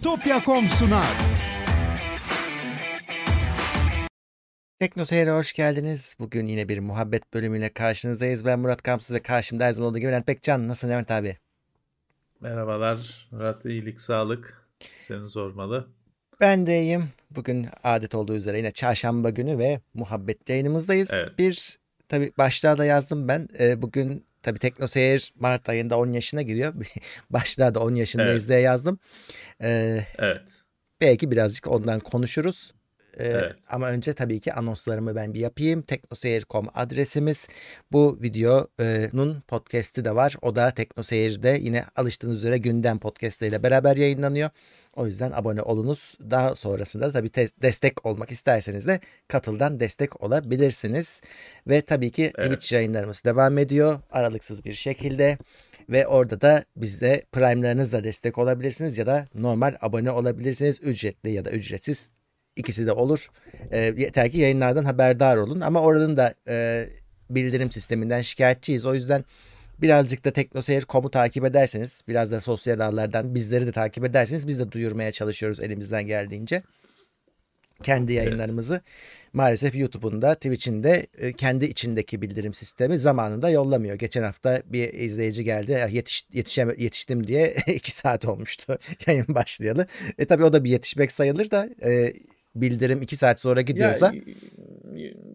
Bitopya.com sunar. Tekno Seyir'e hoş geldiniz. Bugün yine bir muhabbet bölümüyle karşınızdayız. Ben Murat Kamsız ve karşımda her zaman olduğu gibi Levent Pekcan. Nasılsın Levent abi? Merhabalar Murat, iyilik, sağlık. Seni sormalı. Ben de iyiyim. Bugün adet olduğu üzere yine çarşamba günü ve muhabbet yayınımızdayız. Evet. Bir tabi başlığa da yazdım ben. Ee, bugün tabi Tekno Seyir Mart ayında 10 yaşına giriyor. başlığa da 10 yaşındayız Evet. diye yazdım. Ee, Evet, belki birazcık ondan konuşuruz. Ee, Evet. Ama önce tabii ki anonslarımı ben bir yapayım. teknoseyir.com adresimiz. Bu videonun podcast'i de var. O da Teknoseyir'de yine alıştığınız üzere gündem podcast'leriyle beraber yayınlanıyor. O yüzden abone olunuz. Daha sonrasında da tabii te- destek olmak isterseniz de katıldan destek olabilirsiniz. Ve tabii ki Evet. Twitch yayınlarımız devam ediyor aralıksız bir şekilde. Ve orada da bizde Prime'larınızla destek olabilirsiniz ya da normal abone olabilirsiniz. Ücretli ya da ücretsiz ikisi de olur. E, yeter ki yayınlardan haberdar olun. Ama oranın da e, bildirim sisteminden şikayetçiyiz. O yüzden birazcık da teknoseyir.com'u takip ederseniz, biraz da sosyal ağlardan bizleri de takip ederseniz biz de duyurmaya çalışıyoruz elimizden geldiğince. Kendi yayınlarımızı maalesef YouTube'un da Twitch'in de e, kendi içindeki bildirim sistemi zamanında yollamıyor. Geçen hafta bir izleyici geldi "Ya yetiş, yetişeme, yetiştim diye iki saat olmuştu yayın başlayalı. E tabi o da bir yetişmek sayılır da e, bildirim iki saat sonra gidiyorsa Ya,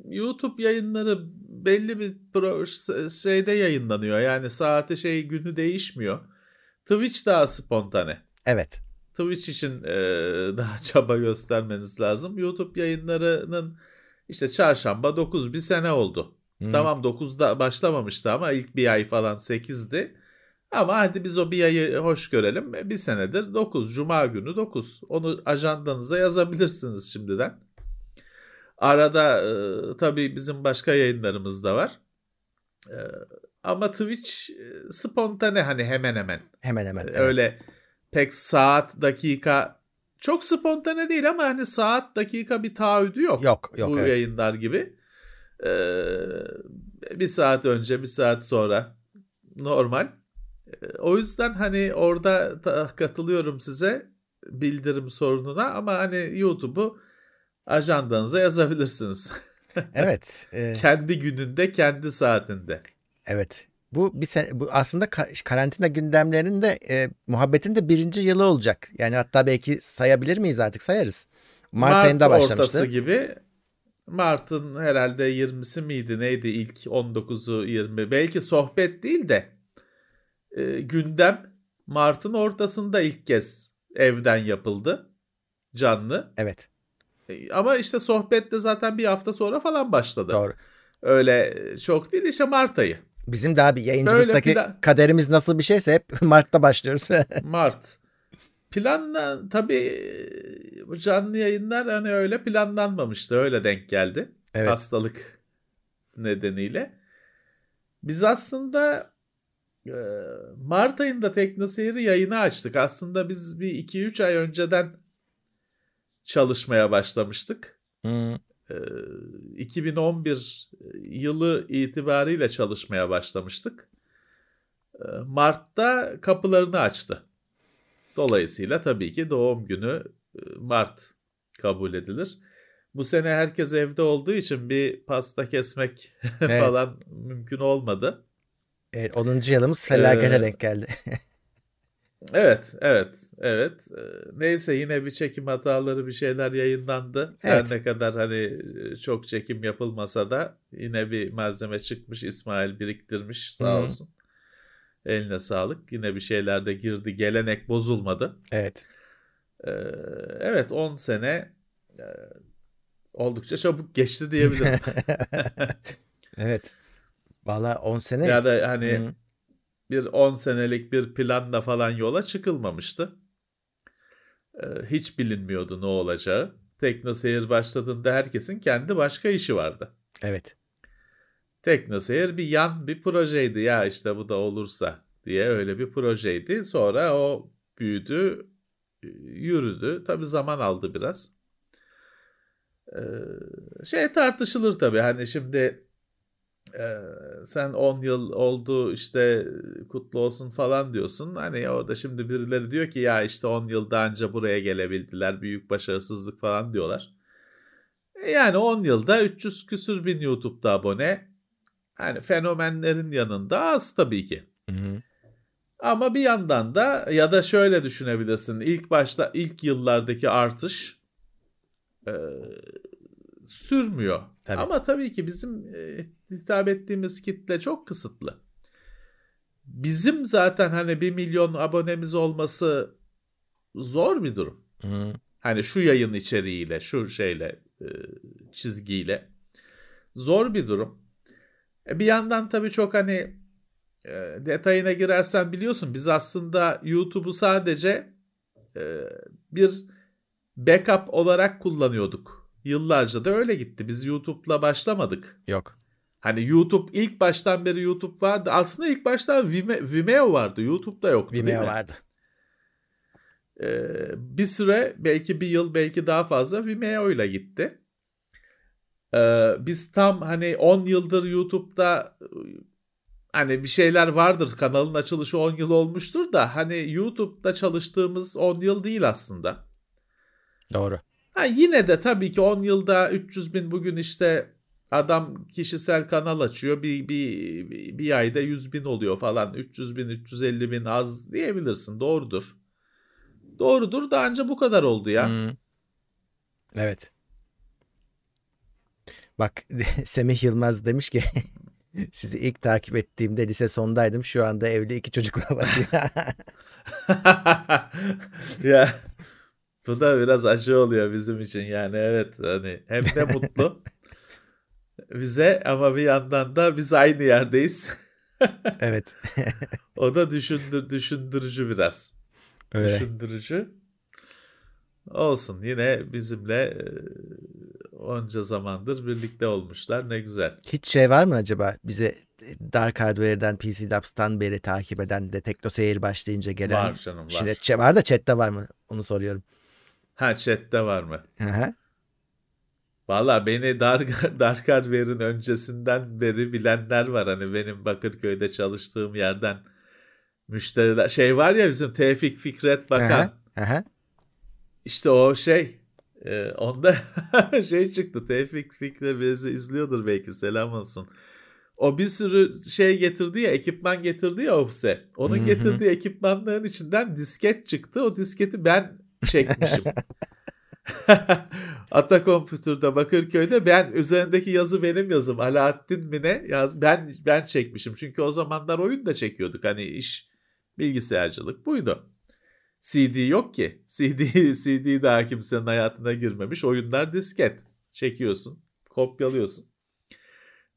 YouTube yayınları belli bir şeyde yayınlanıyor. Yani saati şey günü değişmiyor. Twitch daha spontane. evet Twitch için e, daha çaba göstermeniz lazım. YouTube yayınlarının işte çarşamba 9 bir sene oldu. Hmm. Tamam 9'da başlamamıştı ama ilk bir ay falan 8'di. Ama hadi biz o bir ayı hoş görelim. E, Bir senedir 9. Cuma günü 9. Onu ajandanıza yazabilirsiniz şimdiden. Arada e, tabii bizim başka yayınlarımız da var. E, ama Twitch e, spontane hani hemen hemen. hemen hemen. evet. Öyle pek saat, dakika çok spontane değil ama hani saat, dakika bir taahhüdü yok. Yok yok bu evet. yayınlar gibi. Ee, bir saat önce, bir saat sonra normal. Ee, O yüzden hani orada da katılıyorum size bildirim sorununa ama hani YouTube'u ajandanıza yazabilirsiniz. Evet. e, kendi gününde, kendi saatinde. evet. Bu bir sen, bu aslında ka- karantina gündemlerinin de e, muhabbetin de birinci yılı olacak. Yani hatta belki sayabilir miyiz artık sayarız. Mart, ayında ortası başlamıştı. gibi. Mart'ın herhalde 20'si miydi neydi ilk 19'u 20 belki sohbet değil de e, gündem Mart'ın ortasında ilk kez evden yapıldı canlı. Evet ama işte sohbet de zaten bir hafta sonra falan başladı. doğru. Öyle çok değil işte Mart ayı. Bizim daha bir yayıncılıktaki plan- kaderimiz nasıl bir şeyse hep Mart'ta başlıyoruz. Mart. Planla tabii bu canlı yayınlar hani öyle planlanmamıştı. Öyle denk geldi. evet. Hastalık nedeniyle. Biz aslında e, Mart ayında TeknoSeyir'i yayını açtık. Aslında biz bir 2-3 ay önceden çalışmaya başlamıştık. Hmm, E, 2011 yılı itibariyle çalışmaya başlamıştık. E, Mart'ta kapılarını açtı. Dolayısıyla tabii ki doğum günü e, Mart kabul edilir. Bu sene herkes evde olduğu için bir pasta kesmek Evet. falan mümkün olmadı. evet, 10. yılımız felakete Ee, denk geldi. Evet, evet, evet. Ee, Neyse yine bir çekim hataları bir şeyler yayınlandı. Evet. Her ne kadar hani e, çok çekim yapılmasa da yine bir malzeme çıkmış. İsmail biriktirmiş sağ Hı. olsun. Eline sağlık. Yine bir şeyler de girdi. Gelenek bozulmadı. evet. Ee, Evet 10 sene e, oldukça çabuk geçti diyebilirim. evet. Valla 10 sene. ya da hani Hı. Bir 10 senelik bir planla falan yola çıkılmamıştı. Ee, Hiç bilinmiyordu ne olacağı. Teknoseyir başladığında herkesin kendi başka işi vardı. Evet. Teknoseyir bir yan bir projeydi ya işte bu da olursa diye öyle bir projeydi. Sonra o büyüdü, yürüdü. Tabii zaman aldı biraz. Ee, Şey tartışılır tabii hani şimdi e, sen 10 yıl oldu işte kutlu olsun falan diyorsun. Hani orada şimdi birileri diyor ki ya işte 10 yılda önce buraya gelebildiler. Büyük başarısızlık falan diyorlar. E, yani 10 yılda 300 küsür bin YouTube'da abone. Hani fenomenlerin yanında az tabii ki. Hı hı. Ama bir yandan da ya da şöyle düşünebilirsin. İlk başta ilk yıllardaki artış e, sürmüyor. Tabii. Ama tabii ki bizim e, hitap ettiğimiz kitle çok kısıtlı. Bizim zaten hani 1 milyon abonemiz olması zor bir durum. Hı. Hani şu yayın içeriğiyle, şu şeyle, e, çizgiyle. Zor bir durum. E, bir yandan tabii çok hani e, detayına girersen biliyorsun biz aslında YouTube'u sadece bir backup olarak kullanıyorduk. Yıllarca da öyle gitti. Biz YouTube'la başlamadık. Yok. Hani YouTube ilk baştan beri YouTube vardı. Aslında ilk başta Vime- Vimeo vardı. YouTube'da yoktu değil Vimeo mi? vardı. Ee, bir süre belki bir yıl belki daha fazla Vimeo ile gitti. Ee, biz tam hani 10 yıldır YouTube'da hani bir şeyler vardır kanalın açılışı 10 yıl olmuştur da hani YouTube'da çalıştığımız 10 yıl değil aslında. Doğru. Ha yine de tabii ki 10 yılda 300 bin bugün işte adam kişisel kanal açıyor bir, bir, bir, ayda 100 bin oluyor falan 300 bin 350 bin az diyebilirsin doğrudur. Doğrudur da anca bu kadar oldu ya. Hı. Evet. Bak Semih Yılmaz demiş ki sizi ilk takip ettiğimde lise sondaydım. Şu anda evli iki çocuk babası. ya bu da biraz acı oluyor bizim için yani evet hani hem de mutlu bize ama bir yandan da biz aynı yerdeyiz. evet. o da düşündür düşündürücü biraz. Öyle. Düşündürücü. Olsun yine bizimle e, onca zamandır birlikte olmuşlar ne güzel. Hiç şey var mı acaba bize Dark Hardware'den PC Labs'tan beri takip eden de Tekno Seyir başlayınca gelen. Var canım var. Şimdi var da chatte var mı? Onu soruyorum. Ha chatte var mı? Hı hı. Valla beni Dark Hardware'in öncesinden beri bilenler var. Hani benim Bakırköy'de çalıştığım yerden müşteriler. Şey var ya bizim Tevfik Fikret Bakan. Hı hı. İşte o şey. e, onda şey çıktı. Tevfik Fikret bizi izliyordur belki selam olsun. O bir sürü şey getirdi ya ekipman getirdi ya Opse. Onun Hı hı. getirdiği ekipmanların içinden disket çıktı. O disketi ben çekmişim. Ata Computer'da Bakırköy'de ben üzerindeki yazı benim yazım. Alaaddin mi ne? Yaz, ben ben çekmişim. Çünkü o zamanlar oyun da çekiyorduk. Hani iş bilgisayarcılık buydu. CD yok ki. CD CD daha kimsenin hayatına girmemiş. Oyunlar disket. Çekiyorsun, kopyalıyorsun.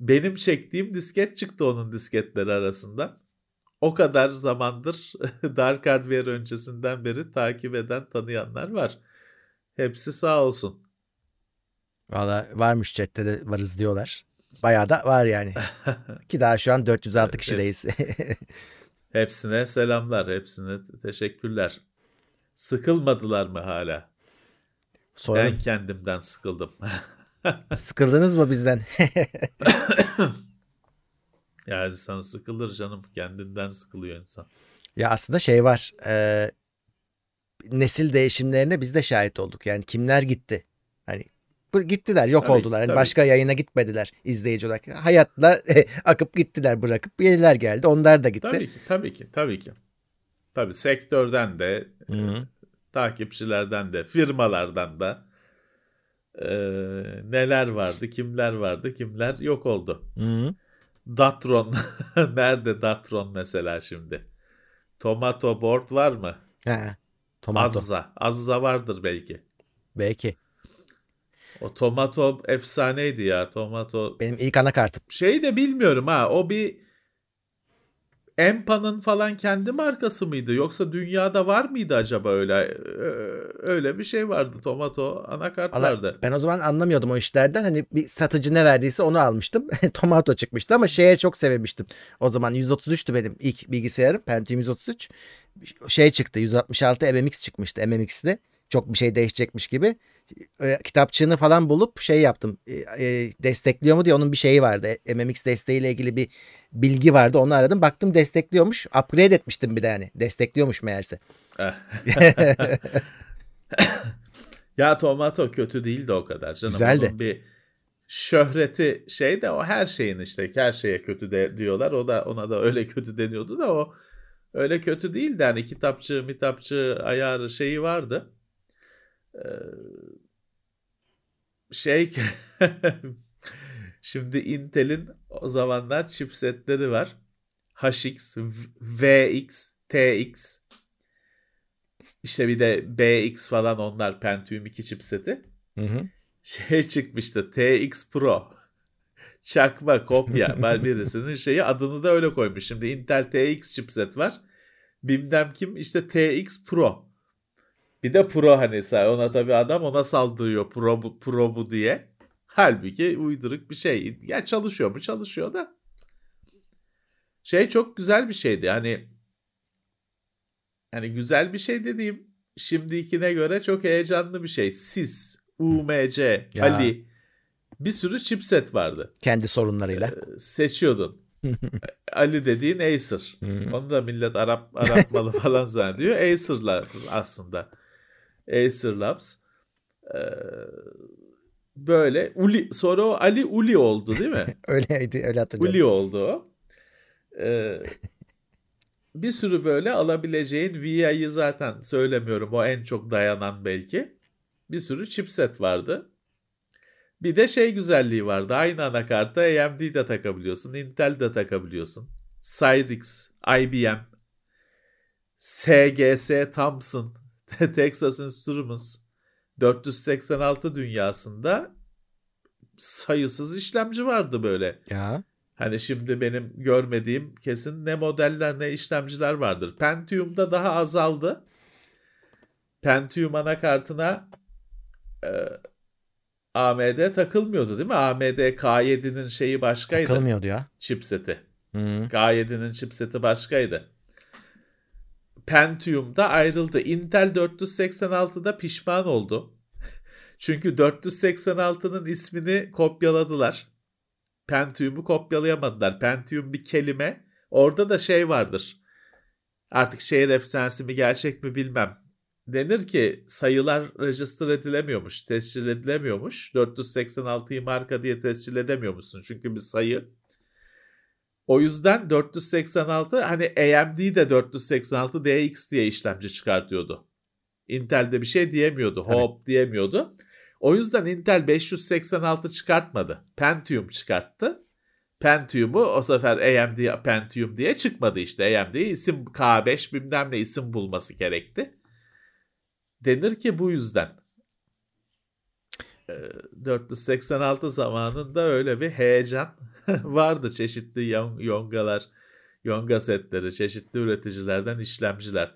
Benim çektiğim disket çıktı onun disketleri arasında. O kadar zamandır Dark Hardware öncesinden beri takip eden tanıyanlar var. Hepsi sağ olsun. Valla varmış chatte de varız diyorlar. Bayağı da var yani. Ki daha şu an 406 Evet, kişideyiz. Hepsine selamlar, hepsine teşekkürler. Sıkılmadılar mı hala? Soralım. Ben kendimden sıkıldım. Sıkıldınız mı bizden? yani insan sıkılır canım. Kendinden sıkılıyor insan. ya aslında şey var. e, nesil değişimlerine biz de şahit olduk. Yani kimler gitti? Hani gittiler, yok Tabii oldular. Tabii başka yayına gitmediler izleyici olarak. Hayatla akıp gittiler, bırakıp yeniler geldi. Onlar da gitti. Tabii ki, tabii ki, tabii ki. Tabii sektörden de, Hı. takipçilerden de, firmalardan da e, neler vardı, kimler vardı, kimler yok oldu. Hı. Datron, nerede Datron mesela şimdi? Tomato Board var mı? Ha, tomato. Azza, Azza vardır belki. Belki. O Tomato efsaneydi ya, Tomato. Benim ilk anakartım. Şey de bilmiyorum ha, o bir Empa'nın falan kendi markası mıydı? Yoksa dünyada var mıydı acaba öyle? Ö- Öyle bir şey vardı. Tomato anakart vardı. Ben o zaman anlamıyordum o işlerden. Hani bir satıcı ne verdiyse onu almıştım. Tomato çıkmıştı ama şeye çok sevmiştim. O zaman 133'tü benim ilk bilgisayarım. Pentium 133. Şey çıktı 166 MMX çıkmıştı MMX'de. Çok bir şey değişecekmiş gibi. e, kitapçığını falan bulup şey yaptım. E, e, destekliyor mu diye onun bir şeyi vardı. MMX desteğiyle ilgili bir bilgi vardı. Onu aradım. Baktım destekliyormuş. Upgrade etmiştim bir de yani. Destekliyormuş meğerse. ya Tomato kötü değildi o kadar canım. Güzeldi. Onun bir şöhreti şey de o her şeyin işte her şeye kötü de diyorlar. O da ona da öyle kötü deniyordu da o öyle kötü değildi. Yani kitapçı, mitapçı ayarı şeyi vardı. Ee, şey şimdi Intel'in o zamanlar chipsetleri var. HX, VX, TX işte bir de BX falan onlar Pentium 2 chipseti. Hı hı. Şey çıkmıştı TX Pro. Çakma kopya. Ben birisinin şeyi adını da öyle koymuş. Şimdi Intel TX chipset var. Bilmem kim işte TX Pro. Bir de Pro hani ona tabii adam ona saldırıyor Pro bu, Pro bu diye. Halbuki uyduruk bir şey. Ya çalışıyor mu? Çalışıyor da. Şey çok güzel bir şeydi. Hani yani güzel bir şey dediğim şimdikine göre çok heyecanlı bir şey. Sis, UMC, ya. Ali bir sürü chipset vardı. Kendi sorunlarıyla. Ee, seçiyordun. Ali dediğin Acer. Onu da millet Arap Arap malı falan zannediyor. Acer'lar aslında. Acer Labs. Ee, böyle Uli sonra o Ali Uli oldu değil mi? Öyleydi öyle hatırlıyorum. Uli oldu o. Ee, bir sürü böyle alabileceğin VI'yi zaten söylemiyorum. O en çok dayanan belki. Bir sürü chipset vardı. Bir de şey güzelliği vardı. Aynı anakarta AMD de takabiliyorsun. Intel de takabiliyorsun. Cyrix, IBM, SGS Thomson, Texas Instruments 486 dünyasında sayısız işlemci vardı böyle. Ya. Hani şimdi benim görmediğim kesin ne modeller ne işlemciler vardır. Pentium'da daha azaldı. Pentium anakartına e, AMD takılmıyordu değil mi? AMD K7'nin şeyi başkaydı. Takılmıyordu ya. Chipseti. Hmm. K7'nin chipseti başkaydı. Pentium'da ayrıldı. Intel 486'da pişman oldu. Çünkü 486'nın ismini kopyaladılar. Pentium'u kopyalayamadılar. Pentium bir kelime. Orada da şey vardır. Artık şehir efsanesi mi gerçek mi bilmem. Denir ki sayılar register edilemiyormuş, tescil edilemiyormuş. 486'yı marka diye tescil edemiyormuşsun çünkü bir sayı. O yüzden 486 hani AMD de 486 DX diye işlemci çıkartıyordu. Intel'de bir şey diyemiyordu. Hop diyemiyordu. O yüzden Intel 586 çıkartmadı. Pentium çıkarttı. Pentium'u o sefer AMD Pentium diye çıkmadı işte. AMD isim K5 bilmem ne isim bulması gerekti. Denir ki bu yüzden. 486 ee, zamanında öyle bir heyecan vardı. Çeşitli yongalar, yonga setleri, çeşitli üreticilerden işlemciler.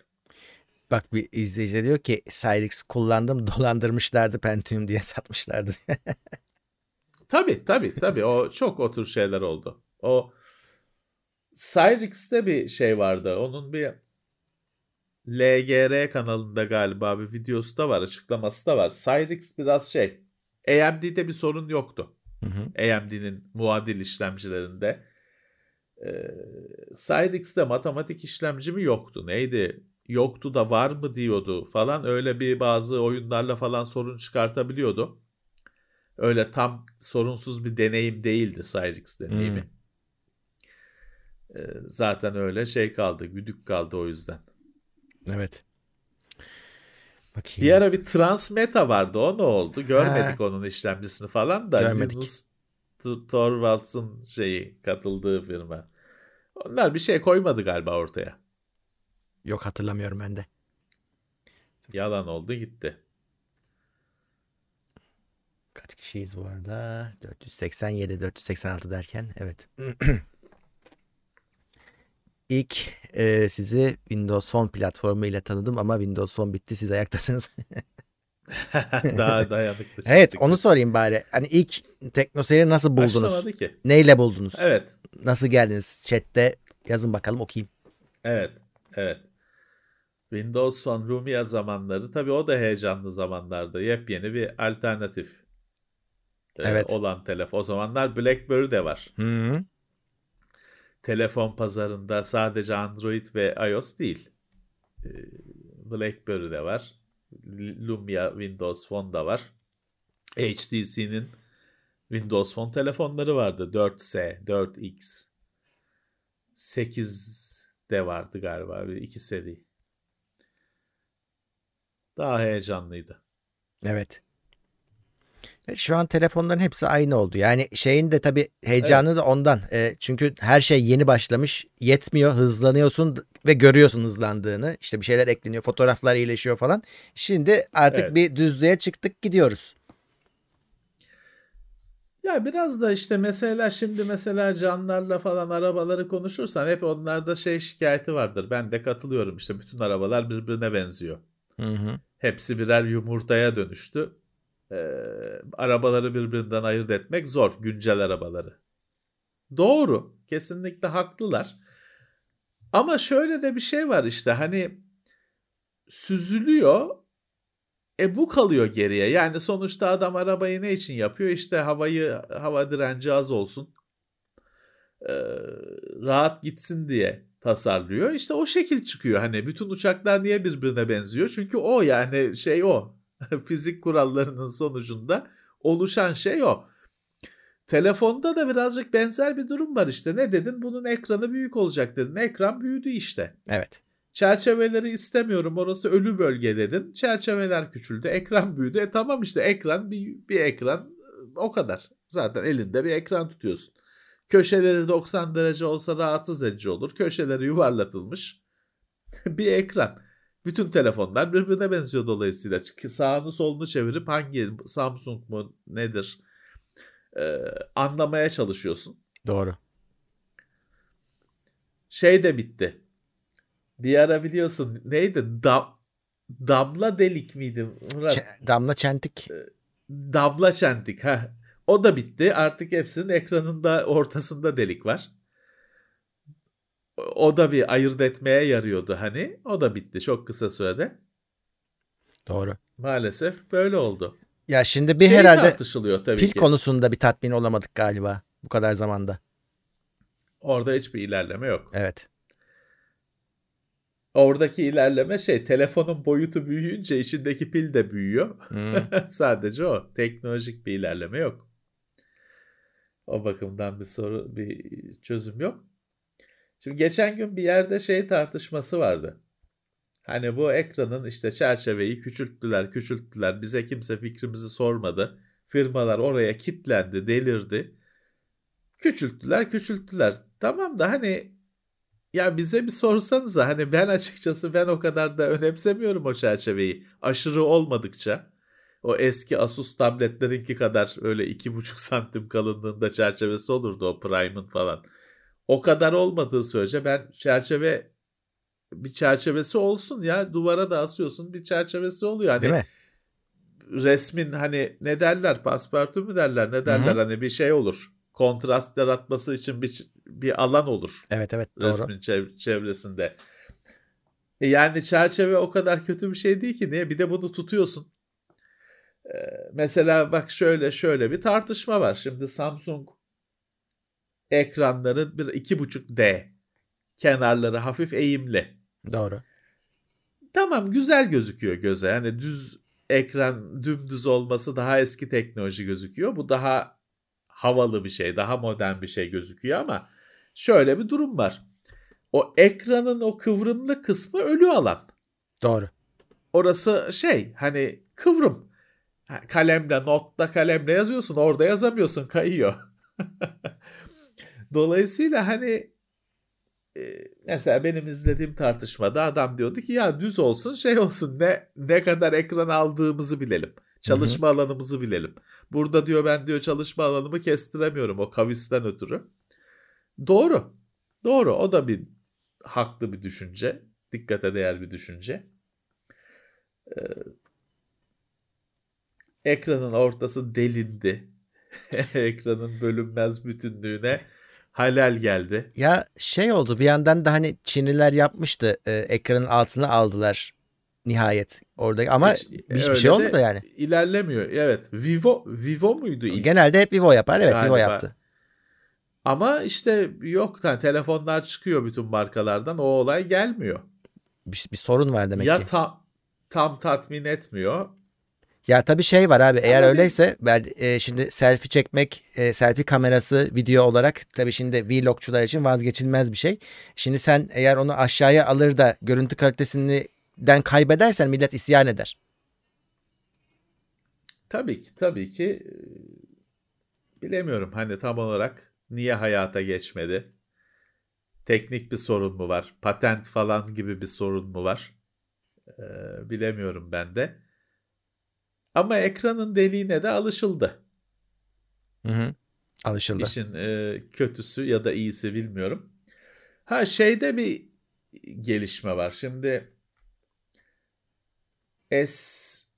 Bak bir izleyici diyor ki Cyrix kullandım dolandırmışlardı Pentium diye satmışlardı. tabii tabii tabii o çok o tür şeyler oldu. O Cyrix'te bir şey vardı. Onun bir LGR kanalında galiba bir videosu da var, açıklaması da var. Cyrix biraz şey. AMD'de bir sorun yoktu. Hı hı. AMD'nin muadil işlemcilerinde. Ee, Cyrix'te matematik işlemci mi yoktu? Neydi? yoktu da var mı diyordu falan öyle bir bazı oyunlarla falan sorun çıkartabiliyordu. Öyle tam sorunsuz bir deneyim değildi Cyrix deneyimi. Hmm. Ee, zaten öyle şey kaldı, güdük kaldı o yüzden. Evet. Bakayım. Bir ara bir Transmeta vardı. O ne oldu? Görmedik ha. onun işlemcisini falan da. Görmedik. Yunus Torvalds'ın şeyi katıldığı firma. Onlar bir şey koymadı galiba ortaya. Yok hatırlamıyorum ben de. Yalan oldu gitti. Kaç kişiyiz bu arada? 487, 486 derken evet. İlk e, sizi Windows Phone platformu ile tanıdım ama Windows Phone bitti siz ayaktasınız. Daha dayanıklı. evet onu sorayım bari. Hani ilk teknoseri nasıl buldunuz? Başlamadı ki. Neyle buldunuz? Evet. Nasıl geldiniz? Chat'te yazın bakalım okuyayım. Evet. Evet. Windows Phone Lumia zamanları tabii o da heyecanlı zamanlarda. Yepyeni bir alternatif e, Evet. olan telefon. O zamanlar BlackBerry de var. Hı hı. Telefon pazarında sadece Android ve iOS değil. E, BlackBerry de var. Lumia Windows Phone da var. HTC'nin Windows Phone telefonları vardı. 4S, 4X. 8 de vardı galiba. Bir iki seri. Daha heyecanlıydı. Evet. E, Şu an telefonların hepsi aynı oldu. Yani şeyin de tabii heyecanı da ondan. E, çünkü her şey yeni başlamış. Yetmiyor. Hızlanıyorsun ve görüyorsun hızlandığını. İşte bir şeyler ekleniyor. Fotoğraflar iyileşiyor falan. Şimdi artık Evet. bir düzlüğe çıktık gidiyoruz. Ya biraz da işte mesela şimdi mesela canlarla falan arabaları konuşursan hep onlarda şey şikayeti vardır. Ben de katılıyorum işte bütün arabalar birbirine benziyor. Hı hı. Hepsi birer yumurtaya dönüştü. Ee, arabaları birbirinden ayırt etmek zor güncel arabaları. Doğru. Kesinlikle haklılar. Ama şöyle de bir şey var işte hani süzülüyor. E bu kalıyor geriye. Yani sonuçta adam arabayı ne için yapıyor? İşte havayı hava direnci az olsun. Ee, rahat gitsin diye tasarlıyor. İşte o şekil çıkıyor. Hani bütün uçaklar niye birbirine benziyor? Çünkü o yani şey o. Fizik kurallarının sonucunda oluşan şey o. Telefonda da birazcık benzer bir durum var işte. Ne dedin? Bunun ekranı büyük olacak dedin. Ekran büyüdü işte. Evet. Çerçeveleri istemiyorum orası ölü bölge dedin. Çerçeveler küçüldü. Ekran büyüdü. E tamam işte ekran bir, bir ekran o kadar. Zaten elinde bir ekran tutuyorsun. Köşeleri 90 derece olsa rahatsız edici olur. Köşeleri yuvarlatılmış bir ekran. Bütün telefonlar birbirine benziyor dolayısıyla. Sağını solunu çevirip hangi Samsung mu nedir e, anlamaya çalışıyorsun. Doğru. Şey de bitti. Bir ara biliyorsun neydi? Dam, damla delik miydi? Murat? Ç- Damla Çentik. Damla çentik. Ha. O da bitti. Artık hepsinin ekranında ortasında delik var. O da bir ayırt etmeye yarıyordu hani. O da bitti çok kısa sürede. Doğru. Maalesef böyle oldu. Ya şimdi bir şey herhalde tartışılıyor tabii pil ki. konusunda bir tatmin olamadık galiba bu kadar zamanda. Orada hiçbir ilerleme yok. Evet. Oradaki ilerleme şey telefonun boyutu büyüyünce içindeki pil de büyüyor. Hı. Sadece o. Teknolojik bir ilerleme yok. O bakımdan bir soru, bir çözüm yok. Şimdi geçen gün bir yerde şey tartışması vardı. Hani bu ekranın işte çerçeveyi küçülttüler, küçülttüler. Bize kimse fikrimizi sormadı. Firmalar oraya kitlendi, delirdi. Küçülttüler, küçülttüler. Tamam da hani ya bize bir sorsanıza hani ben açıkçası ben o kadar da önemsemiyorum o çerçeveyi. Aşırı olmadıkça o eski Asus tabletlerinki kadar öyle iki buçuk santim kalınlığında çerçevesi olurdu o Prime'ın falan. O kadar olmadığı sürece ben çerçeve bir çerçevesi olsun ya duvara da asıyorsun bir çerçevesi oluyor. Hani Değil mi? resmin hani ne derler paspartu mu derler ne derler Hı hı. hani bir şey olur. Kontrast yaratması için bir bir alan olur Evet evet doğru. resmin çev- çevresinde. E yani çerçeve o kadar kötü bir şey değil ki niye bir de bunu tutuyorsun. Ee, mesela bak şöyle şöyle bir tartışma var. Şimdi Samsung ekranların bir iki buçuk D kenarları hafif eğimli. Doğru. Tamam güzel gözüküyor göze. Yani düz ekran dümdüz olması daha eski teknoloji gözüküyor. Bu daha havalı bir şey, daha modern bir şey gözüküyor ama şöyle bir durum var. O ekranın o kıvrımlı kısmı ölü alan. Doğru. Orası şey hani kıvrım. Kalemle, notla kalemle yazıyorsun. Orada yazamıyorsun, kayıyor. Dolayısıyla hani e, mesela benim izlediğim tartışmada adam diyordu ki ya düz olsun şey olsun ne ne kadar ekran aldığımızı bilelim. Çalışma alanımızı bilelim. Burada diyor ben diyor çalışma alanımı kestiremiyorum o kavisten ötürü. Doğru. Doğru. O da bir haklı bir düşünce. Dikkate değer bir düşünce. Ee, ekranın ortası delindi. Ekranın bölünmez bütünlüğüne halal geldi. Ya şey oldu bir yandan da hani Çinliler yapmıştı. E, ekranın altına aldılar nihayet orada ama Hiç- hiçbir öyle şey olmadı yani. İlerlemiyor. Evet. Vivo Vivo muydu ilk? Genelde hep Vivo yapar. Evet Vivo Galiba. yaptı. Ama işte yok yani telefonlar çıkıyor bütün markalardan. O olay gelmiyor. Bir, bir sorun var demek ya ki. tam tam tatmin etmiyor. Ya tabii şey var abi eğer öyleyse ben e, şimdi selfie çekmek e, selfie kamerası video olarak tabii şimdi vlogçular için vazgeçilmez bir şey. Şimdi sen eğer onu aşağıya alır da görüntü kalitesinden kaybedersen millet isyan eder. Tabii ki tabii ki e, bilemiyorum hani tam olarak niye hayata geçmedi? Teknik bir sorun mu var? Patent falan gibi bir sorun mu var? Ee, bilemiyorum ben de. Ama ekranın deliğine de alışıldı. Hı hı. Alışıldı. İşin e, kötüsü ya da iyisi bilmiyorum. Ha şeyde bir gelişme var. Şimdi S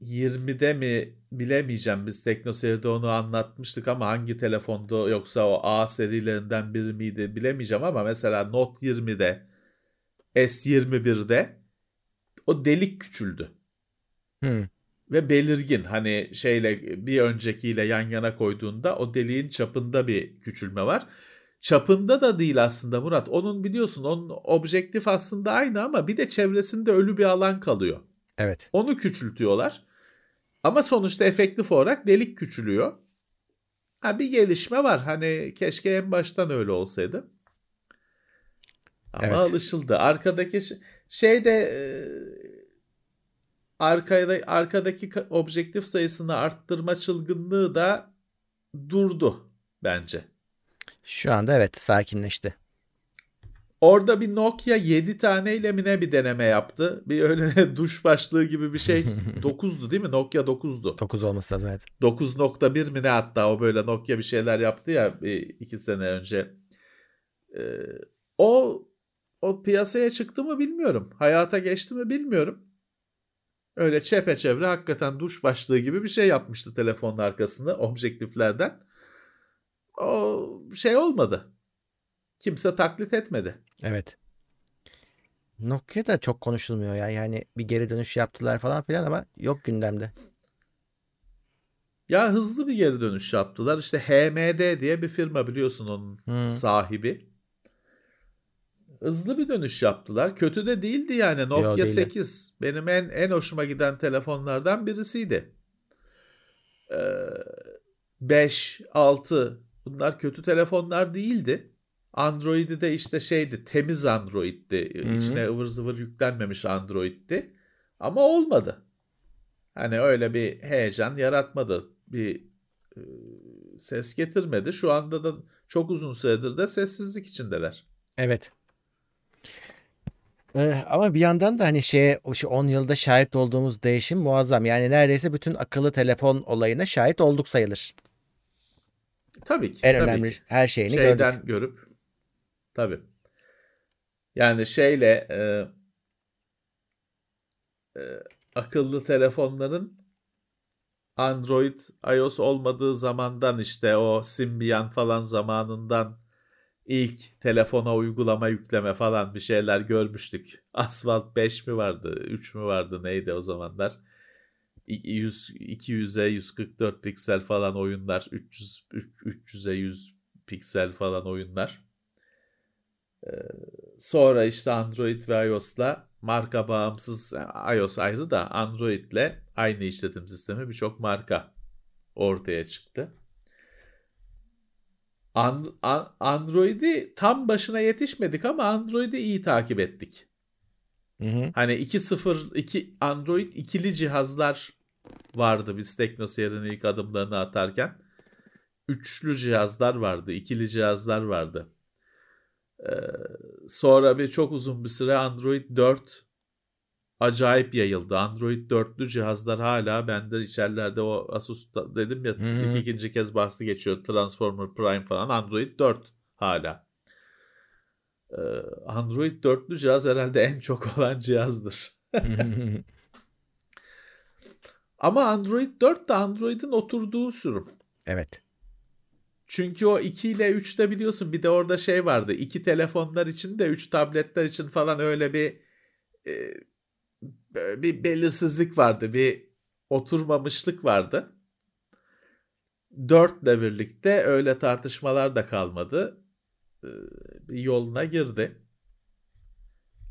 20'de mi bilemeyeceğim. Biz TeknoSeyir'de onu anlatmıştık ama hangi telefonda yoksa o A serilerinden biri miydi bilemeyeceğim ama mesela Note 20'de S21'de o delik küçüldü Hı. ve belirgin hani şeyle bir öncekiyle yan yana koyduğunda o deliğin çapında bir küçülme var. Çapında da değil aslında Murat. Onun biliyorsun onun objektif aslında aynı ama bir de çevresinde ölü bir alan kalıyor. Evet. Onu küçültüyorlar. Ama sonuçta efektif olarak delik küçülüyor. Ha bir gelişme var. Hani keşke en baştan öyle olsaydı. Ama Evet. alışıldı. Arkadaki ş- şeyde e, arkada arkadaki ka- objektif sayısını arttırma çılgınlığı da durdu bence. Şu anda evet sakinleşti. Orada bir Nokia 7 taneyle mi ne bir deneme yaptı. Bir öyle duş başlığı gibi bir şey. 9'du değil mi? Nokia 9'du. 9 olması lazım evet. 9.1 mi ne hatta o böyle Nokia bir şeyler yaptı ya bir, iki sene önce. Ee, o o piyasaya çıktı mı bilmiyorum. Hayata geçti mi bilmiyorum. Öyle çepeçevre hakikaten duş başlığı gibi bir şey yapmıştı telefonun arkasında objektiflerden. O şey olmadı. Kimse taklit etmedi. Evet. Nokia da çok konuşulmuyor ya. Yani bir geri dönüş yaptılar falan filan ama yok gündemde. Ya hızlı bir geri dönüş yaptılar. İşte HMD diye bir firma biliyorsun onun Hı. sahibi. Hızlı bir dönüş yaptılar. Kötü de değildi yani. Nokia değildi. 8 benim en en hoşuma giden telefonlardan birisiydi. Ee, 5, 6 bunlar kötü telefonlar değildi. Android'i de işte şeydi temiz Android'ti. Hı hı. İçine ıvır zıvır yüklenmemiş Android'ti. Ama olmadı. Hani öyle bir heyecan yaratmadı. Bir e, ses getirmedi. Şu anda da çok uzun süredir de sessizlik içindeler. Evet. Ee, ama bir yandan da hani şeye o şu 10 yılda şahit olduğumuz değişim muazzam. Yani neredeyse bütün akıllı telefon olayına şahit olduk sayılır. Tabii ki. En tabii önemli ki. her şeyini Şeyden gördük. görüp tabii. Yani şeyle e, e, akıllı telefonların Android, iOS olmadığı zamandan işte o Symbian falan zamanından ilk telefona uygulama yükleme falan bir şeyler görmüştük. Asphalt 5 mi vardı, 3 mü vardı neydi o zamanlar? İ- 100 200'e 144 piksel falan oyunlar, 300 üç- 300'e 100 piksel falan oyunlar. Ee, sonra işte Android ve iOS'la marka bağımsız iOS ayrı da Android'le aynı işletim sistemi birçok marka ortaya çıktı. An- An- Android'i tam başına yetişmedik ama Android'i iyi takip ettik. Hı hı. Hani 2.0 2 Android ikili cihazlar vardı biz TeknoSeyir'in ilk adımlarını atarken. Üçlü cihazlar vardı, ikili cihazlar vardı. Ee, sonra bir çok uzun bir süre Android 4 acayip yayıldı. Android 4'lü cihazlar hala bende içerilerde o Asus dedim ya hı. iki ikinci kez bahsi geçiyor. Transformer Prime falan Android 4 hala. Ee, Android 4'lü cihaz herhalde en çok olan cihazdır. Ama Android 4 de Android'in oturduğu sürüm. Evet. Çünkü o 2 ile 3'te biliyorsun bir de orada şey vardı. 2 telefonlar için de 3 tabletler için falan öyle bir e, bir belirsizlik vardı. Bir oturmamışlık vardı. 4 ile birlikte öyle tartışmalar da kalmadı. E, bir yoluna girdi.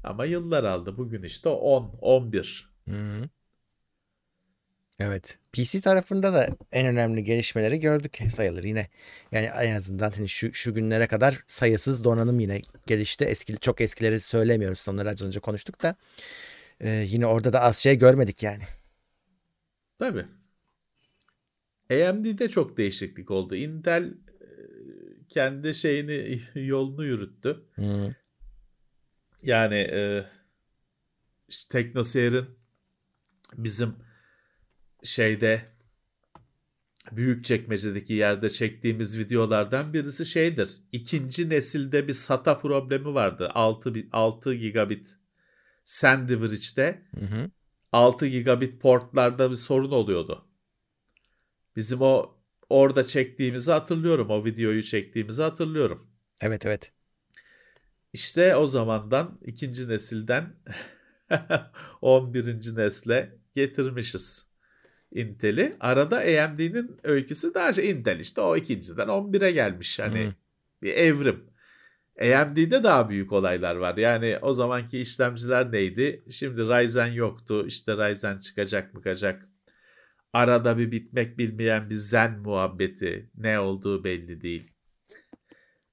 Ama yıllar aldı. Bugün işte 10, 11. Hı-hı. Evet. PC tarafında da en önemli gelişmeleri gördük sayılır yine. Yani en azından hani şu, şu günlere kadar sayısız donanım yine gelişti. Eski, çok eskileri söylemiyoruz. Onları az önce konuştuk da. Ee, yine orada da az şey görmedik yani. Tabii. AMD'de çok değişiklik oldu. Intel e, kendi şeyini yolunu yürüttü. Hı. Yani e, işte TeknoSeyir'in bizim şeyde büyük çekmecedeki yerde çektiğimiz videolardan birisi şeydir. İkinci nesilde bir SATA problemi vardı. 6, 6 gigabit SandBridge'de Hı hı. 6 gigabit portlarda bir sorun oluyordu. Bizim o orada çektiğimizi hatırlıyorum. O videoyu çektiğimizi hatırlıyorum. Evet evet. İşte o zamandan ikinci nesilden 11. nesle getirmişiz Intel'i. Arada AMD'nin öyküsü daha şey Intel işte o ikinciden 11'e gelmiş. Hani Hı. bir evrim. AMD'de daha büyük olaylar var. Yani o zamanki işlemciler neydi? Şimdi Ryzen yoktu. İşte Ryzen çıkacak mı kaçacak. Arada bir bitmek bilmeyen bir Zen muhabbeti. Ne olduğu belli değil.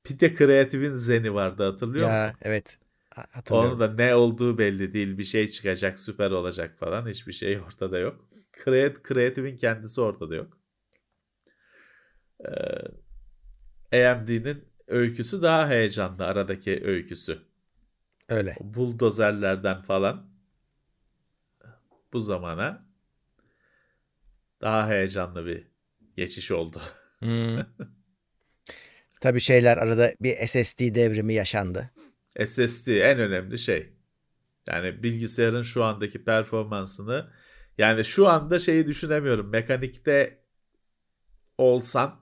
Bir de Creative'in Zen'i vardı hatırlıyor ya, musun? Evet. Hatırlıyorum. Onun da ne olduğu belli değil. Bir şey çıkacak, süper olacak falan. Hiçbir şey ortada yok. Creat Creative'in kendisi ortada yok. Ee, AMD'nin öyküsü daha heyecanlı aradaki öyküsü. Öyle. O buldozerlerden falan bu zamana daha heyecanlı bir geçiş oldu. Hı. Tabii şeyler arada bir SSD devrimi yaşandı. SSD en önemli şey. Yani bilgisayarın şu andaki performansını yani şu anda şeyi düşünemiyorum. Mekanikte olsan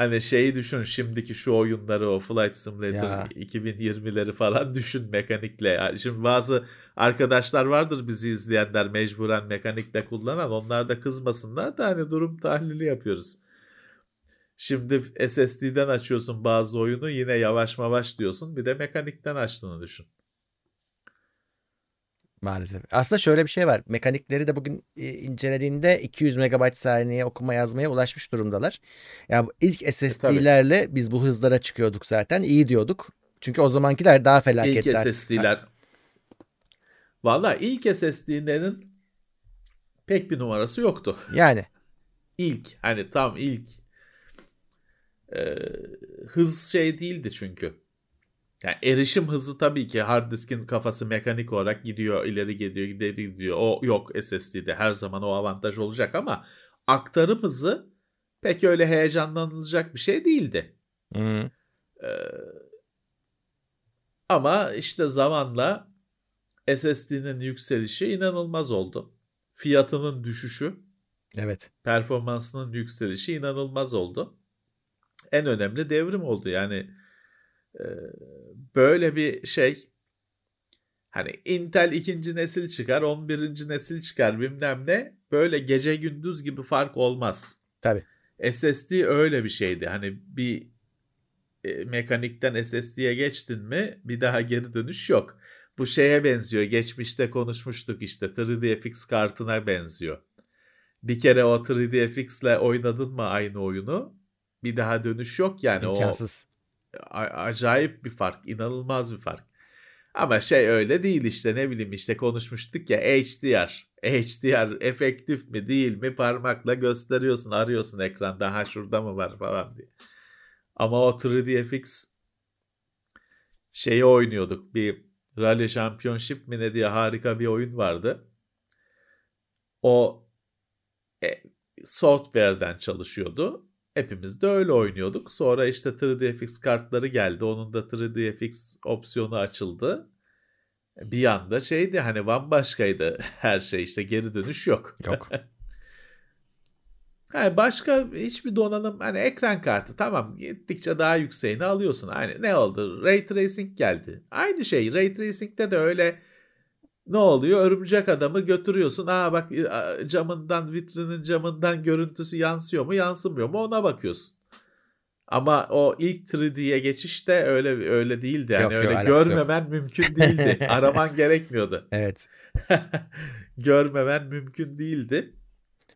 hani şeyi düşün şimdiki şu oyunları o Flight Simulator Ya. 2020'leri falan düşün mekanikle. Yani şimdi bazı arkadaşlar vardır bizi izleyenler mecburen mekanikle kullanan onlar da kızmasınlar da hani durum tahlili yapıyoruz. Şimdi SSD'den açıyorsun bazı oyunu yine yavaş yavaş diyorsun. Bir de mekanikten açtığını düşün. Maalesef. Aslında şöyle bir şey var. Mekanikleri de bugün e, incelediğinde 200 MB saniye okuma yazmaya ulaşmış durumdalar. Yani bu ilk SSD'lerle biz bu hızlara çıkıyorduk zaten. İyi diyorduk. Çünkü o zamankiler daha İlk felaketler. SSD'ler. Valla ilk SSD'lerin pek bir numarası yoktu. Yani İlk hani tam ilk Ee, hız şey değildi çünkü. Yani erişim hızı tabii ki hard diskin kafası mekanik olarak gidiyor, ileri gidiyor, ileri gidiyor. O yok SSD'de her zaman o avantaj olacak ama aktarım hızı pek öyle heyecanlanılacak bir şey değildi. Hı. Ee, ama işte zamanla SSD'nin yükselişi inanılmaz oldu. Fiyatının düşüşü, evet. performansının yükselişi inanılmaz oldu. En önemli devrim oldu. Yani e, böyle bir şey hani Intel ikinci nesil çıkar, 11. nesil çıkar bilmem ne. Böyle gece gündüz gibi fark olmaz. Tabii. SSD öyle bir şeydi. Hani bir e, mekanikten SSD'ye geçtin mi bir daha geri dönüş yok. Bu şeye benziyor. Geçmişte konuşmuştuk işte 3DFX kartına benziyor. Bir kere o 3DFX ile oynadın mı aynı oyunu bir daha dönüş yok yani İmkansız. Acayip bir fark, inanılmaz bir fark. Ama şey öyle değil işte ne bileyim işte konuşmuştuk ya HDR. HDR efektif mi değil mi parmakla gösteriyorsun arıyorsun ekranda ha şurada mı var falan diye. Ama o 3DFX şeyi oynuyorduk bir Rally Championship mi ne diye harika bir oyun vardı. O e, software'den çalışıyordu. Hepimiz de öyle oynuyorduk. Sonra işte 3DFX kartları geldi. Onun da 3DFX opsiyonu açıldı. Bir anda şeydi hani bambaşkaydı her şey işte geri dönüş yok. Yok. Yani başka hiçbir donanım hani ekran kartı tamam gittikçe daha yükseğini alıyorsun. Hani ne oldu? Ray Tracing geldi. Aynı şey Ray Tracing'de de öyle ne oluyor? Örümcek adamı götürüyorsun. Aa bak camından vitrinin camından görüntüsü yansıyor mu yansımıyor mu ona bakıyorsun. Ama o ilk 3D'ye geçiş de öyle öyle değildi. Yani yok, öyle yok, görmemen yok. mümkün değildi. Araman gerekmiyordu. Evet. görmemen mümkün değildi.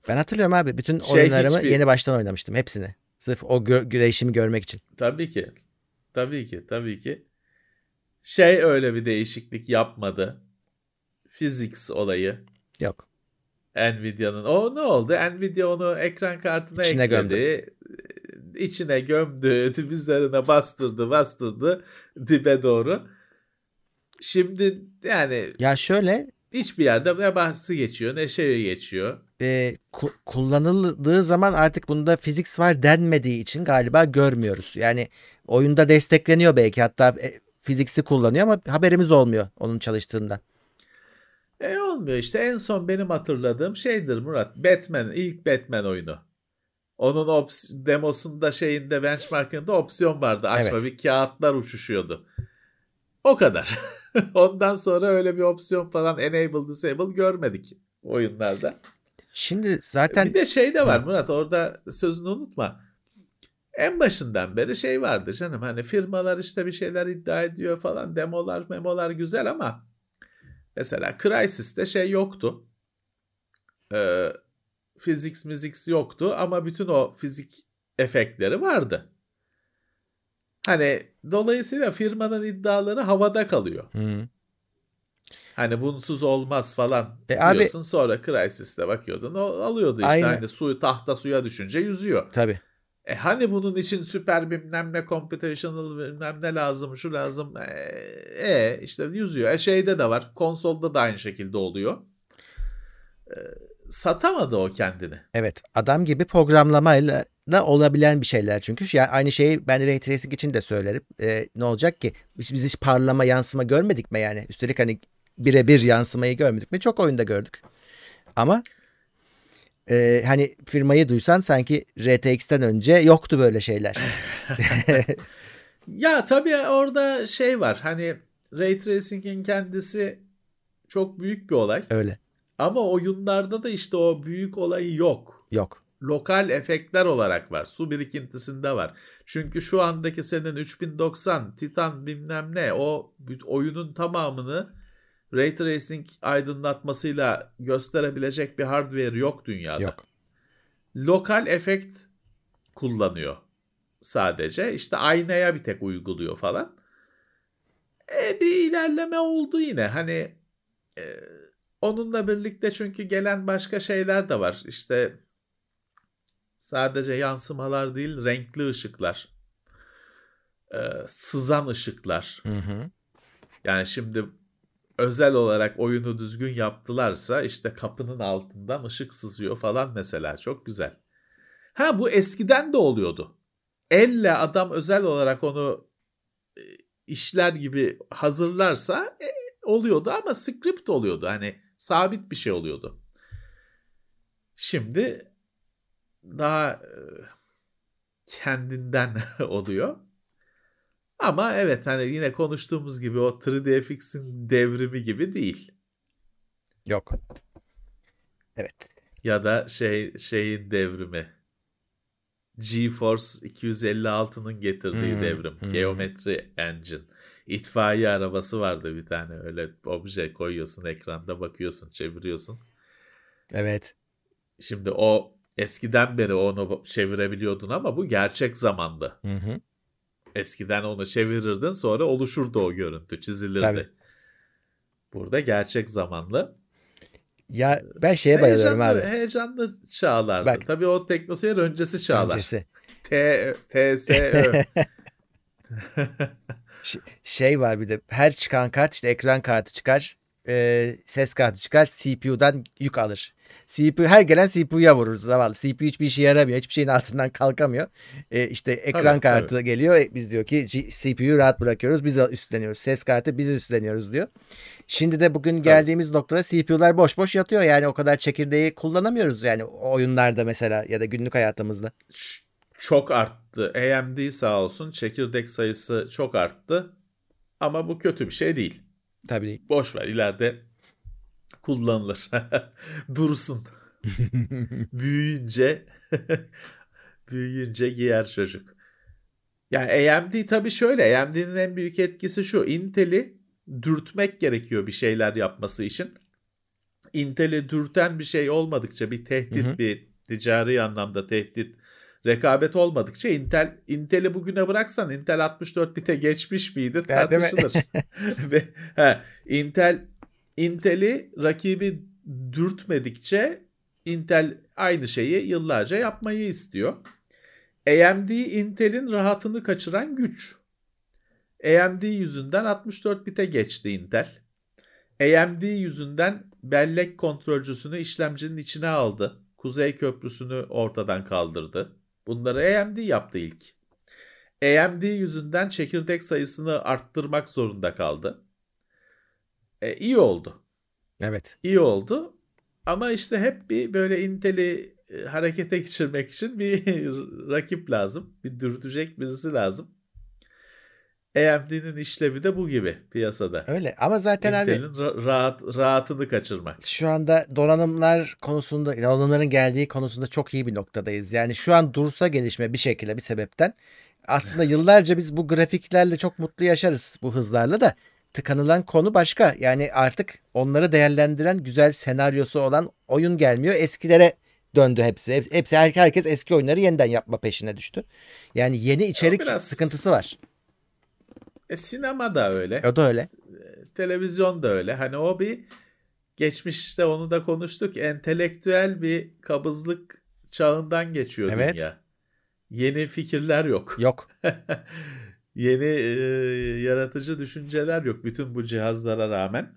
Ben hatırlıyorum abi bütün şey oyunlarımı hiçbir... yeni baştan oynamıştım hepsini. Sırf o gö- değişimi görmek için. Tabii ki. Tabii ki. Tabii ki. Şey öyle bir değişiklik yapmadı. Physics olayı. Yok. Nvidia'nın. O ne oldu? Nvidia onu ekran kartına İçine ekledi. Gömdü. İçine gömdü. Üzerine bastırdı bastırdı dibe doğru. Şimdi yani ya şöyle hiçbir yerde ne bahsi geçiyor ne şey geçiyor. E, ku- kullanıldığı zaman artık bunda physics var denmediği için galiba görmüyoruz. Yani oyunda destekleniyor belki hatta e, fiziks'i kullanıyor ama haberimiz olmuyor onun çalıştığından. E olmuyor işte en son benim hatırladığım şeydir Murat. Batman ilk Batman oyunu. Onun ops- demosunda şeyinde benchmarkında opsiyon vardı. Açma evet. bir kağıtlar uçuşuyordu. O kadar. Ondan sonra öyle bir opsiyon falan enable disable görmedik oyunlarda. Şimdi zaten bir de şey de var Murat orada sözünü unutma. En başından beri şey vardı canım hani firmalar işte bir şeyler iddia ediyor falan demolar memolar güzel ama mesela Crysis'te şey yoktu. Ee, physics müziks yoktu ama bütün o fizik efektleri vardı. Hani dolayısıyla firmanın iddiaları havada kalıyor. Hı. Hani bunsuz olmaz falan e diyorsun. Abi, sonra Crysis'te bakıyordun. O alıyordu işte aynı. hani suyu tahta suya düşünce yüzüyor. Tabii. E hani bunun için süper bilmem ne computational bilmem ne lazım şu lazım. E, e işte yüzüyor. E şeyde de var. Konsolda da aynı şekilde oluyor. E, satamadı o kendini. Evet. Adam gibi programlamayla da olabilen bir şeyler çünkü. Yani aynı şeyi ben Ray Tracing için de söylerim. E, ne olacak ki? Biz, biz hiç parlama yansıma görmedik mi yani? Üstelik hani birebir yansımayı görmedik mi? Çok oyunda gördük. Ama e, hani firmayı duysan sanki RTX'ten önce yoktu böyle şeyler. ya tabii orada şey var. Hani Ray Tracing'in kendisi çok büyük bir olay. Öyle. Ama oyunlarda da işte o büyük olayı yok. Yok. Lokal efektler olarak var. Su birikintisinde var. Çünkü şu andaki senin 3090 Titan bilmem ne o oyunun tamamını Ray Tracing aydınlatmasıyla gösterebilecek bir hardware yok dünyada. Yok. Lokal efekt kullanıyor sadece. İşte aynaya bir tek uyguluyor falan. E, bir ilerleme oldu yine. Hani e, onunla birlikte çünkü gelen başka şeyler de var. İşte sadece yansımalar değil renkli ışıklar. E, sızan ışıklar. Hı hı. Yani şimdi özel olarak oyunu düzgün yaptılarsa işte kapının altından ışık sızıyor falan mesela çok güzel. Ha bu eskiden de oluyordu. Elle adam özel olarak onu e, işler gibi hazırlarsa e, oluyordu ama script oluyordu. Hani sabit bir şey oluyordu. Şimdi daha e, kendinden oluyor. Ama evet hani yine konuştuğumuz gibi o 3DFX'in devrimi gibi değil. Yok. Evet. Ya da şey şeyin devrimi. GeForce 256'nın getirdiği hmm, devrim. Hmm. Geometry Engine. İtfaiye arabası vardı bir tane öyle obje koyuyorsun ekranda bakıyorsun çeviriyorsun. Evet. Şimdi o eskiden beri onu çevirebiliyordun ama bu gerçek zamandı. Hı hı. Eskiden onu çevirirdin sonra oluşurdu o görüntü çizilirdi. Tabii. Burada gerçek zamanlı. Ya ben şeye bayılıyorum heyecanlı, abi. Heyecanlı çağlardı. Bak, Tabii o teknoseyir öncesi çağlar. Öncesi. T, T, S, Ö. şey var bir de her çıkan kart işte ekran kartı çıkar. e, ses kartı çıkar CPU'dan yük alır. CPU her gelen CPU'ya vurur zavallı. CPU hiçbir işe yaramıyor. Hiçbir şeyin altından kalkamıyor. E, işte ekran Tabii, kartı tabii. geliyor. E, Biz diyor ki CPU'yu rahat bırakıyoruz. Biz üstleniyoruz. Ses kartı biz üstleniyoruz diyor. Şimdi de bugün geldiğimiz noktada CPU'lar boş boş yatıyor. Yani o kadar çekirdeği kullanamıyoruz yani oyunlarda mesela ya da günlük hayatımızda. Çok arttı. AMD sağ olsun çekirdek sayısı çok arttı. Ama bu kötü bir şey değil. Tabii. Boş ver ileride kullanılır. Dursun. büyüyünce büyüyünce giyer çocuk. Yani AMD tabii şöyle. AMD'nin en büyük etkisi şu. Intel'i dürtmek gerekiyor bir şeyler yapması için. Intel'i dürten bir şey olmadıkça bir tehdit, Hı hı. bir ticari anlamda tehdit, rekabet olmadıkça Intel Intel'i bugüne bıraksan Intel 64 bite geçmiş miydi tartışılır. Ve he, Intel Intel'i rakibi dürtmedikçe Intel aynı şeyi yıllarca yapmayı istiyor. AMD Intel'in rahatını kaçıran güç. AMD yüzünden 64 bite geçti Intel. AMD yüzünden bellek kontrolcüsünü işlemcinin içine aldı. Kuzey Köprüsü'nü ortadan kaldırdı. Bunları AMD yaptı ilk. AMD yüzünden çekirdek sayısını arttırmak zorunda kaldı. E, iyi oldu. Evet. İyi oldu. Ama işte hep bir böyle Intel'i e, harekete geçirmek için bir rakip lazım. Bir dürtecek birisi lazım. AMD'nin işlevi de bu gibi piyasada. Öyle ama zaten abi Intel'in ra- rahat, rahatını kaçırmak. şu anda donanımlar konusunda donanımların geldiği konusunda çok iyi bir noktadayız. Yani şu an dursa gelişme bir şekilde bir sebepten aslında yıllarca biz bu grafiklerle çok mutlu yaşarız bu hızlarla da tıkanılan konu başka. Yani artık onları değerlendiren güzel senaryosu olan oyun gelmiyor. Eskilere döndü hepsi. Hepsi, hepsi her- herkes eski oyunları yeniden yapma peşine düştü. Yani yeni içerik biraz sıkıntısı var. E, sinema da öyle. O da öyle. Televizyon da öyle. Hani o bir geçmişte onu da konuştuk. Entelektüel bir kabızlık çağından geçiyor Evet. dünya. Yeni fikirler yok. Yok. Yeni e, yaratıcı düşünceler yok bütün bu cihazlara rağmen.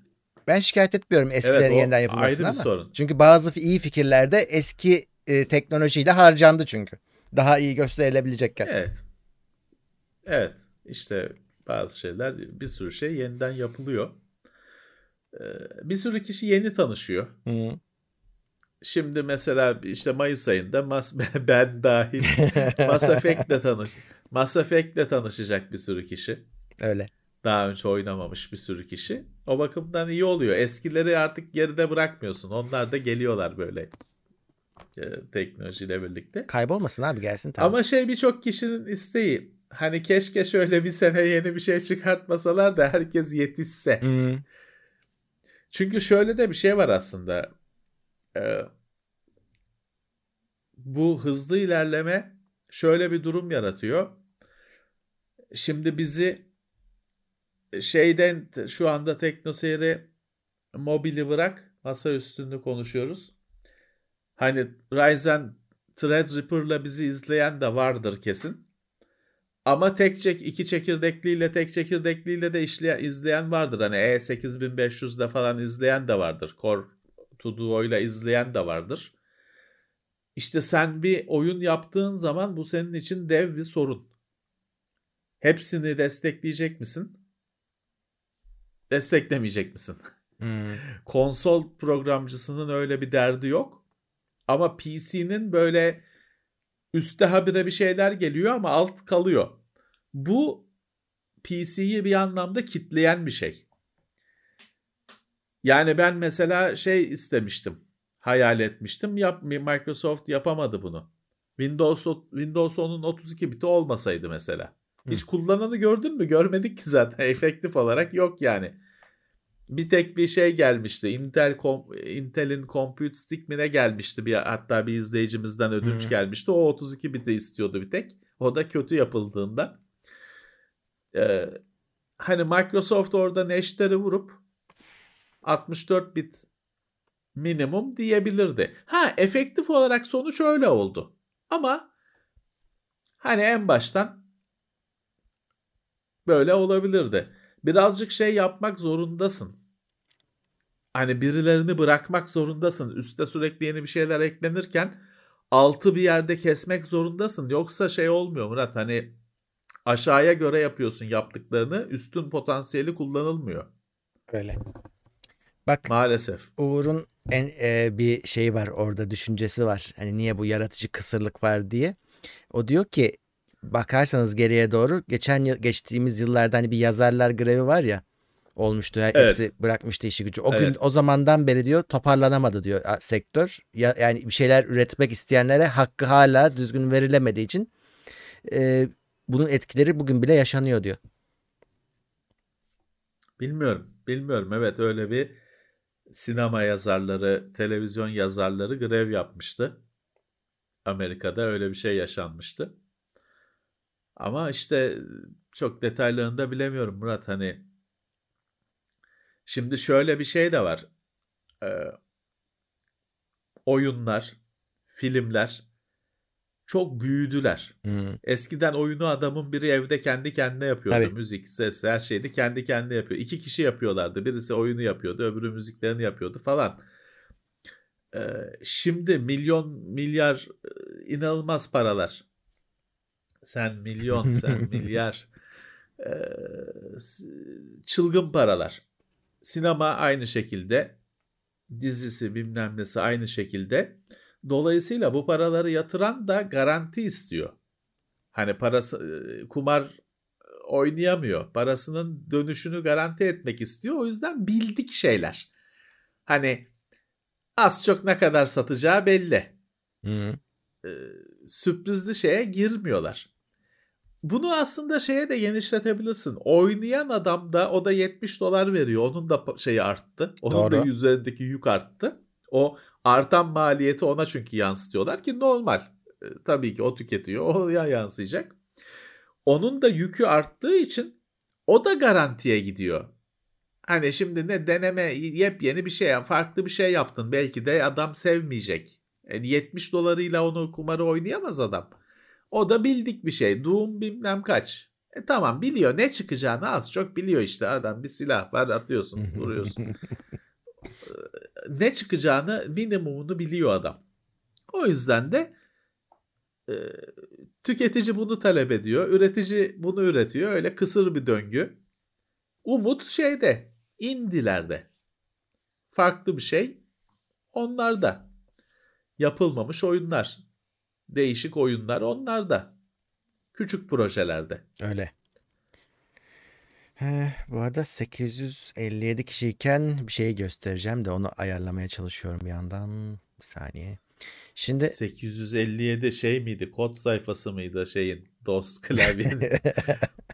Ben şikayet etmiyorum eskilerin Evet, yeniden ayrı yapılmasına bir ama. sorun. Çünkü bazı iyi fikirler de eski e, teknolojiyle harcandı çünkü. Daha iyi gösterilebilecekken. Evet. Evet. İşte bazı şeyler bir sürü şey yeniden yapılıyor. Ee, Bir sürü kişi yeni tanışıyor. Hı. Şimdi mesela işte Mayıs ayında Mas ben dahil Mass Effect'le tanış Mass Effect'le tanışacak bir sürü kişi. Öyle. Daha önce oynamamış bir sürü kişi. O bakımdan iyi oluyor. Eskileri artık geride bırakmıyorsun. Onlar da geliyorlar böyle e, teknolojiyle birlikte. Kaybolmasın abi gelsin tamam. Ama şey birçok kişinin isteği. Hani keşke şöyle bir sene yeni bir şey çıkartmasalar da herkes yetişse. Hı. Çünkü şöyle de bir şey var aslında. Ee, bu hızlı ilerleme şöyle bir durum yaratıyor. Şimdi bizi şeyden şu anda teknoseyri mobili bırak masa üstünde konuşuyoruz. Hani Ryzen Threadripper'la bizi izleyen de vardır kesin. Ama tek çek iki çekirdekliyle tek çekirdekliyle de işleyen, izleyen vardır. Hani E8500'de falan izleyen de vardır. Core to Duo'yla izleyen de vardır. İşte sen bir oyun yaptığın zaman bu senin için dev bir sorun. Hepsini destekleyecek misin? Desteklemeyecek misin? Hı. Konsol programcısının öyle bir derdi yok. Ama PC'nin böyle üstte habire bir şeyler geliyor ama alt kalıyor. Bu PC'yi bir anlamda kitleyen bir şey. Yani ben mesela şey istemiştim. Hayal etmiştim. Yap, Microsoft yapamadı bunu. Windows Windows 10'un 32 biti olmasaydı mesela. Hiç kullananı gördün mü? Görmedik ki zaten efektif olarak yok yani. Bir tek bir şey gelmişti. Intel Intel'in Compute Stick mi ne gelmişti? Bir, hatta bir izleyicimizden ödünç Hı. gelmişti. O 32 biti istiyordu bir tek. O da kötü yapıldığında. Ee, hani Microsoft orada neşteri vurup 64 bit minimum diyebilirdi. Ha efektif olarak sonuç öyle oldu. Ama hani en baştan böyle olabilirdi. Birazcık şey yapmak zorundasın. hani birilerini bırakmak zorundasın. Üste sürekli yeni bir şeyler eklenirken altı bir yerde kesmek zorundasın. Yoksa şey olmuyor Murat hani aşağıya göre yapıyorsun yaptıklarını üstün potansiyeli kullanılmıyor. Öyle. Bak Maalesef. Uğur'un en e, bir şeyi var orada düşüncesi var. Hani niye bu yaratıcı kısırlık var diye. O diyor ki bakarsanız geriye doğru geçen yıl geçtiğimiz yıllarda hani bir yazarlar grevi var ya olmuştu. Her- Evet. Hepsi bırakmıştı işi gücü. O gün Evet. o zamandan beri diyor toparlanamadı diyor sektör. Ya, yani bir şeyler üretmek isteyenlere hakkı hala düzgün verilemediği için e, bunun etkileri bugün bile yaşanıyor diyor. Bilmiyorum. Bilmiyorum. Evet öyle bir sinema yazarları, televizyon yazarları grev yapmıştı. Amerika'da öyle bir şey yaşanmıştı. Ama işte çok detaylarını da bilemiyorum Murat. Hani şimdi şöyle bir şey de var. Ee, oyunlar, filmler çok büyüdüler. Hı. Eskiden oyunu adamın biri evde kendi kendine yapıyordu. Tabii. Müzik, ses, her şeyini kendi kendine yapıyor. İki kişi yapıyorlardı. Birisi oyunu yapıyordu, öbürü müziklerini yapıyordu falan. Ee, şimdi milyon, milyar e, inanılmaz paralar. Sen milyon, sen milyar. Ee, çılgın paralar. Sinema aynı şekilde. Dizisi bilmem nesi aynı şekilde. Dolayısıyla bu paraları yatıran da garanti istiyor. Hani parası e, kumar oynayamıyor. Parasının dönüşünü garanti etmek istiyor. O yüzden bildik şeyler. Hani az çok ne kadar satacağı belli. Hı. Ee, sürprizli şeye girmiyorlar. Bunu aslında şeye de genişletebilirsin. Oynayan adam da o da 70 dolar veriyor. Onun da şeyi arttı. Onun da Doğru. üzerindeki yük arttı. O artan maliyeti ona çünkü yansıtıyorlar ki normal. E, tabii ki o tüketiyor. O ya yansıyacak. Onun da yükü arttığı için o da garantiye gidiyor. Hani şimdi ne deneme yepyeni bir şey farklı bir şey yaptın. Belki de adam sevmeyecek. Yani 70 dolarıyla onu kumarı oynayamaz adam. O da bildik bir şey. Doom bilmem kaç. E tamam biliyor ne çıkacağını az çok biliyor işte adam bir silah var atıyorsun vuruyorsun. Ne çıkacağını minimumunu biliyor adam. O yüzden de e, tüketici bunu talep ediyor. Üretici bunu üretiyor. Öyle kısır bir döngü. Umut şeyde indilerde. Farklı bir şey onlarda. Yapılmamış oyunlar. Değişik oyunlar onlarda. Küçük projelerde. Öyle. He, bu arada 857 kişiyken bir şey göstereceğim de onu ayarlamaya çalışıyorum bir yandan. Bir saniye. Şimdi 857 şey miydi? Kod sayfası mıydı şeyin? DOS klavyenin.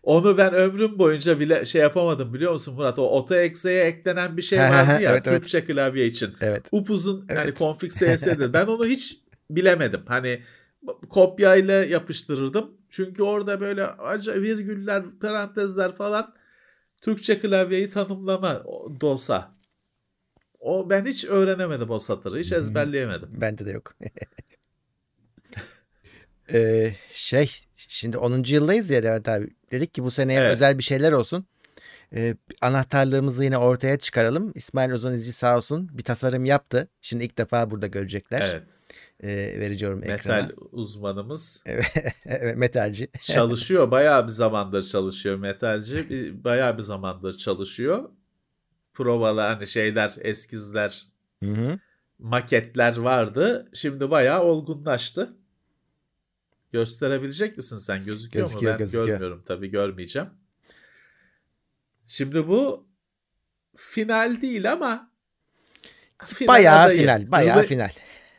Onu ben ömrüm boyunca bile şey yapamadım biliyor musun Murat? O AutoExe'ye eklenen bir şey vardı ya Evet, evet. Türkçe klavye için. evet. Upuzun Evet. config CS'dir. Ben onu hiç bilemedim. Hani kopyayla yapıştırırdım. Çünkü orada böyle acı virgüller, parantezler falan Türkçe klavyeyi tanımlama DOS'a. O ben hiç öğrenemedim o satırı. Hiç ezberleyemedim. Bende de yok. Ee, şey şimdi 10. yıldayız ya Levent abi. Dedik ki bu seneye Evet. özel bir şeyler olsun. Ee, anahtarlığımızı yine ortaya çıkaralım. İsmail Ozan İzci sağ olsun bir tasarım yaptı. Şimdi ilk defa burada görecekler. Evet. Ee, vereceğim ekrana. Metal uzmanımız Evet, metalci. çalışıyor. Bayağı bir zamandır çalışıyor metalci. Bayağı bir zamandır çalışıyor. Provalar hani şeyler, eskizler, Hı hı. maketler vardı. Şimdi bayağı olgunlaştı. Gösterebilecek misin sen? Gözüküyor, Gözüküyor, mu? Ben gözüküyor. görmüyorum tabii görmeyeceğim. Şimdi bu final değil ama final Bayağı adayı. final, bayağı Rela- final.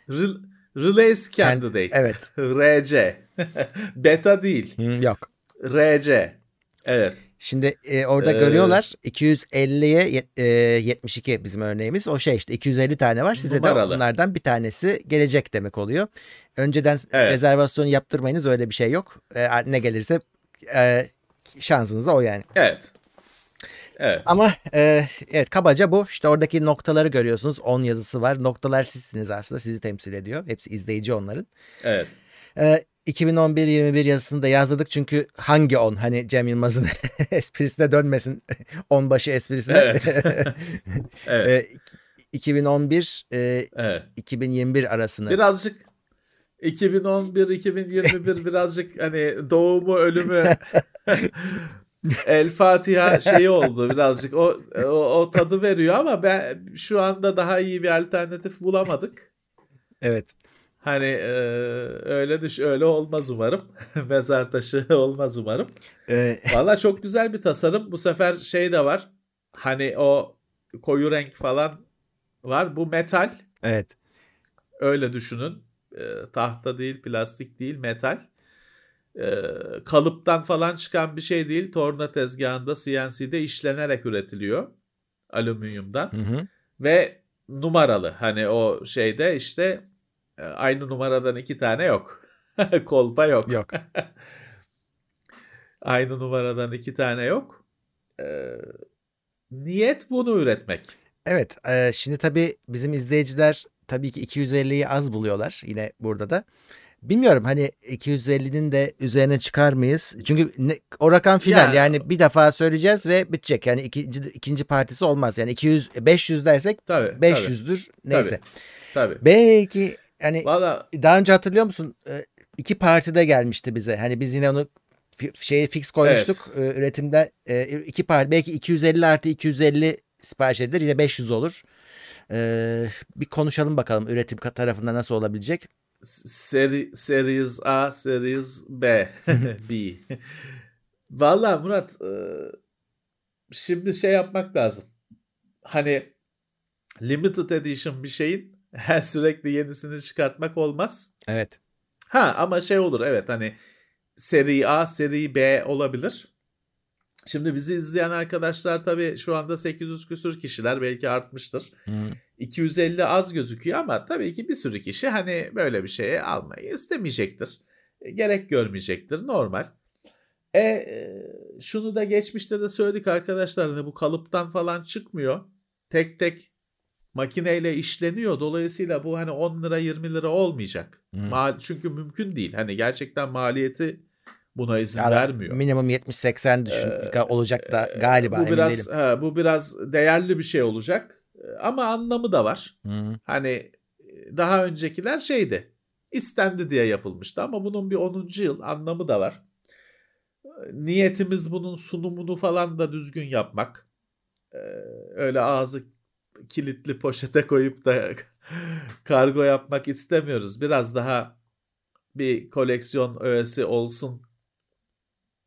Rel- Release candidate. Evet. RC. Beta değil. Hı, yok. RC. Evet. Şimdi e, orada Ee, görüyorlar 250'ye yet- e, 72 bizim örneğimiz. O şey işte 250 tane var. Size de Numaralı. bunlardan bir tanesi gelecek demek oluyor. Önceden Evet. rezervasyon yaptırmayınız öyle bir şey yok. E, ne gelirse e, şansınız da o yani. Evet. Evet. Ama e, evet kabaca bu. İşte oradaki noktaları görüyorsunuz. 10 yazısı var. Noktalar sizsiniz aslında. Sizi temsil ediyor. Hepsi izleyici onların. Evet. E, 2011-21 yazısını da yazdırdık çünkü hangi 10? Hani Cem Yılmaz'ın esprisine dönmesin. 10 başı esprisine. Evet. Evet. E, 2011 e, Evet. 2021 arasını. Birazcık 2011-2021 birazcık hani doğumu ölümü El Fatiha şeyi oldu birazcık o, o o tadı veriyor ama ben şu anda daha iyi bir alternatif bulamadık. Evet. Hani e, öyle düş öyle olmaz umarım. Mezar taşı olmaz umarım. E, Valla çok güzel bir tasarım. Bu sefer şey de var. Hani o koyu renk falan var. Bu metal. evet. Öyle düşünün. E, tahta değil, plastik değil, metal. E, kalıptan falan çıkan bir şey değil. Torna tezgahında CNC'de işlenerek üretiliyor. Alüminyumdan. Hı hı. Ve numaralı. Hani o şeyde işte e, aynı numaradan iki tane yok. Kolpa yok. Yok. Aynı numaradan iki tane yok. E, niyet bunu üretmek. Evet. e, şimdi tabii bizim izleyiciler tabii ki 250'yi az buluyorlar yine burada da. Bilmiyorum hani 250'nin de üzerine çıkar mıyız? Çünkü ne- o rakam final Ya- yani bir defa söyleyeceğiz ve bitecek. Yani ikinci ikinci partisi olmaz. Yani 200 500 dersek Tabii. 500'dür neyse. Tabii. Belki yani Valla daha önce hatırlıyor musun? E, iki partide gelmişti bize. Hani biz yine onu şeyi fix koymuştuk. E, üretimde e, iki parti belki 250 artı 250 sipariş edilir. Yine 500 olur. E, bir konuşalım bakalım üretim tarafında nasıl olabilecek. Seri, Series A, Series B. B. Valla Murat e, şimdi şey yapmak lazım. Hani limited edition bir şeyin her sürekli yenisini çıkartmak olmaz. Evet. Ha ama şey olur evet hani seri A, seri B olabilir. Şimdi bizi izleyen arkadaşlar tabii şu anda 800 küsür kişiler belki artmıştır. Hı. 250 az gözüküyor ama tabii ki bir sürü kişi hani böyle bir şeye almayı istemeyecektir. E, Gerek görmeyecektir normal. E, e, şunu da geçmişte de söyledik arkadaşlar hani bu kalıptan falan çıkmıyor. Tek tek makineyle işleniyor. Dolayısıyla bu hani 10 lira 20 lira olmayacak. Hı. Ma- çünkü mümkün değil. Hani gerçekten maliyeti buna izin Ya vermiyor. Minimum 70-80 düşün Ee, olacak da galiba bu biraz ha, bu biraz değerli bir şey olacak. E, Ama anlamı da var. Hı. Hani e, daha öncekiler şeydi. istendi diye yapılmıştı ama bunun bir 10. yıl anlamı da var. E, Niyetimiz bunun sunumunu falan da düzgün yapmak. E, Öyle ağzı kilitli poşete koyup da kargo yapmak istemiyoruz. Biraz daha bir koleksiyon öğesi olsun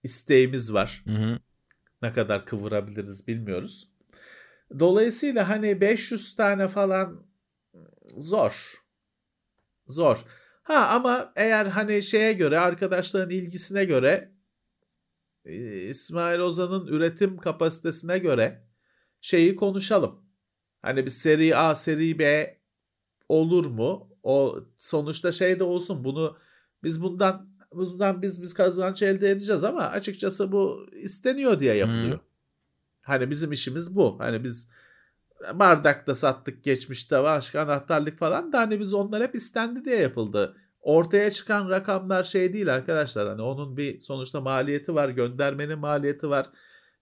isteğimiz var. Hı hı. Ne kadar kıvırabiliriz bilmiyoruz. Dolayısıyla hani 500 tane falan zor. Zor. Ha ama eğer hani şeye göre arkadaşların ilgisine göre e, İsmail Ozan'ın üretim kapasitesine göre şeyi konuşalım. Hani bir seri A, seri B olur mu? O sonuçta şey de olsun. Bunu biz bundan bundan biz biz kazanç elde edeceğiz ama açıkçası bu isteniyor diye yapılıyor. Hani bizim işimiz bu. Hani biz bardakta sattık geçmişte başka anahtarlık falan da hani biz onlar hep istendi diye yapıldı. Ortaya çıkan rakamlar şey değil arkadaşlar. Hani onun bir sonuçta maliyeti var, göndermenin maliyeti var.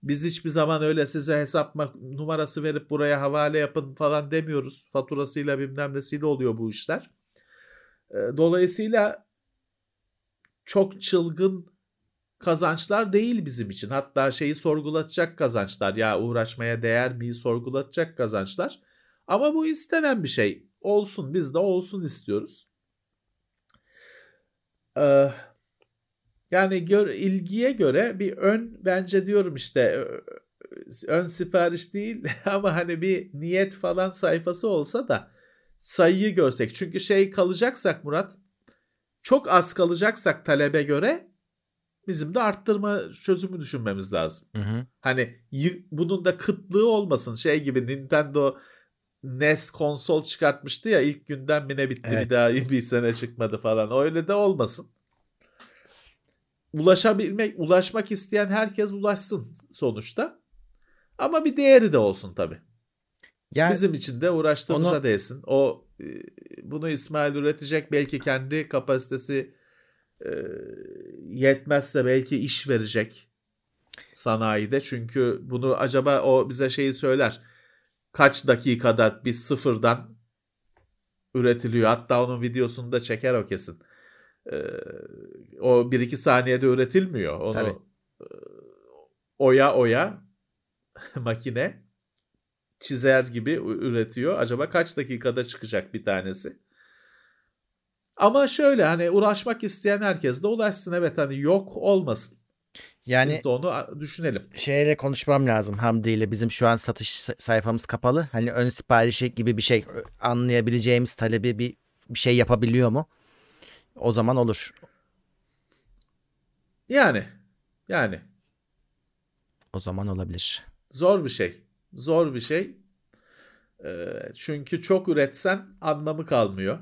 Biz hiçbir zaman öyle size hesap ma- numarası verip buraya havale yapın falan demiyoruz. Faturasıyla bilmem nesiyle oluyor bu işler. Dolayısıyla çok çılgın kazançlar değil bizim için. Hatta şeyi sorgulatacak kazançlar. Ya uğraşmaya değer miyi sorgulatacak kazançlar. Ama bu istenen bir şey. Olsun biz de olsun istiyoruz. Ee, yani gör, ilgiye göre bir ön bence diyorum işte ön sipariş değil ama hani bir niyet falan sayfası olsa da sayıyı görsek. Çünkü şey kalacaksak Murat çok az kalacaksak talebe göre bizim de arttırma çözümü düşünmemiz lazım. Hı hı. Hani bunun da kıtlığı olmasın. Şey gibi Nintendo NES konsol çıkartmıştı ya ilk günden mi ne bitti Evet. bir daha bir sene çıkmadı falan. Öyle de olmasın. Ulaşabilmek, ulaşmak isteyen herkes ulaşsın sonuçta. Ama bir değeri de olsun tabii. Yani Bizim için de uğraştığımıza onu- değsin. O e, bunu İsmail üretecek belki kendi kapasitesi e, yetmezse belki iş verecek sanayide. Çünkü bunu acaba o bize şeyi söyler. kaç dakikada bir sıfırdan üretiliyor. Hatta onun videosunu da çeker o kesin. Ee, o 1-2 saniyede üretilmiyor. Onu Tabii. e, oya oya makine çizer gibi üretiyor. Acaba kaç dakikada çıkacak bir tanesi? Ama şöyle hani uğraşmak isteyen herkes de ulaşsın. Evet hani yok olmasın. Yani Biz de onu düşünelim. şeyle konuşmam lazım Hamdi ile bizim şu an satış sa- sayfamız kapalı. Hani ön siparişi gibi bir şey anlayabileceğimiz talebi bir, bir şey yapabiliyor mu? O zaman olur. Yani yani O zaman olabilir. zor bir şey. Zor bir şey. Ee, çünkü çok üretsen anlamı kalmıyor.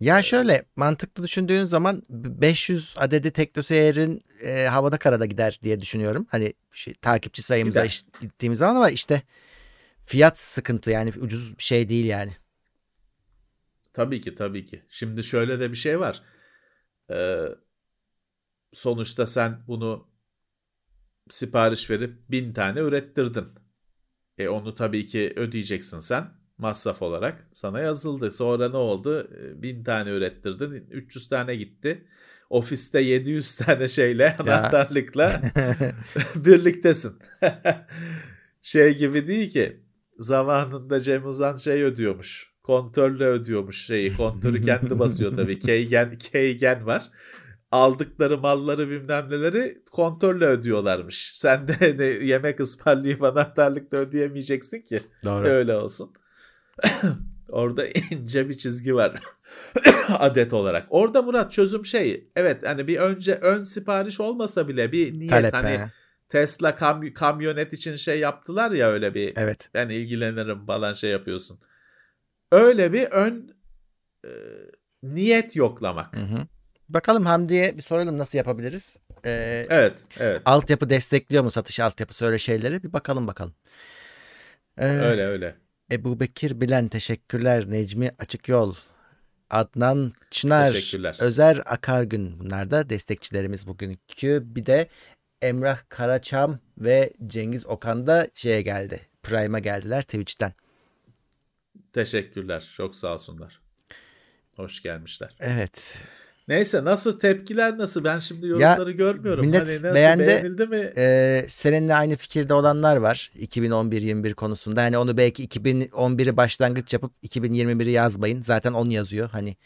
Ya şöyle mantıklı düşündüğün zaman b- 500 adedi Teknoseyir'in e, havada karada gider diye düşünüyorum. Hani şey, takipçi sayımıza iş- gittiğimiz zaman ama işte fiyat sıkıntı yani ucuz bir şey değil yani. Tabii ki tabii ki. Şimdi şöyle de bir şey var. Ee, sonuçta sen bunu sipariş verip bin tane ürettirdin. E onu tabii ki ödeyeceksin sen masraf olarak. Sana yazıldı. Sonra ne oldu? E, Bin tane ürettirdin. 300 tane gitti. Ofiste 700 tane şeyle anahtarlıkla birliktesin. şey gibi değil ki zamanında Cem Uzan şey ödüyormuş. Kontörle ödüyormuş şeyi. Kontörü kendi basıyor tabii. Keygen, keygen var. Aldıkları malları bilmem neleri kontörle ödüyorlarmış. Sen de, de yemek ısmarlayıp anahtarlıkla ödeyemeyeceksin ki. Doğru. Öyle olsun. Orada ince bir çizgi var adet olarak. Orada Murat çözüm şey. Evet hani bir önce ön sipariş olmasa bile bir niyet Talep hani he. Tesla kam- kamyonet için şey yaptılar ya öyle bir Evet. ben ilgilenirim falan şey yapıyorsun. Öyle bir ön e, niyet yoklamak. Hı hı. Bakalım Hamdi'ye bir soralım nasıl yapabiliriz. Ee, Evet, evet. altyapı destekliyor mu satış altyapısı öyle şeyleri bir bakalım bakalım. Ee, Öyle öyle. Ebu Bekir Bilen teşekkürler. Necmi Açık Yol. Adnan Çınar. Teşekkürler. Özer Akargün. Bunlar da destekçilerimiz bugünkü. Bir de Emrah Karaçam ve Cengiz Okan da şeye geldi. Prime'a geldiler Twitch'ten. Teşekkürler. Çok sağ olsunlar. Hoş gelmişler. Evet. Neyse nasıl tepkiler nasıl? Ben şimdi yorumları görmüyorum. millet hani nasıl beğendi. beğenildi mi? Ee, seninle aynı fikirde olanlar var 2011-21 konusunda. Hani onu belki 2011'i başlangıç yapıp 2021'i yazmayın. Zaten onu yazıyor. Hani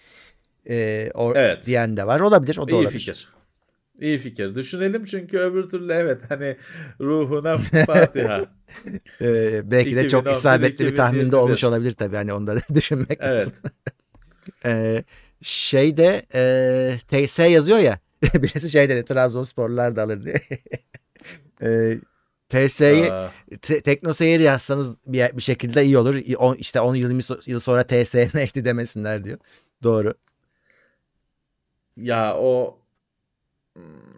e, o Evet. diyen de var. Olabilir. O da İyi olabilir. fikir. İyi fikir. Düşünelim çünkü öbür türlü evet hani ruhuna Fatiha. Ee, belki de çok 2011, isabetli bir tahminde 2021. olmuş olabilir tabii. Hani onu da düşünmek Evet. Ee, şeyde e, TS yazıyor ya. Birisi şey dedi Trabzonsporlular da alır diye. ee, TS'yi Aa, te- teknoseyir yazsanız bir, bir şekilde iyi olur. On- işte 10 yıl, yıl sonra TS'ye ekli demesinler diyor. Doğru. ya o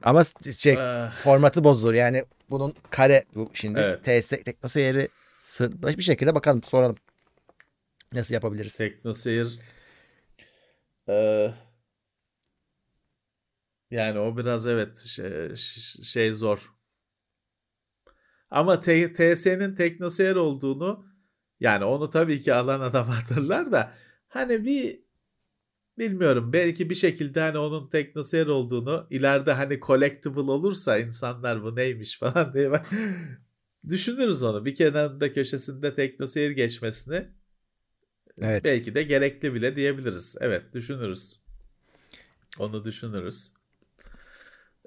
Ama s- şey Ah, formatı bozulur. Yani bunun kare bu şimdi. Evet. TS teknoseyiri sığ- bir şekilde bakalım soralım. Nasıl yapabiliriz? Teknoseyir Ee, yani o biraz evet şey, şey zor. Ama TS'nin teknoseyir olduğunu yani onu tabii ki alan adam hatırlar da hani bir bilmiyorum belki bir şekilde hani onun teknoseyir olduğunu ileride hani collectible olursa insanlar bu neymiş falan diye düşünürüz onu. Bir kenarında köşesinde teknoseyir geçmesini Evet. Belki de gerekli bile diyebiliriz. Evet düşünürüz. Onu düşünürüz.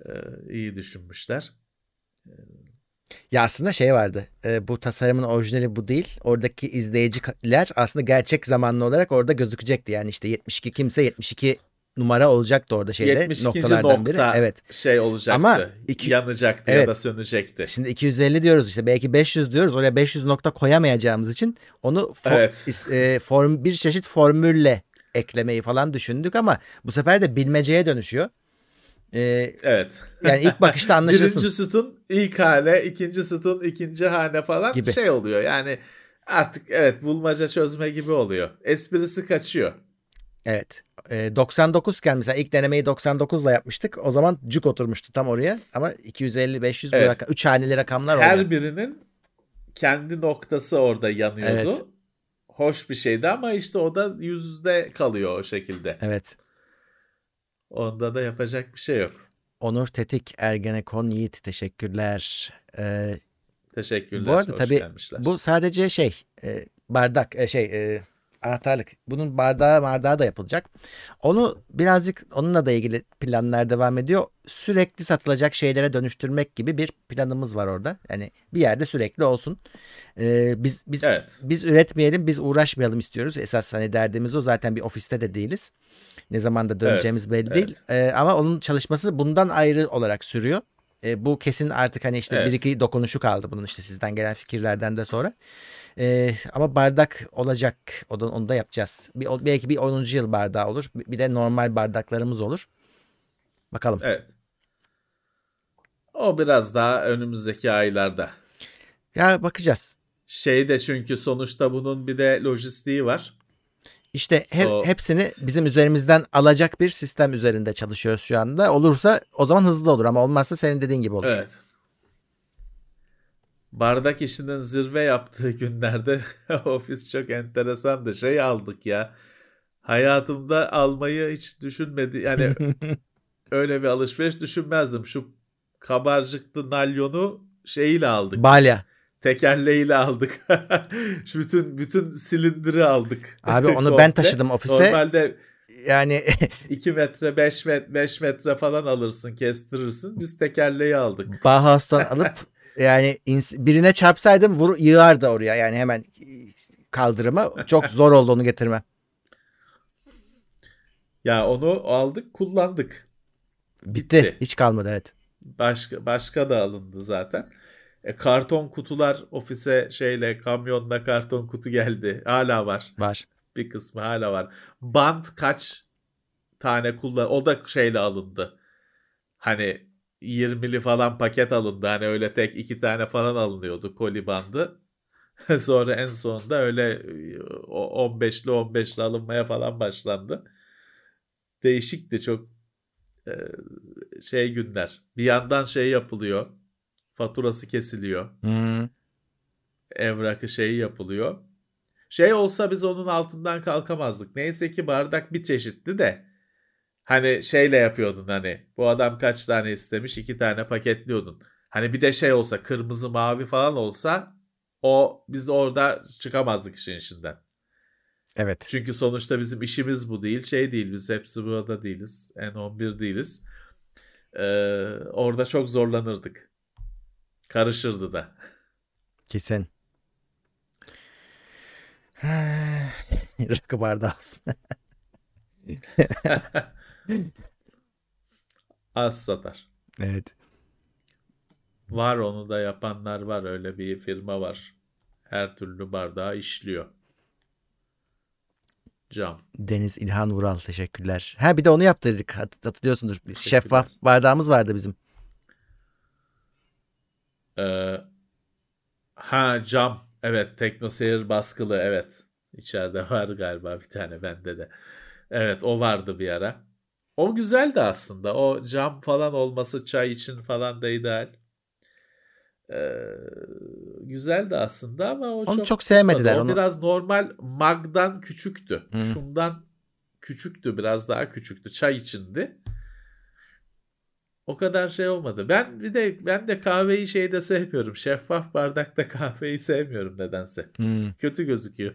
Ee, iyi düşünmüşler. Ya aslında şey vardı. e, bu tasarımın orijinali bu değil. Oradaki izleyiciler aslında gerçek zamanlı olarak orada gözükecekti. Yani işte 72 kimse 72 numara olacaktı orada şeyde. 72. noktalardan biri. nokta Evet. şey olacaktı. Ama iki- yanacaktı Evet. ya da sönecekti. Şimdi 250 diyoruz işte belki 500 diyoruz. Oraya 500 nokta koyamayacağımız için onu fo- Evet. e, form bir çeşit formülle eklemeyi falan düşündük ama bu sefer de bilmeceye dönüşüyor. E, Evet. yani ilk bakışta anlaşılsın. Birinci sütun ilk hane, ikinci sütun ikinci hane falan Gibi. şey oluyor. Yani artık evet bulmaca çözme gibi oluyor. Esprisi kaçıyor. Evet. E, 99 iken mesela ilk denemeyi 99 ile yapmıştık. O zaman cuk oturmuştu tam oraya. Ama 250 500 Evet. rakam 3 haneli rakamlar Her oluyor. birinin kendi noktası orada yanıyordu. Evet. Hoş bir şeydi ama işte o da yüzde kalıyor o şekilde. Evet. Onda da yapacak bir şey yok. Onur Tetik, Ergenekon Yiğit teşekkürler. Ee, Teşekkürler. bu arada tabii gelmişler. bu sadece şey e, bardak e, şey e, anahtarlık. Bunun bardağı bardağı da yapılacak. Onu birazcık onunla da ilgili planlar devam ediyor. Sürekli satılacak şeylere dönüştürmek gibi bir planımız var orada. Yani bir yerde sürekli olsun. Ee, biz biz Evet. biz üretmeyelim, biz uğraşmayalım istiyoruz. Esas hani derdimiz o. Zaten bir ofiste de değiliz. Ne zaman da döneceğimiz belli evet. değil. Ee, ama onun çalışması bundan ayrı olarak sürüyor. Ee, bu kesin artık hani işte bir Evet. iki dokunuşu kaldı bunun işte sizden gelen fikirlerden de sonra. Ee, ama bardak olacak. O da, onu da yapacağız. Bir, belki bir 10. yıl bardağı olur. Bir de normal bardaklarımız olur. Bakalım. Evet. O biraz daha önümüzdeki aylarda. Ya bakacağız. Şey de çünkü sonuçta bunun bir de lojistiği var. İşte he- O- hepsini bizim üzerimizden alacak bir sistem üzerinde çalışıyoruz şu anda. Olursa o zaman hızlı olur ama olmazsa senin dediğin gibi olur. Evet. Bardak işinin zirve yaptığı günlerde ofis çok enteresandı. Şey aldık ya. Hayatımda almayı hiç düşünmedi. Yani öyle bir alışveriş düşünmezdim. Şu kabarcıklı nalyonu şeyiyle aldık. Balya. Tekerleğiyle aldık. Şu bütün bütün silindiri aldık. Abi onu ben taşıdım ofise. Normalde Yani 2 metre 5 metre 5 metre falan alırsın kestirirsin. Biz tekerleği aldık. Bauhaus'tan alıp yani birine çarpsaydım vur yığardı oraya. Yani hemen kaldırıma. Çok zor oldu onu getirmem. Ya onu aldık kullandık. Bitti. Bitti. Hiç kalmadı evet. Başka başka da alındı zaten. E, karton kutular ofise şeyle kamyonla karton kutu geldi. Hala var. Var. Bir kısmı hala var. Bant kaç tane kullan o da şeyle alındı. Hani 20'li falan paket alındı. Hani öyle tek iki tane falan alınıyordu koli bandı. Sonra en sonunda öyle e, o 15'li 15'li alınmaya falan başlandı. Değişikti çok e, şey günler. Bir yandan şey yapılıyor. Faturası kesiliyor. Hmm. Evrakı şeyi yapılıyor. Şey olsa biz onun altından kalkamazdık. Neyse ki bardak bir çeşitli de hani şeyle yapıyordun hani bu adam kaç tane istemiş iki tane paketliyordun. Hani bir de şey olsa kırmızı mavi falan olsa o biz orada çıkamazdık işin içinden. Evet. Çünkü sonuçta bizim işimiz bu değil şey değil biz hepsi burada değiliz N11 değiliz. Ee, orada çok zorlanırdık. Karışırdı da. Kesin. Rakı bardağı olsun. Az satar. evet. Var onu da yapanlar var. Öyle bir firma var. Her türlü bardağı işliyor. Cam. Deniz İlhan Vural teşekkürler. Ha bir de onu yaptırdık. Hat- Hatırlıyorsundur. Bir Şeffaf bardağımız vardı bizim. Ee, ha cam. Evet TeknoSeyir baskılı. Evet. İçeride var galiba bir tane bende de. Evet o vardı bir ara. O güzeldi aslında. O cam falan olması çay için falan da ideal. Ee, güzeldi aslında ama o Onu çok, çok sevmediler. O Onu biraz normal magdan küçüktü. Hı. Şundan küçüktü biraz daha küçüktü. Çay içindi. O kadar şey olmadı. Ben bir de ben de kahveyi şeyde sevmiyorum. Şeffaf bardakta kahveyi sevmiyorum nedense. Hmm. Kötü gözüküyor.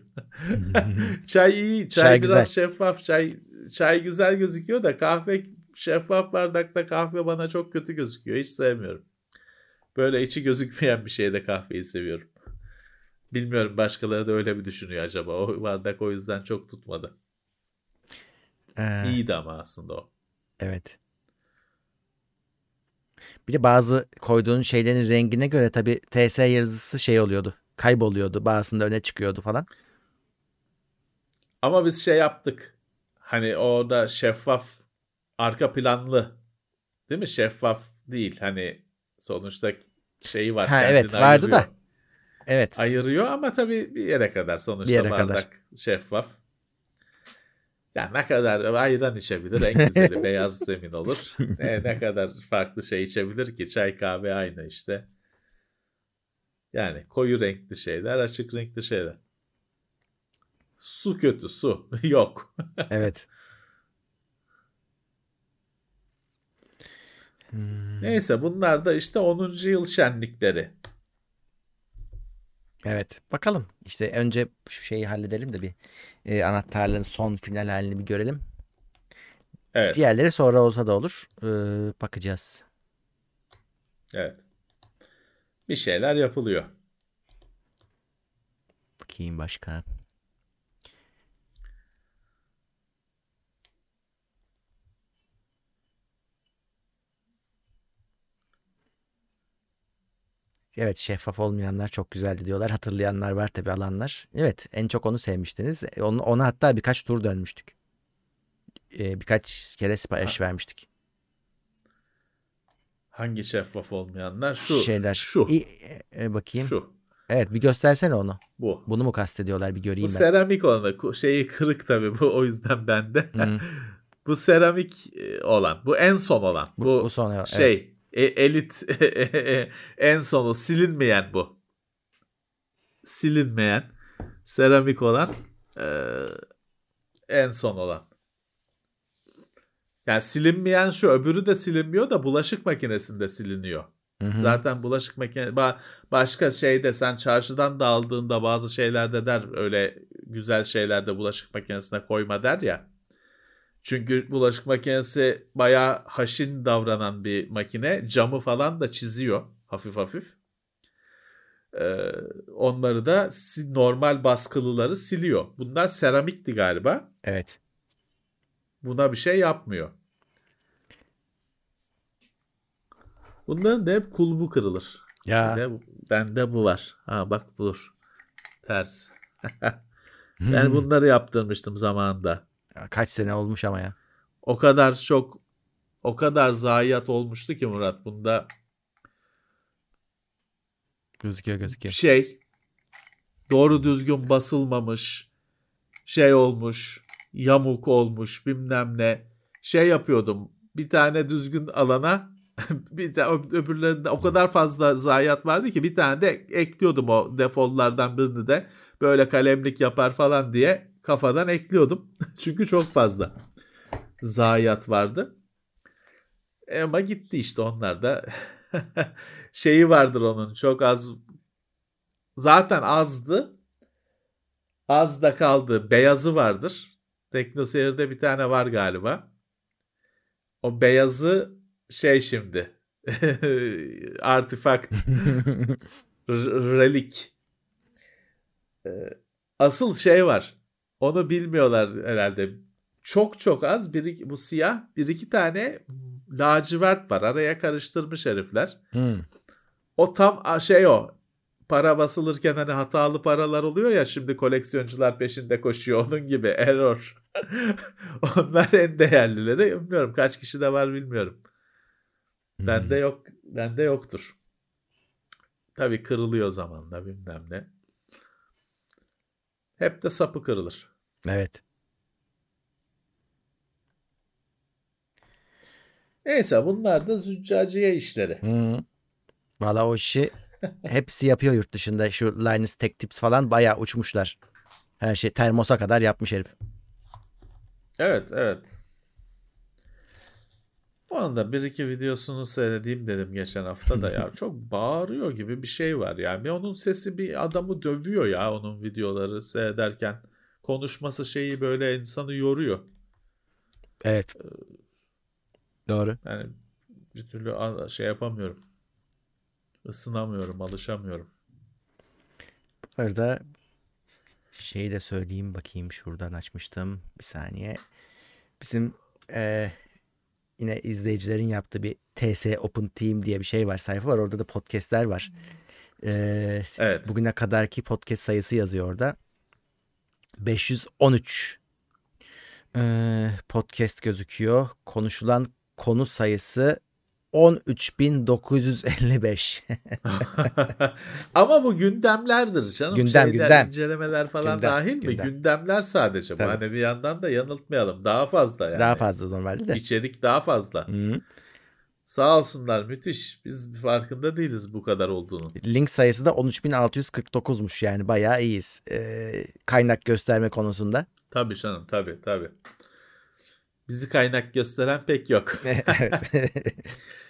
çay iyi, çay, Çay biraz güzel. şeffaf, çay çay güzel gözüküyor da kahve şeffaf bardakta kahve bana çok kötü gözüküyor. Hiç sevmiyorum. Böyle içi gözükmeyen bir şeyde kahveyi seviyorum. Bilmiyorum başkaları da öyle mi düşünüyor acaba? O bardak o yüzden çok tutmadı. Ee, İyiydi ama aslında o. Evet. Bir de bazı koyduğun şeylerin rengine göre tabii TS yazısı şey oluyordu. Kayboluyordu. Bazısında öne çıkıyordu falan. Ama biz şey yaptık. Hani orada şeffaf arka planlı değil mi? Şeffaf değil. Hani sonuçta şeyi var. Ha, evet, vardı da. Evet. Ayırıyor ama tabii bir yere kadar sonuçta Bir yere bardak kadar. şeffaf. Ya ne kadar ayran içebilir en güzeli beyaz zemin olur. Ne, ne kadar farklı şey içebilir ki çay kahve aynı işte. Yani koyu renkli şeyler, açık renkli şeyler. Su kötü, su yok. Evet. Hmm, Neyse bunlar da işte 10. yıl şenlikleri. Evet. Bakalım. İşte önce şu şeyi halledelim de bir e, anahtarlığın son final halini bir görelim. Evet, Diğerleri sonra olsa da olur. Ee, bakacağız. evet. Bir şeyler yapılıyor. Bakayım başka. Evet şeffaf olmayanlar çok güzeldi diyorlar. Hatırlayanlar var tabii alanlar. Evet en çok onu sevmiştiniz. Onu, ona hatta birkaç tur dönmüştük. Ee, birkaç kere sipariş vermiştik. Hangi şeffaf olmayanlar? Şu, Şeyler. şu, e, e, bakayım. şu, Evet bir göstersene onu. bu. Bunu mu kastediyorlar bir Bu göreyim ben. seramik olanı, şeyi kırık tabii bu o yüzden bende. Hı. bu seramik e, olan, bu en son olan. Bu, Bu, bu son evet. şey, e- elit en sonu silinmeyen bu. Silinmeyen seramik olan e, en son olan. Yani silinmeyen şu öbürü de silinmiyor da bulaşık makinesinde siliniyor. Hı hı. Zaten bulaşık makine ba- başka şeyde sen çarşıdan da aldığında bazı şeylerde der öyle güzel şeylerde bulaşık makinesine koyma der ya. Çünkü bulaşık makinesi bayağı haşin davranan bir makine. Camı falan da çiziyor hafif hafif. Ee, onları da normal baskılıları siliyor. Bunlar seramikti galiba. Evet. Buna bir şey yapmıyor. Bunların da hep kulbu kırılır. Ya. Bir de, bende bu var. Ha bak dur. Ters. Hmm. Ben bunları yaptırmıştım zamanında. Kaç sene olmuş ama ya. O kadar çok o kadar zayiat olmuştu ki Murat bunda Gözüküyor gözüküyor. şey doğru düzgün basılmamış şey olmuş yamuk olmuş bilmem ne şey yapıyordum bir tane düzgün alana bir de öbürlerinde o kadar fazla zayiat vardı ki bir tane de ekliyordum o defollardan birini de böyle kalemlik yapar falan diye kafadan ekliyordum. Çünkü çok fazla zayiat vardı. E Ama gitti işte onlar da. Şeyi vardır onun çok az zaten azdı. Az da kaldı. Beyazı vardır. Teknoseyir'de bir tane var galiba. O beyazı şey şimdi. Artifakt. relik. Ee, Asıl şey var. Onu bilmiyorlar herhalde. Çok çok az bir iki- bu siyah bir iki tane lacivert var. Araya karıştırmış herifler. Hmm. O tam şey o. Para basılırken hani hatalı paralar oluyor ya şimdi koleksiyoncular peşinde koşuyor onun gibi error. Onlar en değerlileri. Bilmiyorum kaç kişi de var bilmiyorum. Bende yok bende yoktur. Tabii kırılıyor zamanla bilmem ne. Hep de sapı kırılır. Evet. Neyse bunlar da züccaciye işleri. Hı. Valla o işi hepsi yapıyor yurt dışında. Şu Linus Tech Tips falan bayağı uçmuşlar. Her şey termosa kadar yapmış herif. Evet evet. Onun da bir iki videosunu seyredeyim dedim geçen hafta da ya. Çok bağırıyor gibi bir şey var yani. Onun sesi bir adamı dövüyor ya onun videoları seyrederken. Konuşması şeyi böyle insanı yoruyor. Evet. Doğru. Yani bir türlü şey yapamıyorum. Isınamıyorum, alışamıyorum. Bu arada şeyi de söyleyeyim bakayım şuradan açmıştım. Bir saniye. Bizim eee, yine izleyicilerin yaptığı bir TS Open Team diye bir şey var. Sayfa var. Orada da podcastler var. Eee, Evet. bugüne kadarki podcast sayısı yazıyor orada. 513 eee, podcast gözüküyor. Konuşulan konu sayısı 13.955. Ama bu gündemlerdir canım. Gündem, Şeyler, gündem. incelemeler falan Gündem, dahil mi? gündem. Gündemler sadece. Tabii. Hani bir yandan da yanıltmayalım. Daha fazla yani. Daha fazla normalde de. İçerik daha fazla. Hı. Sağ olsunlar müthiş. Biz farkında değiliz bu kadar olduğunu. Link sayısı da 13.649'muş yani bayağı iyiyiz. Ee, kaynak gösterme konusunda. Tabii canım tabii tabii. Bizi kaynak gösteren pek yok. evet.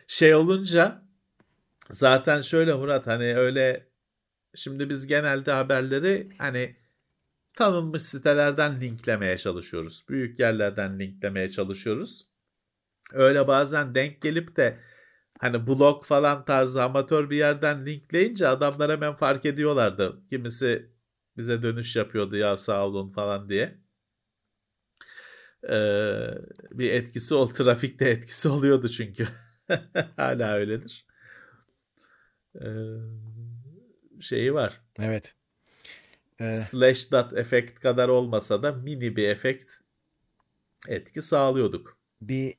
şey olunca zaten şöyle Murat hani öyle şimdi biz genelde haberleri hani tanınmış sitelerden linklemeye çalışıyoruz. Büyük yerlerden linklemeye çalışıyoruz. Öyle bazen denk gelip de hani blog falan tarzı amatör bir yerden linkleyince adamlar hemen fark ediyorlardı. Kimisi bize dönüş yapıyordu ya sağ olun falan diye. Ee, bir etkisi ol trafikte etkisi oluyordu çünkü. Hala öyledir. Ee, şeyi var. Evet. Ee, Slash dot efekt kadar olmasa da mini bir efekt etki sağlıyorduk. Bir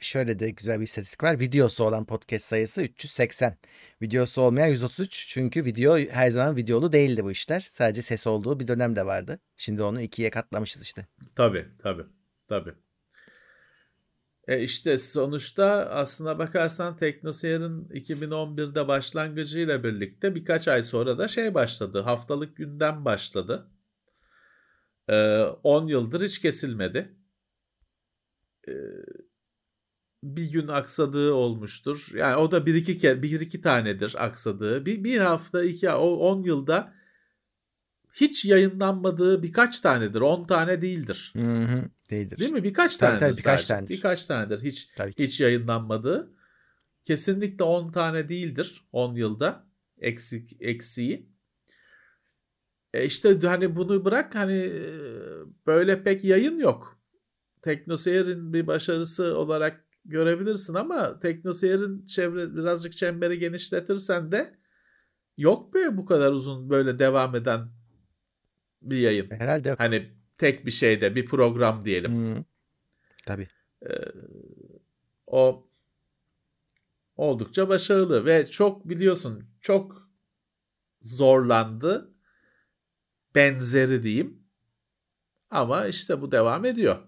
şöyle de güzel bir istatistik var. Videosu olan podcast sayısı 380. Videosu olmayan 133. Çünkü video her zaman videolu değildi bu işler. Sadece ses olduğu bir dönem de vardı. Şimdi onu ikiye katlamışız işte. Tabii tabii. Tabii. E işte sonuçta aslına bakarsan TeknoSeyir'in 2011'de başlangıcıyla birlikte birkaç ay sonra da şey başladı. Haftalık gündem başladı. Ee, 10 yıldır hiç kesilmedi. Ee, bir gün aksadığı olmuştur. Yani o da bir iki kere bir iki tanedir aksadığı. Bir, bir hafta iki o 10 yılda hiç yayınlanmadığı birkaç tanedir. 10 tane değildir. Hı hı, değildir. Değil mi? Birkaç tabii, tanedir. Tabii, birkaç tanedir. Birkaç tanedir. Hiç tabii ki. hiç yayınlanmadığı. Kesinlikle 10 tane değildir 10 yılda eksik eksiği. E işte hani bunu bırak hani böyle pek yayın yok. Teknoseyir'in bir başarısı olarak görebilirsin ama Teknoseyir'in çevre birazcık çemberi genişletirsen de yok be bu kadar uzun böyle devam eden bir yayın. Herhalde yok. Hani tek bir şeyde bir program diyelim. Hı, tabii. Ee, o oldukça başarılı ve çok biliyorsun çok zorlandı benzeri diyeyim ama işte bu devam ediyor.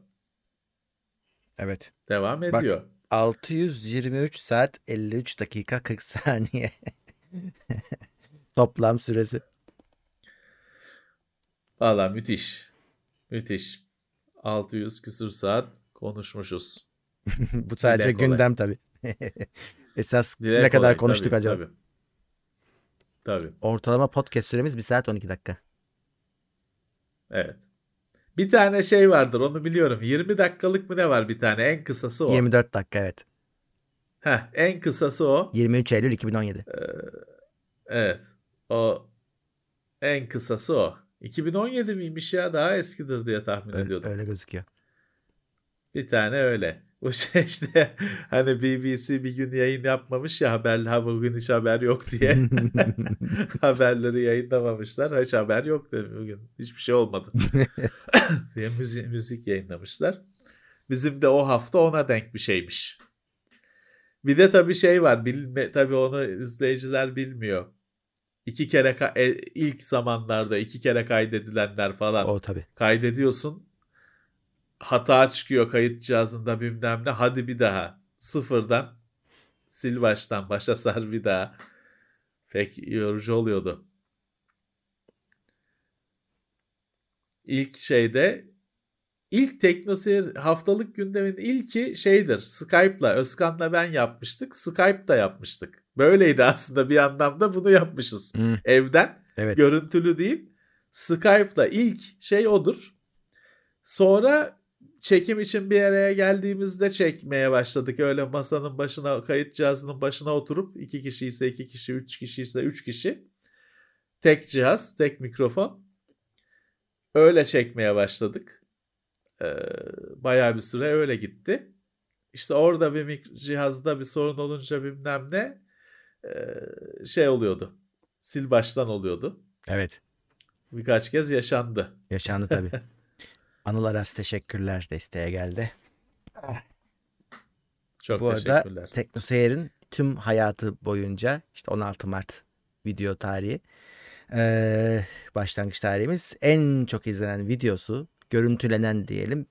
Evet. Devam Bak, ediyor. 623 saat 53 dakika 40 saniye. Toplam süresi. Valla müthiş. Müthiş. 600 küsür saat konuşmuşuz. Bu sadece Dile gündem tabii. Esas Dile ne kadar kolay, konuştuk tabii, acaba? Tabii. tabii. Ortalama podcast süremiz 1 saat 12 dakika. Evet. Bir tane şey vardır onu biliyorum. 20 dakikalık mı ne var bir tane? En kısası o. 24 dakika evet. Heh, en kısası o. 23 Eylül 2017. Evet. O en kısası o. 2017 miymiş ya? Daha eskidir diye tahmin Öyle, ediyordum. öyle gözüküyor. Bir tane öyle. Bu şey işte hani BBC bir gün yayın yapmamış ya haber ha bugün hiç haber yok diye haberleri yayınlamamışlar. Hiç haber yok dedi bugün. Hiçbir şey olmadı. diye müzik, müzik yayınlamışlar. Bizim de o hafta ona denk bir şeymiş. Bir de tabii şey var. Bilme, tabii onu izleyiciler bilmiyor. İki kere e, ilk zamanlarda iki kere kaydedilenler falan o tabii. kaydediyorsun. Hata çıkıyor kayıt cihazında bilmem ne. Hadi bir daha. Sıfırdan sil baştan başa sar bir daha. Pek yorucu oluyordu. İlk şeyde ilk teknoseyir haftalık gündemin ilki şeydir. Skype'la Özkan'la ben yapmıştık. Skype'da yapmıştık. Böyleydi aslında bir anlamda bunu yapmışız. Hı, Evden evet. görüntülü değil. Skype'la ilk şey odur. Sonra çekim için bir araya geldiğimizde çekmeye başladık. Öyle masanın başına, kayıt cihazının başına oturup iki kişi ise iki kişi, üç kişi ise üç kişi. Tek cihaz, tek mikrofon. Öyle çekmeye başladık. Ee, bayağı bir süre öyle gitti. İşte orada bir mik- cihazda bir sorun olunca bilmem ne e, şey oluyordu. Sil baştan oluyordu. Evet. Birkaç kez yaşandı. Yaşandı tabii. Anıl Aras teşekkürler desteğe geldi. Çok Bu arada teşekkürler. Teknoseyir'in tüm hayatı boyunca işte 16 Mart video tarihi ee, başlangıç tarihimiz en çok izlenen videosu görüntülenen diyelim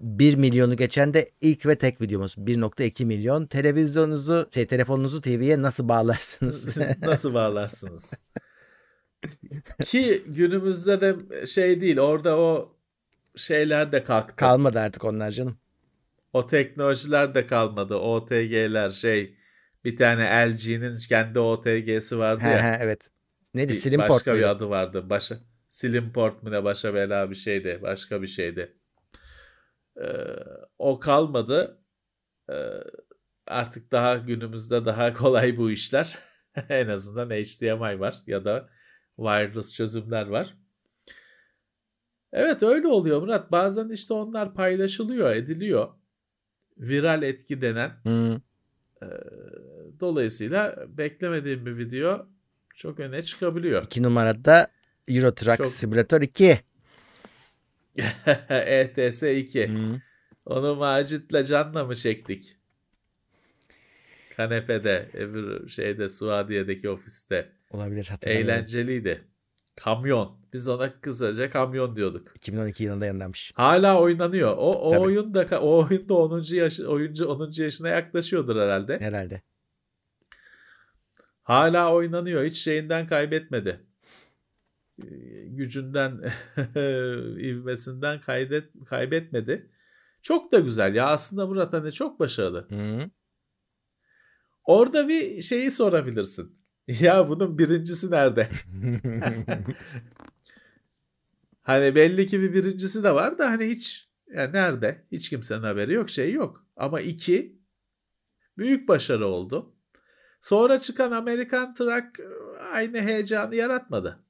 1 milyonu geçen de ilk ve tek videomuz 1.2 milyon. Televizyonunuzu, şey, telefonunuzu TV'ye nasıl bağlarsınız? Nasıl bağlarsınız? Ki günümüzde de şey değil orada o şeyler de kalktı. Kalmadı artık onlar canım. o teknolojiler de kalmadı. OTG'ler şey bir tane LG'nin kendi OTG'si vardı He ya. he evet. Neydi? Slim başka bir adı vardı. Başa Slimport mu ne başa bela bir şeydi. Başka bir şeydi. Ee, o kalmadı. Ee, artık daha günümüzde daha kolay bu işler. en azından HDMI var ya da wireless çözümler var. Evet öyle oluyor Murat. Bazen işte onlar paylaşılıyor, ediliyor. Viral etki denen. Hı. Ee, dolayısıyla beklemediğim bir video çok öne çıkabiliyor. İki numarada Euro Truck Çok- Simulator 2. ETS 2. Hı. Onu Macit'le Can'la mı çektik? Kanepede, öbür şeyde Suadiye'deki ofiste. Olabilir hatırlamıyorum. Eğlenceliydi. Kamyon. Biz ona kısaca kamyon diyorduk. 2012 yılında yayınlanmış. Hala oynanıyor. O, o Tabii. oyun da o oyunda 10. yaş oyuncu 10. yaşına yaklaşıyordur herhalde. Herhalde. Hala oynanıyor. Hiç şeyinden kaybetmedi. Ee, Gücünden, ivmesinden kaydet, kaybetmedi. Çok da güzel ya. Aslında Murat hani çok başarılı. Hı. Orada bir şeyi sorabilirsin. Ya bunun birincisi nerede? Hani belli ki bir birincisi de var da hani hiç yani nerede? Hiç kimsenin haberi yok, şey yok. Ama iki büyük başarı oldu. Sonra çıkan Amerikan Truck aynı heyecanı yaratmadı.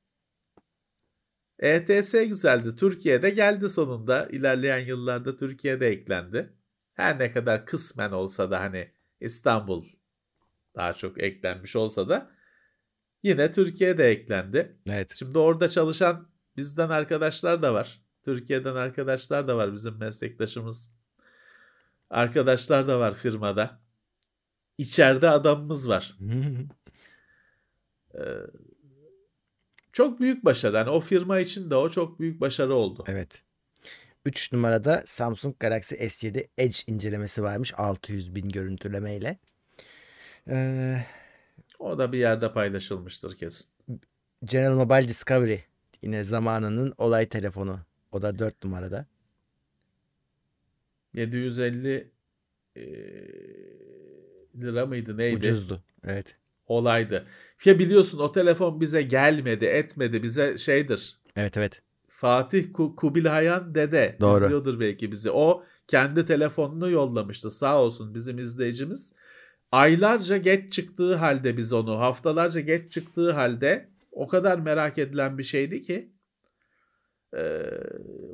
ETS güzeldi. Türkiye'de geldi sonunda. İlerleyen yıllarda Türkiye'de eklendi. Her ne kadar kısmen olsa da hani İstanbul daha çok eklenmiş olsa da yine Türkiye'de eklendi. evet. Şimdi orada çalışan bizden arkadaşlar da var. Türkiye'den arkadaşlar da var bizim meslektaşımız. Arkadaşlar da var firmada. İçeride adamımız var. Ee, çok büyük başarı. Yani o firma için de o çok büyük başarı oldu. evet. 3 numarada Samsung Galaxy S7 Edge incelemesi varmış 600 bin görüntülemeyle. Ee, O da bir yerde paylaşılmıştır kesin. General Mobile Discovery yine zamanının olay telefonu. O da 4 numarada. 750 e, lira mıydı neydi? Ucuzdu. Evet. Olaydı. Ya biliyorsun o telefon bize gelmedi, etmedi. Bize şeydir. Evet evet. Fatih Ku- Kubilhayan dede Doğru. izliyordur belki bizi. O kendi telefonunu yollamıştı. Sağ olsun bizim izleyicimiz. Aylarca geç çıktığı halde biz onu, haftalarca geç çıktığı halde o kadar merak edilen bir şeydi ki eee,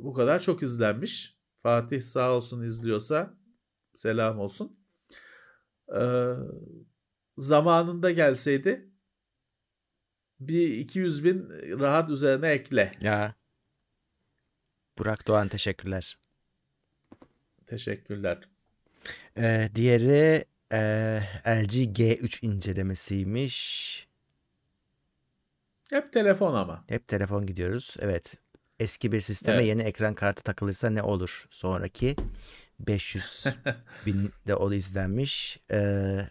bu kadar çok izlenmiş. Fatih sağ olsun izliyorsa selam olsun. Eee, zamanında gelseydi bir 200 bin rahat üzerine ekle. Ya. Burak Doğan teşekkürler. Teşekkürler. Ee, diğeri ee, LG G3 incelemesiymiş. Hep telefon ama. Hep telefon gidiyoruz. Evet. Eski bir sisteme Evet. yeni ekran kartı takılırsa ne olur? Sonraki 500 bin de o izlenmiş. Ee,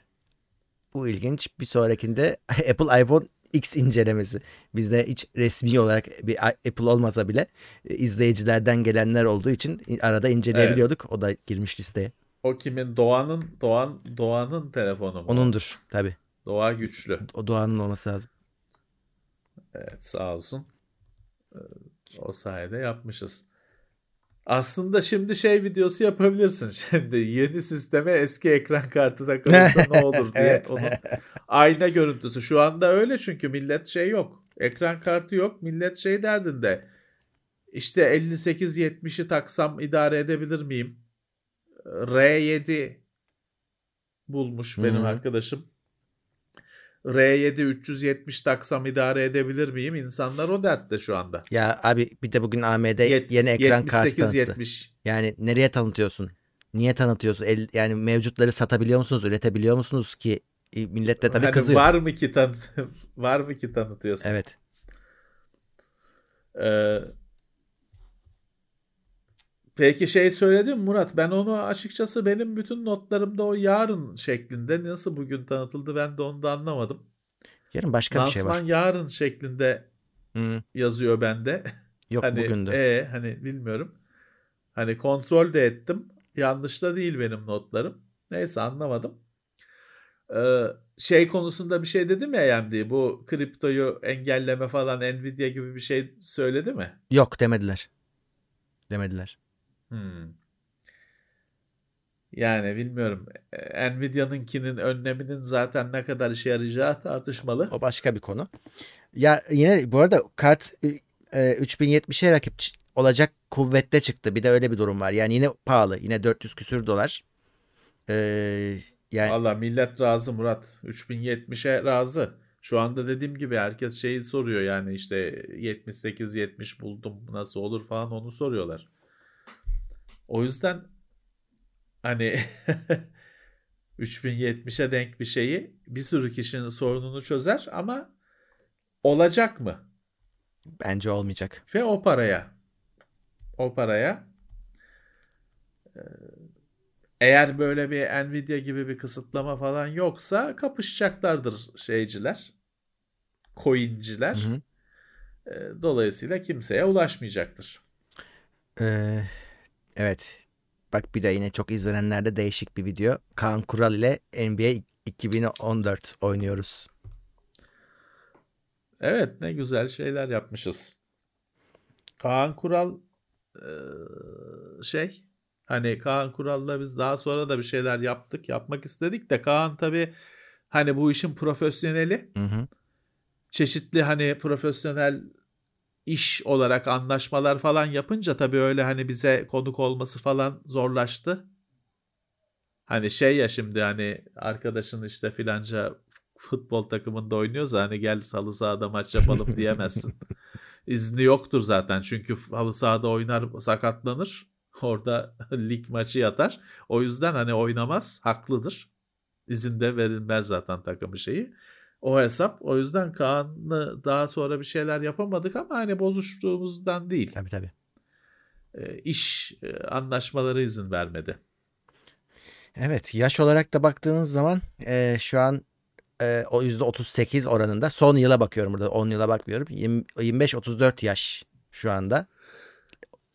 bu ilginç. Bir sonrakinde Apple iPhone X incelemesi. Bizde hiç resmi olarak bir Apple olmasa bile e, izleyicilerden gelenler olduğu için arada inceleyebiliyorduk. O da girmiş listeye. O kimin? Doğan'ın Doğan Doğan'ın telefonu mu? Onundur tabi. Doğa güçlü. O Doğan'ın olması lazım. Evet sağ olsun. Ee, O sayede yapmışız. Aslında şimdi şey videosu yapabilirsin. Şimdi yeni sisteme eski ekran kartı takılırsa ne olur diye. Evet. Onun ayna görüntüsü. Şu anda öyle çünkü millet şey yok. Ekran kartı yok. Millet şey derdinde. İşte 58-70'i taksam idare edebilir miyim? R7 bulmuş benim Hı. arkadaşım. R7 370 taksam idare edebilir miyim? İnsanlar o dertte şu anda. Ya abi bir de bugün AMD Yet- yeni ekran kartı 78 tanıttı. 70. Yani nereye tanıtıyorsun? Niye tanıtıyorsun? El, yani mevcutları satabiliyor musunuz? Üretebiliyor musunuz ki? Millet de tabii Hani kızıyor. var mı ki tan var mı ki tanıtıyorsun? Evet. Ee, Peki şey söyledim Murat ben onu açıkçası benim bütün notlarımda o yarın şeklinde nasıl bugün tanıtıldı ben de onu da anlamadım. Yarın başka bir şey Lansman var. yarın şeklinde Hı. yazıyor bende. Yok hani bugün de. e hani bilmiyorum. Hani kontrol de ettim. Yanlış da değil benim notlarım. Neyse anlamadım. Ee, şey konusunda bir şey dedim ya AMD bu kriptoyu engelleme falan Nvidia gibi bir şey söyledi mi? Yok demediler. Demediler. Hmm. Yani bilmiyorum. Ee, Nvidia'nınkinin önleminin zaten ne kadar işe yarayacağı tartışmalı. O başka bir konu. Ya yine bu arada kart e, 3070'e rakip olacak kuvvette çıktı. Bir de öyle bir durum var. Yani yine pahalı. Yine 400 küsür dolar. Ee, yani Valla millet razı Murat. 3070'e razı. Şu anda dediğim gibi herkes şeyi soruyor yani işte 78-70 buldum nasıl olur falan onu soruyorlar. O yüzden hani 3070'e denk bir şeyi bir sürü kişinin sorununu çözer ama olacak mı? bence olmayacak. Ve o paraya o paraya e, eğer böyle bir Nvidia gibi bir kısıtlama falan yoksa kapışacaklardır şeyciler, coinciler. Hı hı. E, Dolayısıyla kimseye ulaşmayacaktır. Ee, evet. Bak bir de yine çok izlenenlerde değişik bir video. Kaan Kural ile NBA 2014 oynuyoruz. Evet ne güzel şeyler yapmışız. Kaan Kural şey hani Kaan Kural'la biz daha sonra da bir şeyler yaptık yapmak istedik de Kaan tabi hani bu işin profesyoneli Hı hı. çeşitli hani profesyonel iş olarak anlaşmalar falan yapınca tabii öyle hani bize konuk olması falan zorlaştı. Hani şey ya şimdi hani arkadaşın işte filanca futbol takımında oynuyorsa hani gel halı sahada maç yapalım diyemezsin. İzni yoktur zaten çünkü halı sahada oynar sakatlanır. Orada lig maçı yatar. O yüzden hani oynamaz haklıdır. İzin de verilmez zaten takımı şeyi o hesap. O yüzden Kaan'la daha sonra bir şeyler yapamadık ama hani bozuştuğumuzdan değil. Tabii tabii. E, iş e, anlaşmaları izin vermedi. Evet yaş olarak da baktığınız zaman e, şu an e, o %38 oranında son yıla bakıyorum burada 10 yıla bakmıyorum. 25-34 yaş şu anda.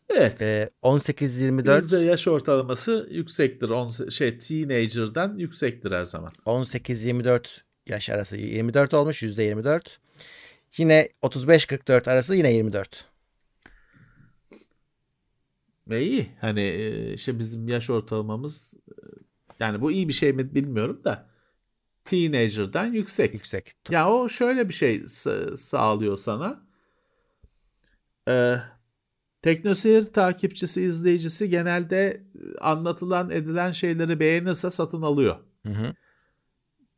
Evet. E, 18-24 Bizde yaş ortalaması yüksektir. On, şey teenager'dan yüksektir her zaman. 18-24 yaş arası 24 olmuş %24. Yine 35-44 arası yine 24. Ve iyi. Hani e, işte bizim yaş ortalamamız e, yani bu iyi bir şey mi bilmiyorum da teenager'dan yüksek. Yüksek. Ya o şöyle bir şey sa- sağlıyor sana. Ee, Teknoseyir takipçisi, izleyicisi genelde e, anlatılan, edilen şeyleri beğenirse satın alıyor. Hı hı.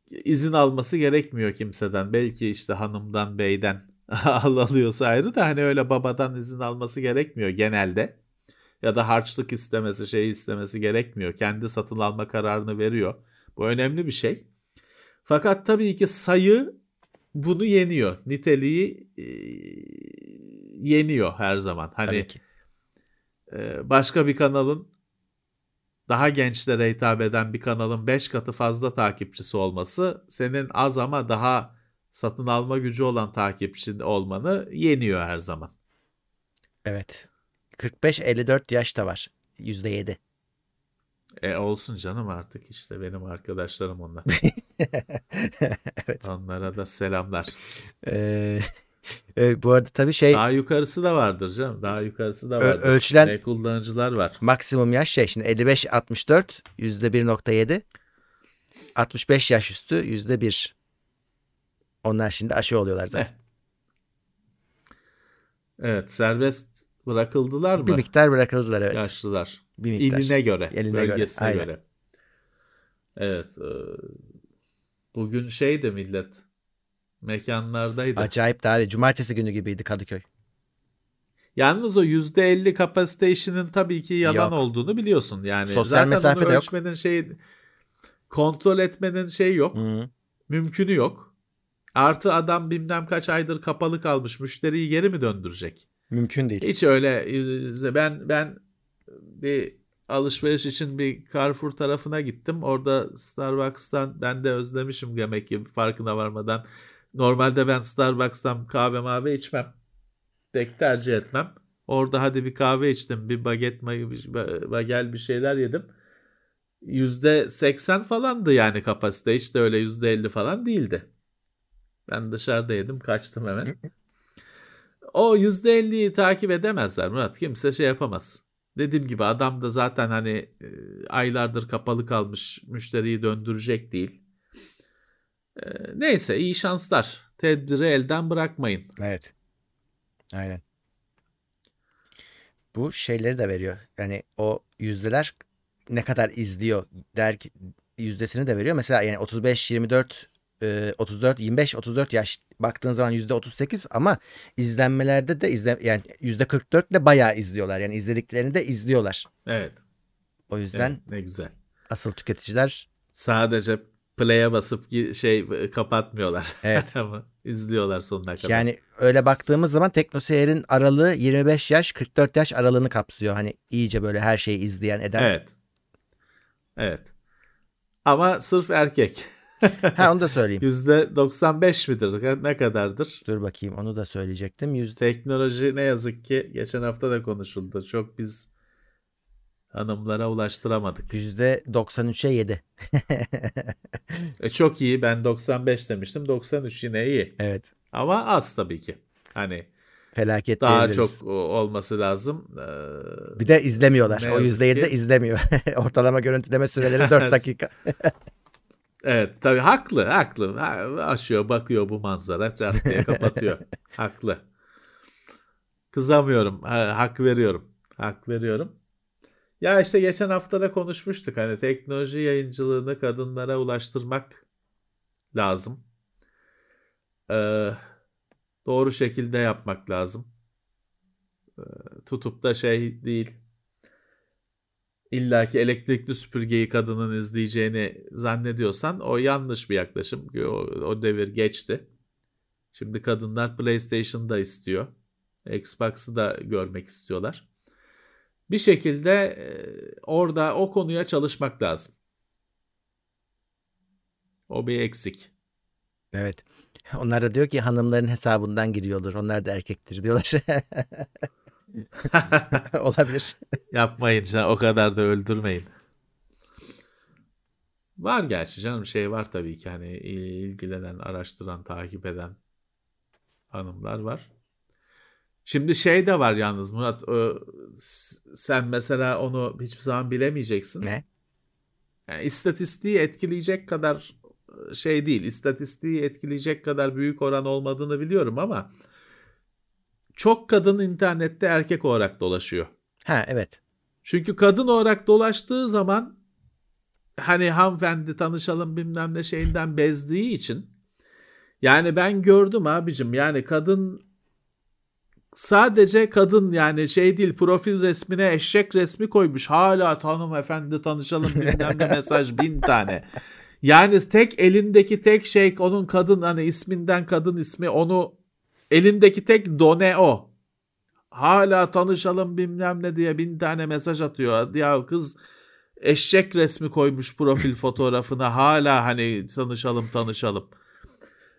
İzin alması gerekmiyor kimseden. Belki işte hanımdan, beyden al alıyorsa ayrı da hani öyle babadan izin alması gerekmiyor genelde. Ya da harçlık istemesi, şey istemesi gerekmiyor. Kendi satın alma kararını veriyor. Bu önemli bir şey. Fakat tabii ki sayı bunu yeniyor. Niteliği e, yeniyor her zaman. Hani e, başka bir kanalın daha gençlere hitap eden bir kanalın 5 katı fazla takipçisi olması senin az ama daha satın alma gücü olan takipçin olmanı yeniyor her zaman. Evet. 45-54 yaş da var. %7. E olsun canım artık işte benim arkadaşlarım onlar. evet. Onlara da selamlar. Ee, e, bu arada tabii şey Daha yukarısı da vardır canım. Daha yukarısı da vardır. ölçülen- Ne kullanıcılar var. maksimum yaş şey şimdi 55-64 %1.7 65 yaş üstü %1 onlar şimdi aşı oluyorlar zaten. Evet serbest bırakıldılar Bir mı miktar bırakıldılar evet. yaşlılar? bir miktar. İline göre, Eline göre, bölgesine aynen. göre. Evet. e, bugün şeydi millet. Mekanlardaydı. Acayip iyi. Cumartesi günü gibiydi Kadıköy. Yalnız o %50 kapasite işinin tabii ki yalan Yok. olduğunu biliyorsun. Yani Sosyal zaten mesafe onu yok. ölçmenin şey kontrol etmenin şey yok. Hı. Mümkünü yok. Artı adam bilmem kaç aydır kapalı kalmış. Müşteriyi geri mi döndürecek? Mümkün değil. Hiç öyle e, ben ben bir alışveriş için bir Carrefour tarafına gittim. Orada Starbucks'tan ben de özlemişim demek ki farkına varmadan. Normalde ben Starbucks'tan kahve mavi içmem. Pek tercih etmem. Orada hadi bir kahve içtim. Bir baget, bagel bir şeyler yedim. %80 falandı yani kapasite. Hiç de öyle %50 falan değildi. Ben dışarıda yedim kaçtım hemen. O %50'yi takip edemezler Murat. Kimse şey yapamaz. Dediğim gibi adam da zaten hani e, aylardır kapalı kalmış müşteriyi döndürecek değil. E, neyse iyi şanslar. Tedbiri elden bırakmayın. Evet. Aynen. Bu şeyleri de veriyor. Yani o yüzdeler ne kadar izliyor der ki yüzdesini de veriyor. Mesela yani 35 24 34 25 34 yaş baktığın zaman yüzde 38 ama izlenmelerde de izle yani yüzde 44 de bayağı izliyorlar. Yani izlediklerini de izliyorlar. Evet. O yüzden evet, ne güzel. Asıl tüketiciler sadece play'e basıp şey kapatmıyorlar. Evet. Ama izliyorlar sonuna kadar. Yani öyle baktığımız zaman Teknoseyir'in aralığı 25 yaş 44 yaş aralığını kapsıyor. Hani iyice böyle her şeyi izleyen eden. Evet. Evet. Ama sırf erkek. ha onu da söyleyeyim. %95 midir? Ne kadardır? Dur bakayım onu da söyleyecektim. Yüzde... Teknoloji ne yazık ki geçen hafta da konuşuldu. Çok biz hanımlara ulaştıramadık. %93'e 7. e çok iyi. Ben 95 demiştim. 93 yine iyi. Evet. Ama az tabii ki. Hani felaket daha çok olması lazım. Ee, bir de izlemiyorlar. O %7 de izlemiyor. Ortalama görüntüleme süreleri 4 dakika. Evet tabii haklı haklı. Açıyor bakıyor bu manzara çat diye kapatıyor. haklı. Kızamıyorum. Ha, hak veriyorum. Hak veriyorum. Ya işte geçen hafta da konuşmuştuk. Hani teknoloji yayıncılığını kadınlara ulaştırmak lazım. Ee, doğru şekilde yapmak lazım. Ee, tutup da şey değil illaki elektrikli süpürgeyi kadının izleyeceğini zannediyorsan o yanlış bir yaklaşım. O, o devir geçti. Şimdi kadınlar PlayStation'da istiyor. Xbox'ı da görmek istiyorlar. Bir şekilde e, orada o konuya çalışmak lazım. O bir eksik. Evet. Onlar da diyor ki hanımların hesabından giriyordur. Onlar da erkektir diyorlar. Olabilir. Yapmayın canım, o kadar da öldürmeyin. Var gerçi canım şey var tabii ki hani ilgilenen, araştıran, takip eden hanımlar var. Şimdi şey de var yalnız Murat sen mesela onu hiçbir zaman bilemeyeceksin. Ne? Yani istatistiği etkileyecek kadar şey değil. İstatistiği etkileyecek kadar büyük oran olmadığını biliyorum ama çok kadın internette erkek olarak dolaşıyor. Ha evet. Çünkü kadın olarak dolaştığı zaman hani hanımefendi tanışalım bilmem ne şeyinden bezdiği için yani ben gördüm abicim yani kadın sadece kadın yani şey değil profil resmine eşek resmi koymuş hala tanım efendi tanışalım bilmem ne mesaj bin tane. Yani tek elindeki tek şey onun kadın hani isminden kadın ismi onu Elindeki tek done o. Hala tanışalım bilmem ne diye bin tane mesaj atıyor. Ya kız eşek resmi koymuş profil fotoğrafına hala hani tanışalım tanışalım.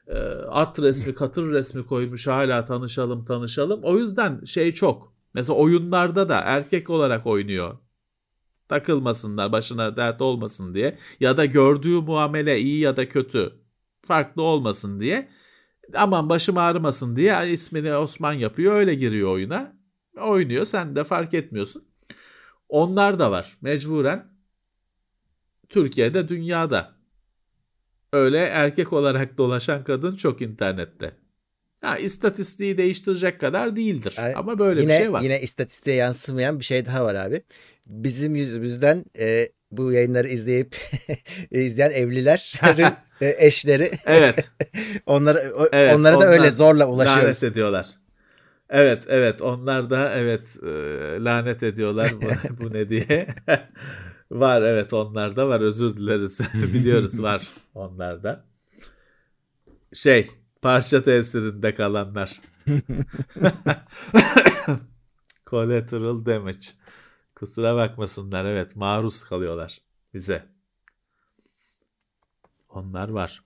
Ee, at resmi katır resmi koymuş hala tanışalım tanışalım. O yüzden şey çok. Mesela oyunlarda da erkek olarak oynuyor. Takılmasınlar başına dert olmasın diye. Ya da gördüğü muamele iyi ya da kötü farklı olmasın diye aman başım ağrımasın diye ismini Osman yapıyor öyle giriyor oyuna. Oynuyor sen de fark etmiyorsun. Onlar da var mecburen. Türkiye'de dünyada öyle erkek olarak dolaşan kadın çok internette. Ha, istatistiği değiştirecek kadar değildir. Yani Ama böyle yine, bir şey var. Yine istatistiğe yansımayan bir şey daha var abi. Bizim yüzümüzden e, bu yayınları izleyip izleyen evlilerin e, eşleri. Evet. onlara evet, onlara da öyle zorla ulaşıyoruz. Lanet ediyorlar. Evet evet onlar da evet e, lanet ediyorlar bu, bu ne diye. Var evet onlar da var özür dileriz. Biliyoruz var onlar da. Şey parça tesirinde kalanlar. Collateral damage. Kusura bakmasınlar evet maruz kalıyorlar bize. Onlar var.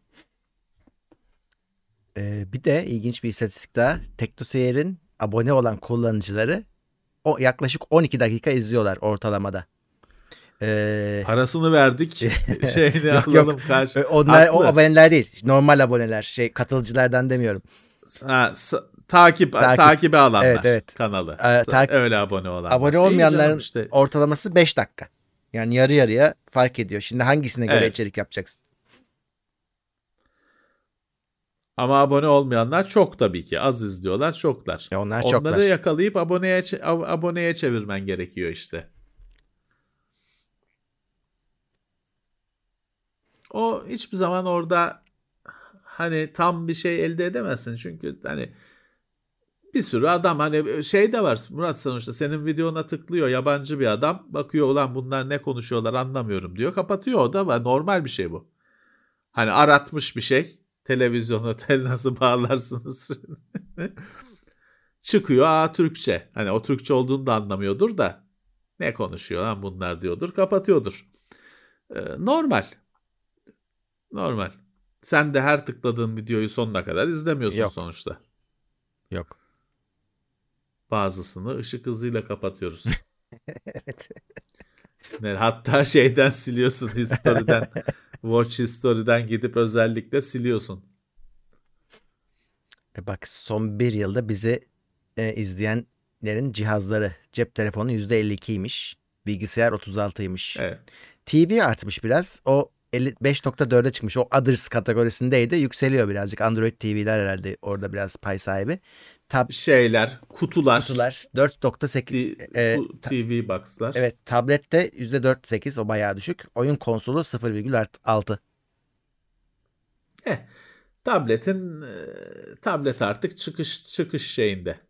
Ee, bir de ilginç bir istatistik daha. Teknoseyir'in abone olan kullanıcıları o yaklaşık 12 dakika izliyorlar ortalamada. Ee, Parasını verdik. Şeyini Yok, alalım yok. karşı. onlar o Haklı. aboneler değil. Normal aboneler. Şey katılıcılardan demiyorum. Ha, takip, Takip. takibe alanlar Evet, evet. kanalı. Ee, tak- Öyle abone olanlar. Abone olmayanların işte. ortalaması 5 dakika. Yani yarı yarıya fark ediyor. Şimdi hangisine göre Evet. içerik yapacaksın? Ama abone olmayanlar çok tabii ki. Az izliyorlar, çoklar. Ya onlar Onları çoklar. yakalayıp aboneye aboneye çevirmen gerekiyor işte. O hiçbir zaman orada hani tam bir şey elde edemezsin. Çünkü hani bir sürü adam hani şey de var Murat sonuçta senin videona tıklıyor yabancı bir adam. Bakıyor ulan bunlar ne konuşuyorlar anlamıyorum. diyor kapatıyor. O da var normal bir şey bu. Hani aratmış bir şey. Televizyona tel nasıl bağlarsınız? Çıkıyor aa Türkçe. Hani o Türkçe olduğunu da anlamıyordur da. Ne konuşuyor lan bunlar? diyordur kapatıyordur. Ee, normal normal. Sen de her tıkladığın videoyu sonuna kadar izlemiyorsun Yok. sonuçta. Yok. Bazısını ışık hızıyla kapatıyoruz. Evet. Ne, hatta şeyden siliyorsun history'den. Watch history'den gidip özellikle siliyorsun. E bak son bir yılda bizi e, izleyenlerin cihazları cep telefonu %52'ymiş. Bilgisayar 36'ymış. Evet. TV artmış biraz. O 55.4'e çıkmış. O Others kategorisindeydi. Yükseliyor birazcık. Android TV'ler herhalde orada biraz pay sahibi. Tab Şeyler, kutular, kutular 4.8 T- e, TV box'lar. Evet tablette %4.8 o bayağı düşük. Oyun konsolu 0,6. Eh, tabletin e, tablet artık çıkış çıkış şeyinde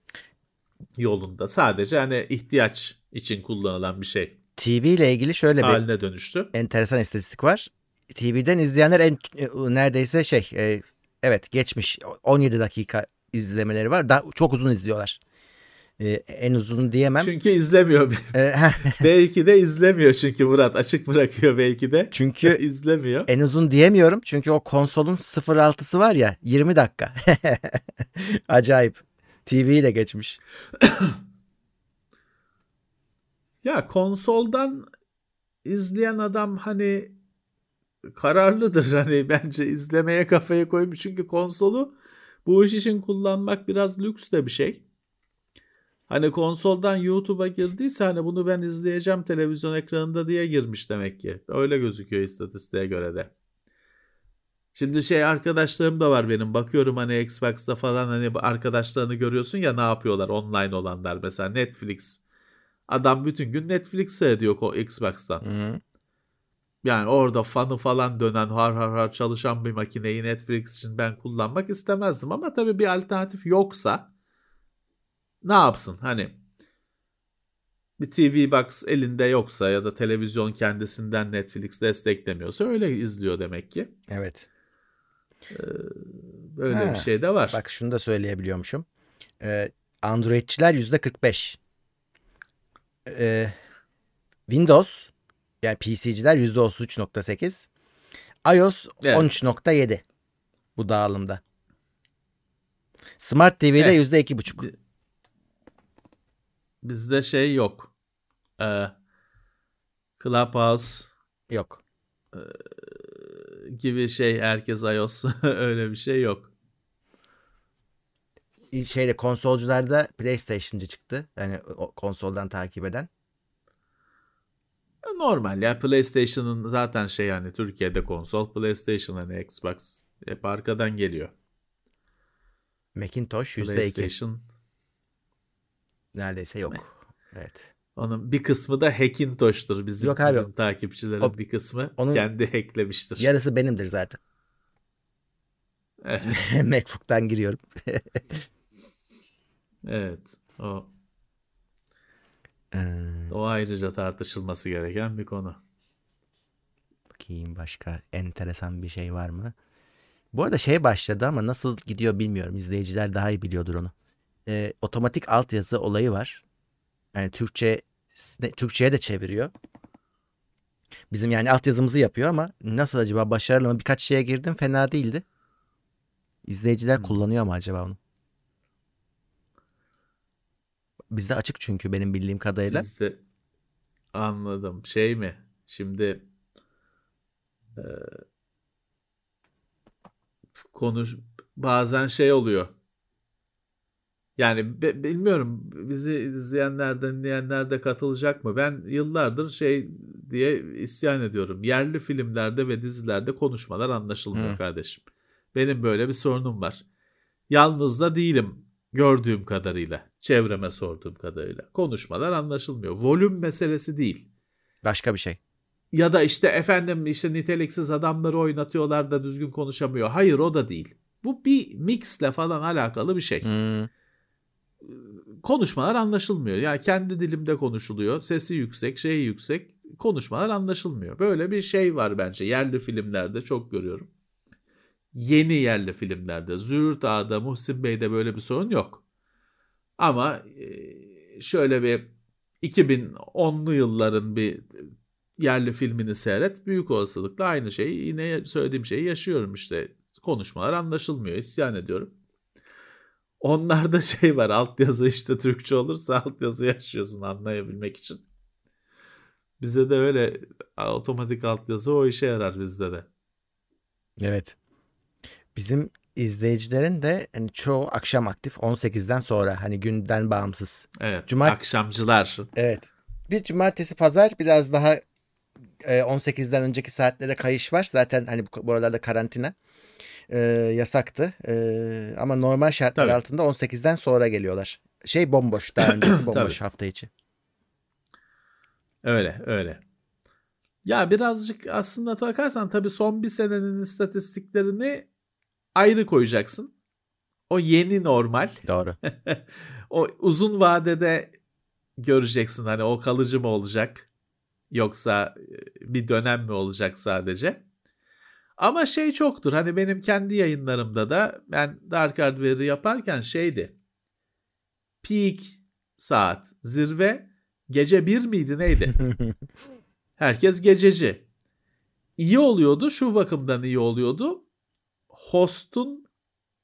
yolunda. Sadece hani ihtiyaç için kullanılan bir şey TV ile ilgili şöyle bir haline dönüştü. enteresan istatistik var. TV'den izleyenler en e, neredeyse şey e, evet geçmiş 17 dakika izlemeleri var. Daha çok uzun izliyorlar. E, en uzun diyemem. Çünkü izlemiyor. E, belki de izlemiyor çünkü Murat açık bırakıyor belki de. çünkü izlemiyor. en uzun diyemiyorum. Çünkü o konsolun 0.6'sı var ya 20 dakika. Acayip. TV'yi de geçmiş. Ya konsoldan izleyen adam hani kararlıdır hani bence izlemeye kafaya koymuş. Çünkü konsolu bu iş için kullanmak biraz lüks de bir şey. Hani konsoldan YouTube'a girdiyse hani bunu ben izleyeceğim televizyon ekranında diye girmiş demek ki. Öyle gözüküyor istatistiğe göre de. Şimdi şey arkadaşlarım da var benim. Bakıyorum hani Xbox'ta falan hani arkadaşlarını görüyorsun ya ne yapıyorlar online olanlar. Mesela Netflix. Adam bütün gün Netflix seyrediyor Xbox'tan. Hı. Yani orada fanı falan dönen har har har çalışan bir makineyi Netflix için ben kullanmak istemezdim. Ama tabii bir alternatif yoksa ne yapsın? Hani bir TV box elinde yoksa ya da televizyon kendisinden Netflix desteklemiyorsa öyle izliyor demek ki. Evet. Böyle Ha, bir şey de var. Bak şunu da söyleyebiliyormuşum. Ee, Androidçiler %45. Ee, Windows yani PC'ciler %33.8. iOS Evet. 13.7 bu dağılımda. Smart TV'de Evet. %2.5. Bizde şey yok. Ee, Clubhouse Yok. gibi şey herkes iOS öyle bir şey yok. Şeyde konsolcularda PlayStation'cı çıktı. Yani konsoldan takip eden. Normal ya PlayStation'ın zaten şey yani Türkiye'de konsol PlayStation hani Xbox hep arkadan geliyor. Macintosh %2. PlayStation Neredeyse yok. Evet. onun bir kısmı da Hackintosh'tur bizim Yok abi. bizim takipçilerin O- bir kısmı onun- kendi hacklemiştir. Yarısı benimdir zaten. MacBook'tan giriyorum. evet. O Ee, o ayrıca tartışılması gereken bir konu. Bakayım başka enteresan bir şey var mı? Bu arada şey başladı ama nasıl gidiyor bilmiyorum. İzleyiciler daha iyi biliyordur onu. Ee, otomatik altyazı olayı var. Yani Türkçe Türkçe'ye de çeviriyor. Bizim yani altyazımızı yapıyor ama nasıl acaba başarılı mı? Birkaç şeye girdim fena değildi. İzleyiciler hmm. kullanıyor mu acaba onu? Bizde açık çünkü benim bildiğim kadarıyla. Bizde anladım. Şey mi? Şimdi e, konuş bazen şey oluyor. Yani be, bilmiyorum bizi izleyenler dinleyenler de katılacak mı? Ben yıllardır şey diye isyan ediyorum. Yerli filmlerde ve dizilerde konuşmalar anlaşılmıyor hmm. kardeşim. Benim böyle bir sorunum var. Yalnız da değilim gördüğüm kadarıyla, çevreme sorduğum kadarıyla. Konuşmalar anlaşılmıyor. Volüm meselesi değil. Başka bir şey. Ya da işte efendim işte niteliksiz adamları oynatıyorlar da düzgün konuşamıyor. Hayır o da değil. Bu bir mixle falan alakalı bir şey. Hmm. Konuşmalar anlaşılmıyor. Ya yani kendi dilimde konuşuluyor. Sesi yüksek, şeyi yüksek. Konuşmalar anlaşılmıyor. Böyle bir şey var bence. Yerli filmlerde çok görüyorum. Yeni yerli filmlerde. Züğürt Ağa'da, Muhsin Bey'de böyle bir sorun yok. Ama şöyle bir 2010'lu yılların bir yerli filmini seyret. Büyük olasılıkla aynı şeyi yine söylediğim şeyi yaşıyorum işte. Konuşmalar anlaşılmıyor. İsyan ediyorum. Onlarda şey var altyazı işte Türkçe olursa altyazı yaşıyorsun anlayabilmek için. Bize de öyle otomatik altyazı o işe yarar bizde de. Evet. Bizim izleyicilerin de hani çoğu akşam aktif 18'den sonra hani günden bağımsız. Evet. Cumart akşamcılar. Evet. Bir cumartesi pazar biraz daha 18'den önceki saatlere kayış var. Zaten hani bu aralarda karantina e, yasaktı. E, ama normal şartlar Tabii. altında 18'den sonra geliyorlar. Şey bomboş daha öncesi bomboş hafta içi. Öyle öyle. Ya birazcık aslında bakarsan tabii son bir senenin istatistiklerini ayrı koyacaksın. O yeni normal. Doğru. o uzun vadede göreceksin hani o kalıcı mı olacak yoksa bir dönem mi olacak sadece. Ama şey çoktur. Hani benim kendi yayınlarımda da ben Dark Hardware'ı yaparken şeydi. Peak saat, zirve gece bir miydi neydi? Herkes gececi. İyi oluyordu. Şu bakımdan iyi oluyordu. Host'un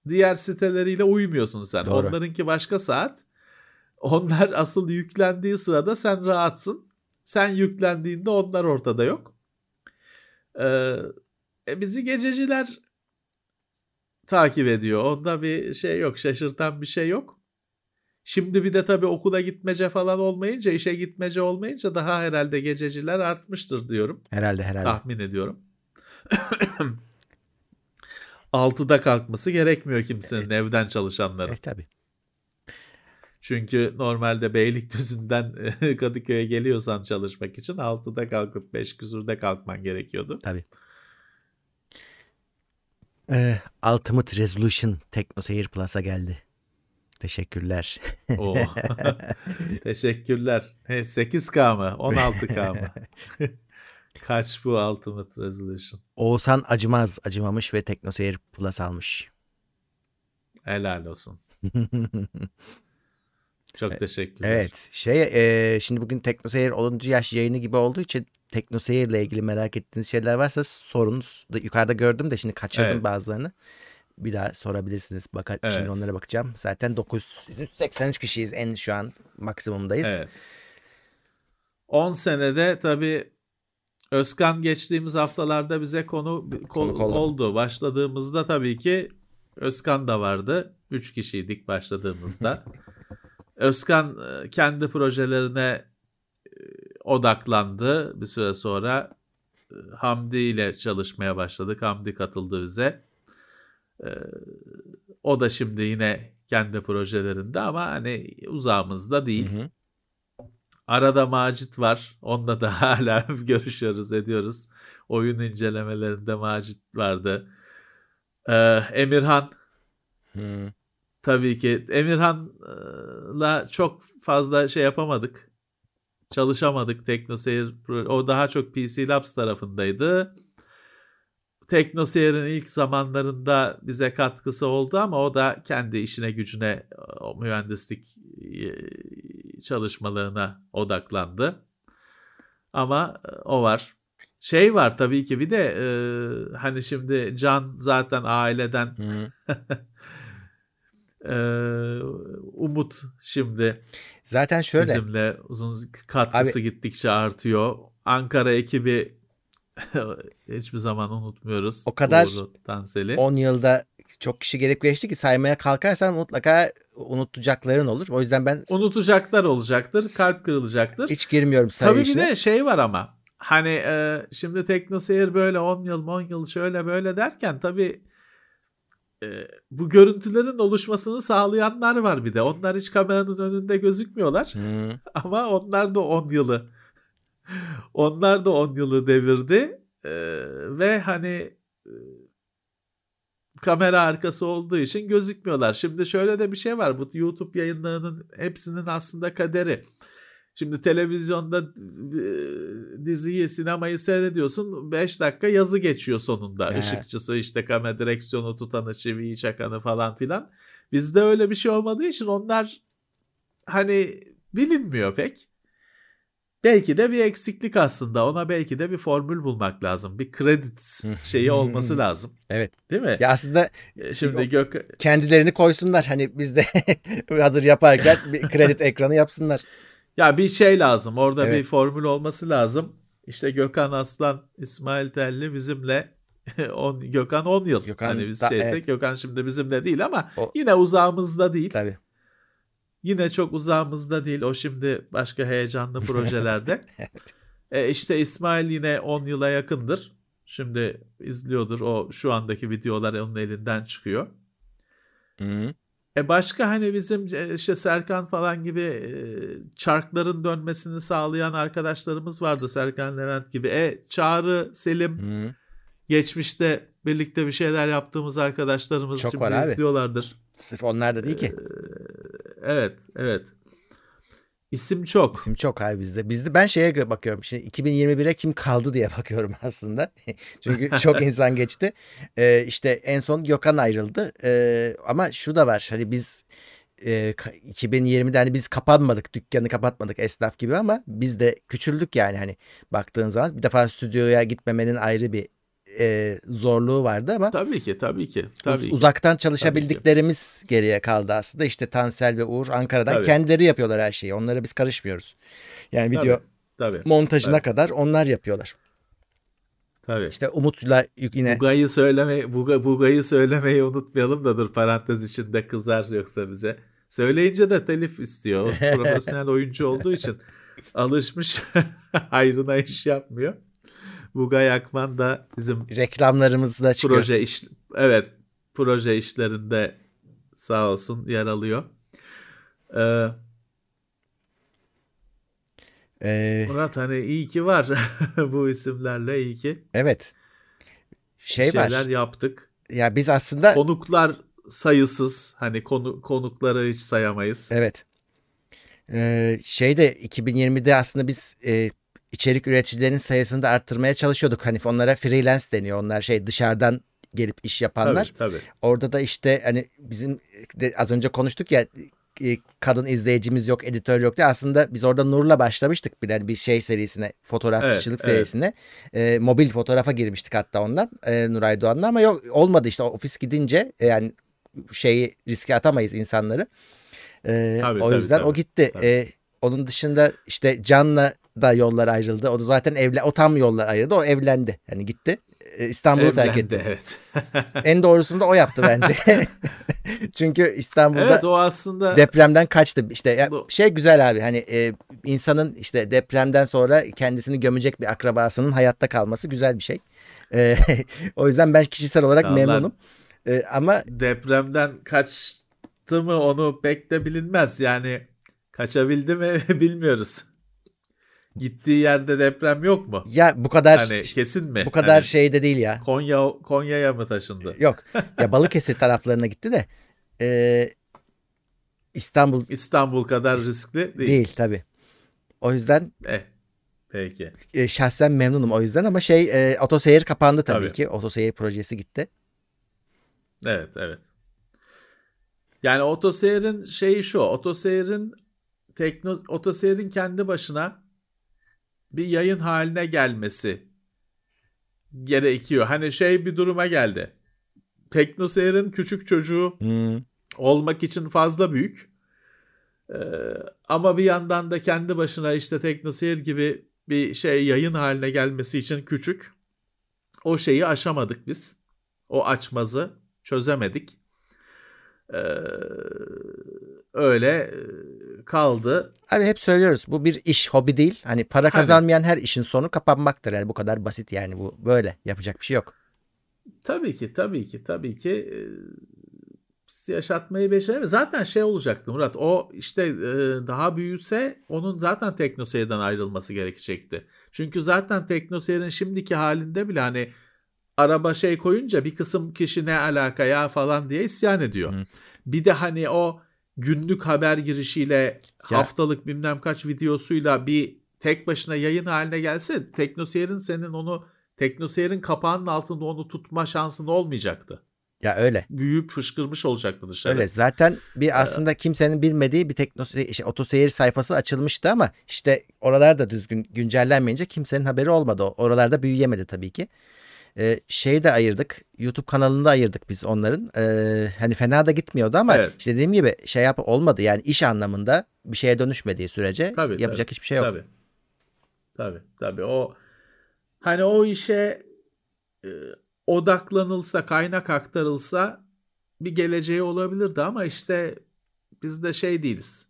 diğer siteleriyle uymuyorsun sen. Doğru. Onlarınki başka saat. Onlar asıl yüklendiği sırada sen rahatsın. Sen yüklendiğinde onlar ortada yok. Ee, e, bizi gececiler takip ediyor. Onda bir şey yok. Şaşırtan bir şey yok. Şimdi bir de tabii okula gitmece falan olmayınca, işe gitmece olmayınca daha herhalde gececiler artmıştır diyorum. Herhalde herhalde. Tahmin ediyorum. 6'da kalkması gerekmiyor kimsenin evet. evden çalışanların. Evet tabii. Çünkü normalde Beylikdüzü'nden Kadıköy'e geliyorsan çalışmak için 6'da kalkıp 5 küsürde kalkman gerekiyordu. Tabii. Ee, Ultimate Resolution TeknoSeyir Plus'a geldi. Teşekkürler. oh. Teşekkürler. 8K mı? 16K mı? Kaç bu Ultimate Resolution? Oğuzhan acımaz, acımamış ve TeknoSeyir Plus almış. Helal olsun. Çok teşekkürler. Evet. Şey, e, şimdi bugün TeknoSeyir 10. yaş yayını gibi olduğu için teknoseyirle ilgili merak ettiğiniz şeyler varsa sorunuz. Da, yukarıda gördüm de şimdi kaçırdım evet. bazılarını. Bir daha sorabilirsiniz. Bakar, evet. Şimdi onlara bakacağım. Zaten 983 kişiyiz en şu an maksimumdayız. Evet. 10 senede tabii Özkan geçtiğimiz haftalarda bize konu, konu oldu. oldu. Başladığımızda tabii ki Özkan da vardı. 3 kişiydik başladığımızda. Özkan e, kendi projelerine odaklandı. Bir süre sonra e, Hamdi ile çalışmaya başladık. Hamdi katıldı bize. E, o da şimdi yine kendi projelerinde ama hani uzağımızda değil. Hı hı. Arada Macit var. Onunla da hala görüşüyoruz, ediyoruz. Oyun incelemelerinde Macit vardı. Ee, Emirhan. Hmm. Tabii ki Emirhan'la çok fazla şey yapamadık çalışamadık TeknoSeyir. O daha çok PC Labs tarafındaydı. TeknoSeyir'in ilk zamanlarında bize katkısı oldu ama o da kendi işine gücüne mühendislik çalışmalarına odaklandı. Ama e, o var. Şey var tabii ki bir de e, hani şimdi Can zaten aileden e, Umut şimdi Zaten şöyle bizimle uzun katkısı gittikçe artıyor. Ankara ekibi hiçbir zaman unutmuyoruz. O kadar Uğurlu Tansel'i. 10 yılda çok kişi gelip geçti ki saymaya kalkarsan mutlaka unutacakların olur. O yüzden ben Unutacaklar olacaktır, kalp kırılacaktır. hiç girmiyorum Tabii bir işine. de şey var ama hani e, şimdi TeknoSeyir böyle 10 yıl 10 yıl şöyle böyle derken tabii e, bu görüntülerin oluşmasını sağlayanlar var bir de. Onlar hiç kameranın önünde gözükmüyorlar Hı. ama onlar da 10 yılı onlar da 10 yılı devirdi E, ve hani e, kamera arkası olduğu için gözükmüyorlar. Şimdi şöyle de bir şey var. Bu YouTube yayınlarının hepsinin aslında kaderi. Şimdi televizyonda e, diziyi, sinemayı seyrediyorsun. 5 dakika yazı geçiyor sonunda. He. Işıkçısı işte kamera direksiyonu tutanı, çiviyi çakanı falan filan. Bizde öyle bir şey olmadığı için onlar hani bilinmiyor pek. Belki de bir eksiklik aslında. Ona belki de bir formül bulmak lazım. Bir credits şeyi olması lazım. Evet. Değil mi? Ya aslında E, Şimdi Gök kendilerini koysunlar. Hani biz de hazır yaparken bir kredi ekranı yapsınlar. ya bir şey lazım. Orada Evet. bir formül olması lazım. İşte Gökhan Aslan, İsmail Telli bizimle 10 Gökhan 10 yıl. Gökhan hani biz da- şeysek evet. Gökhan şimdi bizimle değil ama O- yine uzağımızda değil. Tabii. Yine çok uzağımızda değil. O şimdi başka heyecanlı projelerde. e işte İsmail yine 10 yıla yakındır. Şimdi izliyordur. O şu andaki videolar onun elinden çıkıyor. Hı. E başka hani bizim e, işte Serkan falan gibi e, çarkların dönmesini sağlayan arkadaşlarımız vardı. Serkan Levent gibi. E Çağrı, Selim Hı. geçmişte birlikte bir şeyler yaptığımız arkadaşlarımız Çok şimdi var abi. izliyorlardır. Sırf onlar da değil ki. Evet, evet. İsim çok. İsim çok abi bizde. Bizde ben şeye bakıyorum. Şimdi 2021'e kim kaldı diye bakıyorum aslında. Çünkü çok insan geçti. Ee, işte en son Gökhan ayrıldı. Ee, ama şu da var. Hani biz e, ka- 2020'de hani biz kapanmadık. Dükkanı kapatmadık esnaf gibi ama biz de küçüldük yani hani baktığın zaman. Bir defa stüdyoya gitmemenin ayrı bir e, zorluğu vardı ama Tabii ki, tabii ki. uz- Tabii ki. uzaktan çalışabildiklerimiz geriye kaldı aslında. İşte Tansel ve Uğur Ankara'dan Tabii. kendileri yapıyorlar her şeyi. Onlara biz karışmıyoruz. Yani Tabii, video Tabii. montajına Tabii. kadar onlar yapıyorlar. Tabii. İşte Umut'la yine Bugayı söyleme, Buga, Bugayı söylemeyi unutmayalım da dur parantez içinde kızar yoksa bize. Söyleyince de telif istiyor. Profesyonel oyuncu olduğu için alışmış hayrına iş yapmıyor. Bugay Akman da bizim reklamlarımız da çıkıyor. proje iş evet proje işlerinde sağ olsun yer alıyor. Ee, Ee, Murat hani iyi ki var bu isimlerle iyi ki evet. Şey şeyler var. yaptık. Ya biz aslında Konuklar sayısız hani konu konukları hiç sayamayız. evet. Ee, şeyde 2020'de aslında biz e, içerik üreticilerinin sayısını da arttırmaya çalışıyorduk. Hani onlara freelance deniyor. Onlar şey dışarıdan gelip iş yapanlar. Tabii tabii. Orada da işte hani bizim de az önce konuştuk ya e, kadın izleyicimiz yok, editör yok diye. Aslında biz orada Nur'la başlamıştık bir, yani bir şey serisine, fotoğrafçılık Evet, evet. serisine. E, mobil fotoğrafa girmiştik hatta ondan e, Nuray Doğan'la ama yok olmadı işte ofis gidince e, yani şeyi riske atamayız insanları. E, Tabii, o tabii, yüzden tabii. o gitti. Tabii. E, onun dışında işte Can'la da yollar ayrıldı. O da zaten evlen o tam yollar ayrıldı. O evlendi. Yani gitti. E, İstanbul'u terk etti. evet. En doğrusunu da o yaptı bence. Çünkü İstanbul'da evet o aslında depremden kaçtı. İşte ya şey güzel abi hani e, insanın işte depremden sonra kendisini gömecek bir akrabasının hayatta kalması güzel bir şey. E, o yüzden ben kişisel olarak Allah- memnunum. E, ama depremden kaçtı mı onu pek de bilinmez. Yani kaçabildi mi bilmiyoruz. Gittiği yerde deprem yok mu? ya bu kadar Hani kesin mi? bu kadar Hani şey de değil ya. Konya Konya'ya mı taşındı? Yok. Ya Balıkesir taraflarına gitti de e, İstanbul İstanbul kadar riskli değil. değil tabii. O yüzden Eh, peki. e, şahsen memnunum o yüzden ama şey e, otoseyir kapandı tabii, Tabii. ki. Otoseyir projesi gitti. Evet, evet. Yani otoseyrin şeyi şu. Otoseyrin tekno otoseyrin kendi başına bir yayın haline gelmesi gerekiyor. Hani şey bir duruma geldi. Teknoseyir'in küçük çocuğu Hmm. olmak için fazla büyük. Ee, ama bir yandan da kendi başına işte Teknoseyir gibi bir şey yayın haline gelmesi için küçük. O şeyi aşamadık biz. O açmazı çözemedik. Ee, öyle e, kaldı. Abi hep söylüyoruz bu bir iş hobi değil. Hani para kazanmayan her işin sonu kapanmaktır. Yani bu kadar basit yani bu böyle yapacak bir şey yok. Tabii ki, tabii ki, tabii ki e, yaşatmayı beceremeyiz. Zaten şey olacaktı Murat, o işte e, daha büyüse onun zaten teknoseyirden ayrılması gerekecekti. Çünkü zaten teknoseyirin şimdiki halinde bile hani araba şey koyunca bir kısım kişi ne alaka ya falan diye isyan ediyor. Hı. Bir de hani o günlük haber girişiyle Ya- haftalık bilmem kaç videosuyla bir tek başına yayın haline gelse teknoseyirin senin onu teknoseyirin kapağının altında onu tutma şansın olmayacaktı. Ya öyle. Büyüyüp fışkırmış olacaktı dışarı. Öyle. Zaten bir aslında kimsenin bilmediği bir tekno şey, otoseyir sayfası açılmıştı ama işte oralar da düzgün güncellenmeyince kimsenin haberi olmadı. Oralarda büyüyemedi tabii ki. Ee, şeyi de ayırdık. YouTube kanalını da ayırdık biz onların. Ee, hani fena da gitmiyordu ama Evet. işte dediğim gibi şey yap olmadı. Yani iş anlamında bir şeye dönüşmediği sürece Tabii, yapacak tabii. hiçbir şey yok. Tabii. Tabii, tabii. O hani o işe e, odaklanılsa, kaynak aktarılsa bir geleceği olabilirdi ama işte biz de şey değiliz.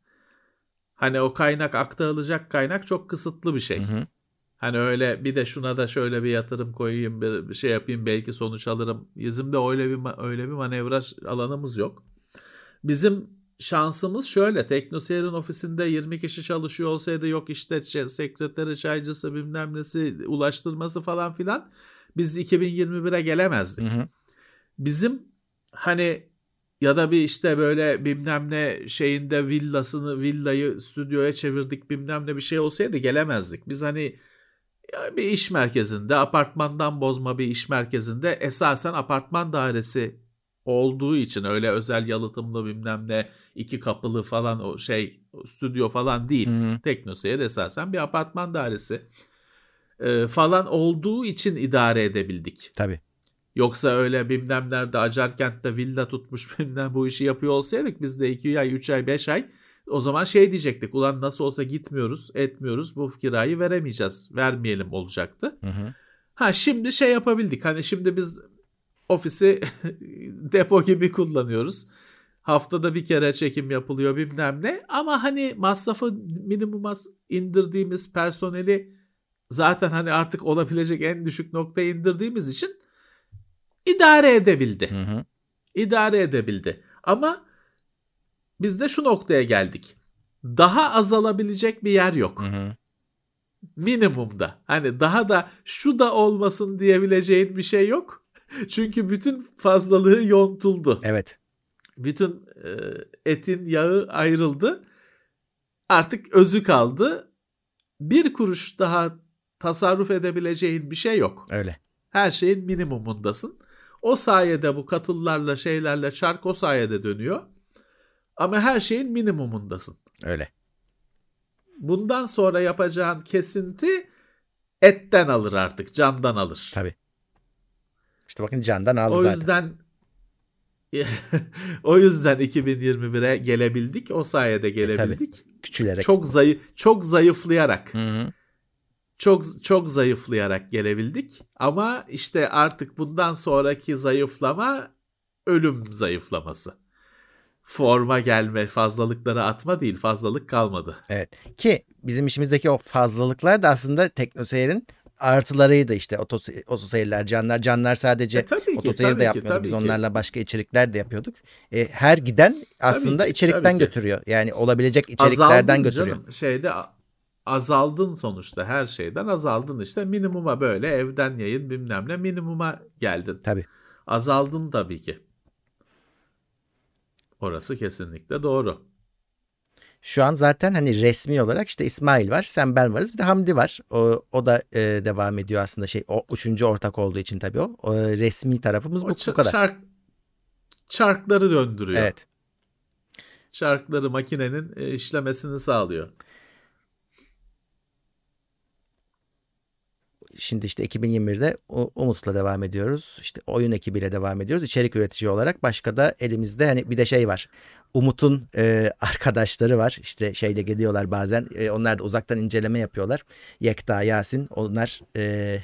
Hani o kaynak aktarılacak kaynak çok kısıtlı bir şey. Hı hı. Hani öyle bir de şuna da şöyle bir yatırım koyayım, bir şey yapayım belki sonuç alırım. Bizim de öyle bir öyle bir manevra alanımız yok. Bizim şansımız şöyle. Teknoseyir'in ofisinde 20 kişi çalışıyor olsaydı yok işte sekreteri, çaycısı, bilmem nesi, ulaştırması falan filan biz 2021'e gelemezdik. Hı hı. Bizim hani ya da bir işte böyle bilmem ne şeyinde villasını villayı stüdyoya çevirdik bilmem ne bir şey olsaydı gelemezdik. Biz hani bir iş merkezinde apartmandan bozma bir iş merkezinde esasen apartman dairesi olduğu için öyle özel yalıtımlı bilmem ne iki kapılı falan o şey stüdyo falan değil. Hı. Teknoseyir esasen bir apartman dairesi e, falan olduğu için idare edebildik. Tabii. Yoksa öyle bilmem nerede Acarkent'te villa tutmuş bilmem bu işi yapıyor olsaydık biz de 2 ay 3 ay 5 ay o zaman şey diyecektik ulan nasıl olsa gitmiyoruz etmiyoruz bu kirayı veremeyeceğiz vermeyelim olacaktı. Hı hı. Ha şimdi şey yapabildik hani şimdi biz ofisi depo gibi kullanıyoruz. Haftada bir kere çekim yapılıyor bilmem ne ama hani masrafı minimuma indirdiğimiz personeli zaten hani artık olabilecek en düşük noktaya indirdiğimiz için idare edebildi. Hı hı. İdare edebildi. Ama biz de şu noktaya geldik. Daha azalabilecek bir yer yok. Hı hı. Minimumda. Hani daha da şu da olmasın diyebileceğin bir şey yok. Çünkü bütün fazlalığı yontuldu. Evet. Bütün e, etin yağı ayrıldı. Artık özü kaldı. Bir kuruş daha tasarruf edebileceğin bir şey yok. Öyle. Her şeyin minimumundasın. O sayede bu katıllarla şeylerle çark o sayede dönüyor. Ama her şeyin minimumundasın. Öyle. Bundan sonra yapacağın kesinti etten alır artık, candan alır. Tabii. İşte bakın candan aldı O zaten. yüzden o yüzden 2021'e gelebildik. O sayede gelebildik. Küçülerek. çok zayıf çok zayıflayarak. Hı hı. Çok çok zayıflayarak gelebildik. Ama işte artık bundan sonraki zayıflama ölüm zayıflaması. Forma gelme, fazlalıkları atma değil, fazlalık kalmadı. Evet. Ki bizim işimizdeki o fazlalıklar da aslında teknoseyrin artılarıydı işte Otos- otoseyirler, canlar. Canlar sadece E, ki, otoseyir de ki, yapmıyorduk. Biz ki. onlarla başka içerikler de yapıyorduk. E, her giden aslında içerikten tabii ki. götürüyor. Yani olabilecek içeriklerden Azaldın götürüyor. canım. Şeyde azaldın sonuçta her şeyden azaldın işte minimuma böyle evden yayın bilmem ne minimuma geldin. Tabii. Azaldın tabii ki. Orası kesinlikle doğru. Şu an zaten hani resmi olarak işte İsmail var, sen ben varız. Bir de Hamdi var. O, o da e, devam ediyor aslında şey. O üçüncü ortak olduğu için tabii o. o resmi tarafımız O bu, bu kadar. çark çarkları döndürüyor. Evet. şarkıları makinenin e, işlemesini sağlıyor. Şimdi işte 2021'de Umut'la devam ediyoruz. İşte oyun ekibiyle devam ediyoruz. İçerik üretici olarak başka da elimizde hani bir de şey var. Umut'un e, arkadaşları var. İşte şeyle geliyorlar bazen. E, onlar da uzaktan inceleme yapıyorlar. Yekta, Yasin onlar e,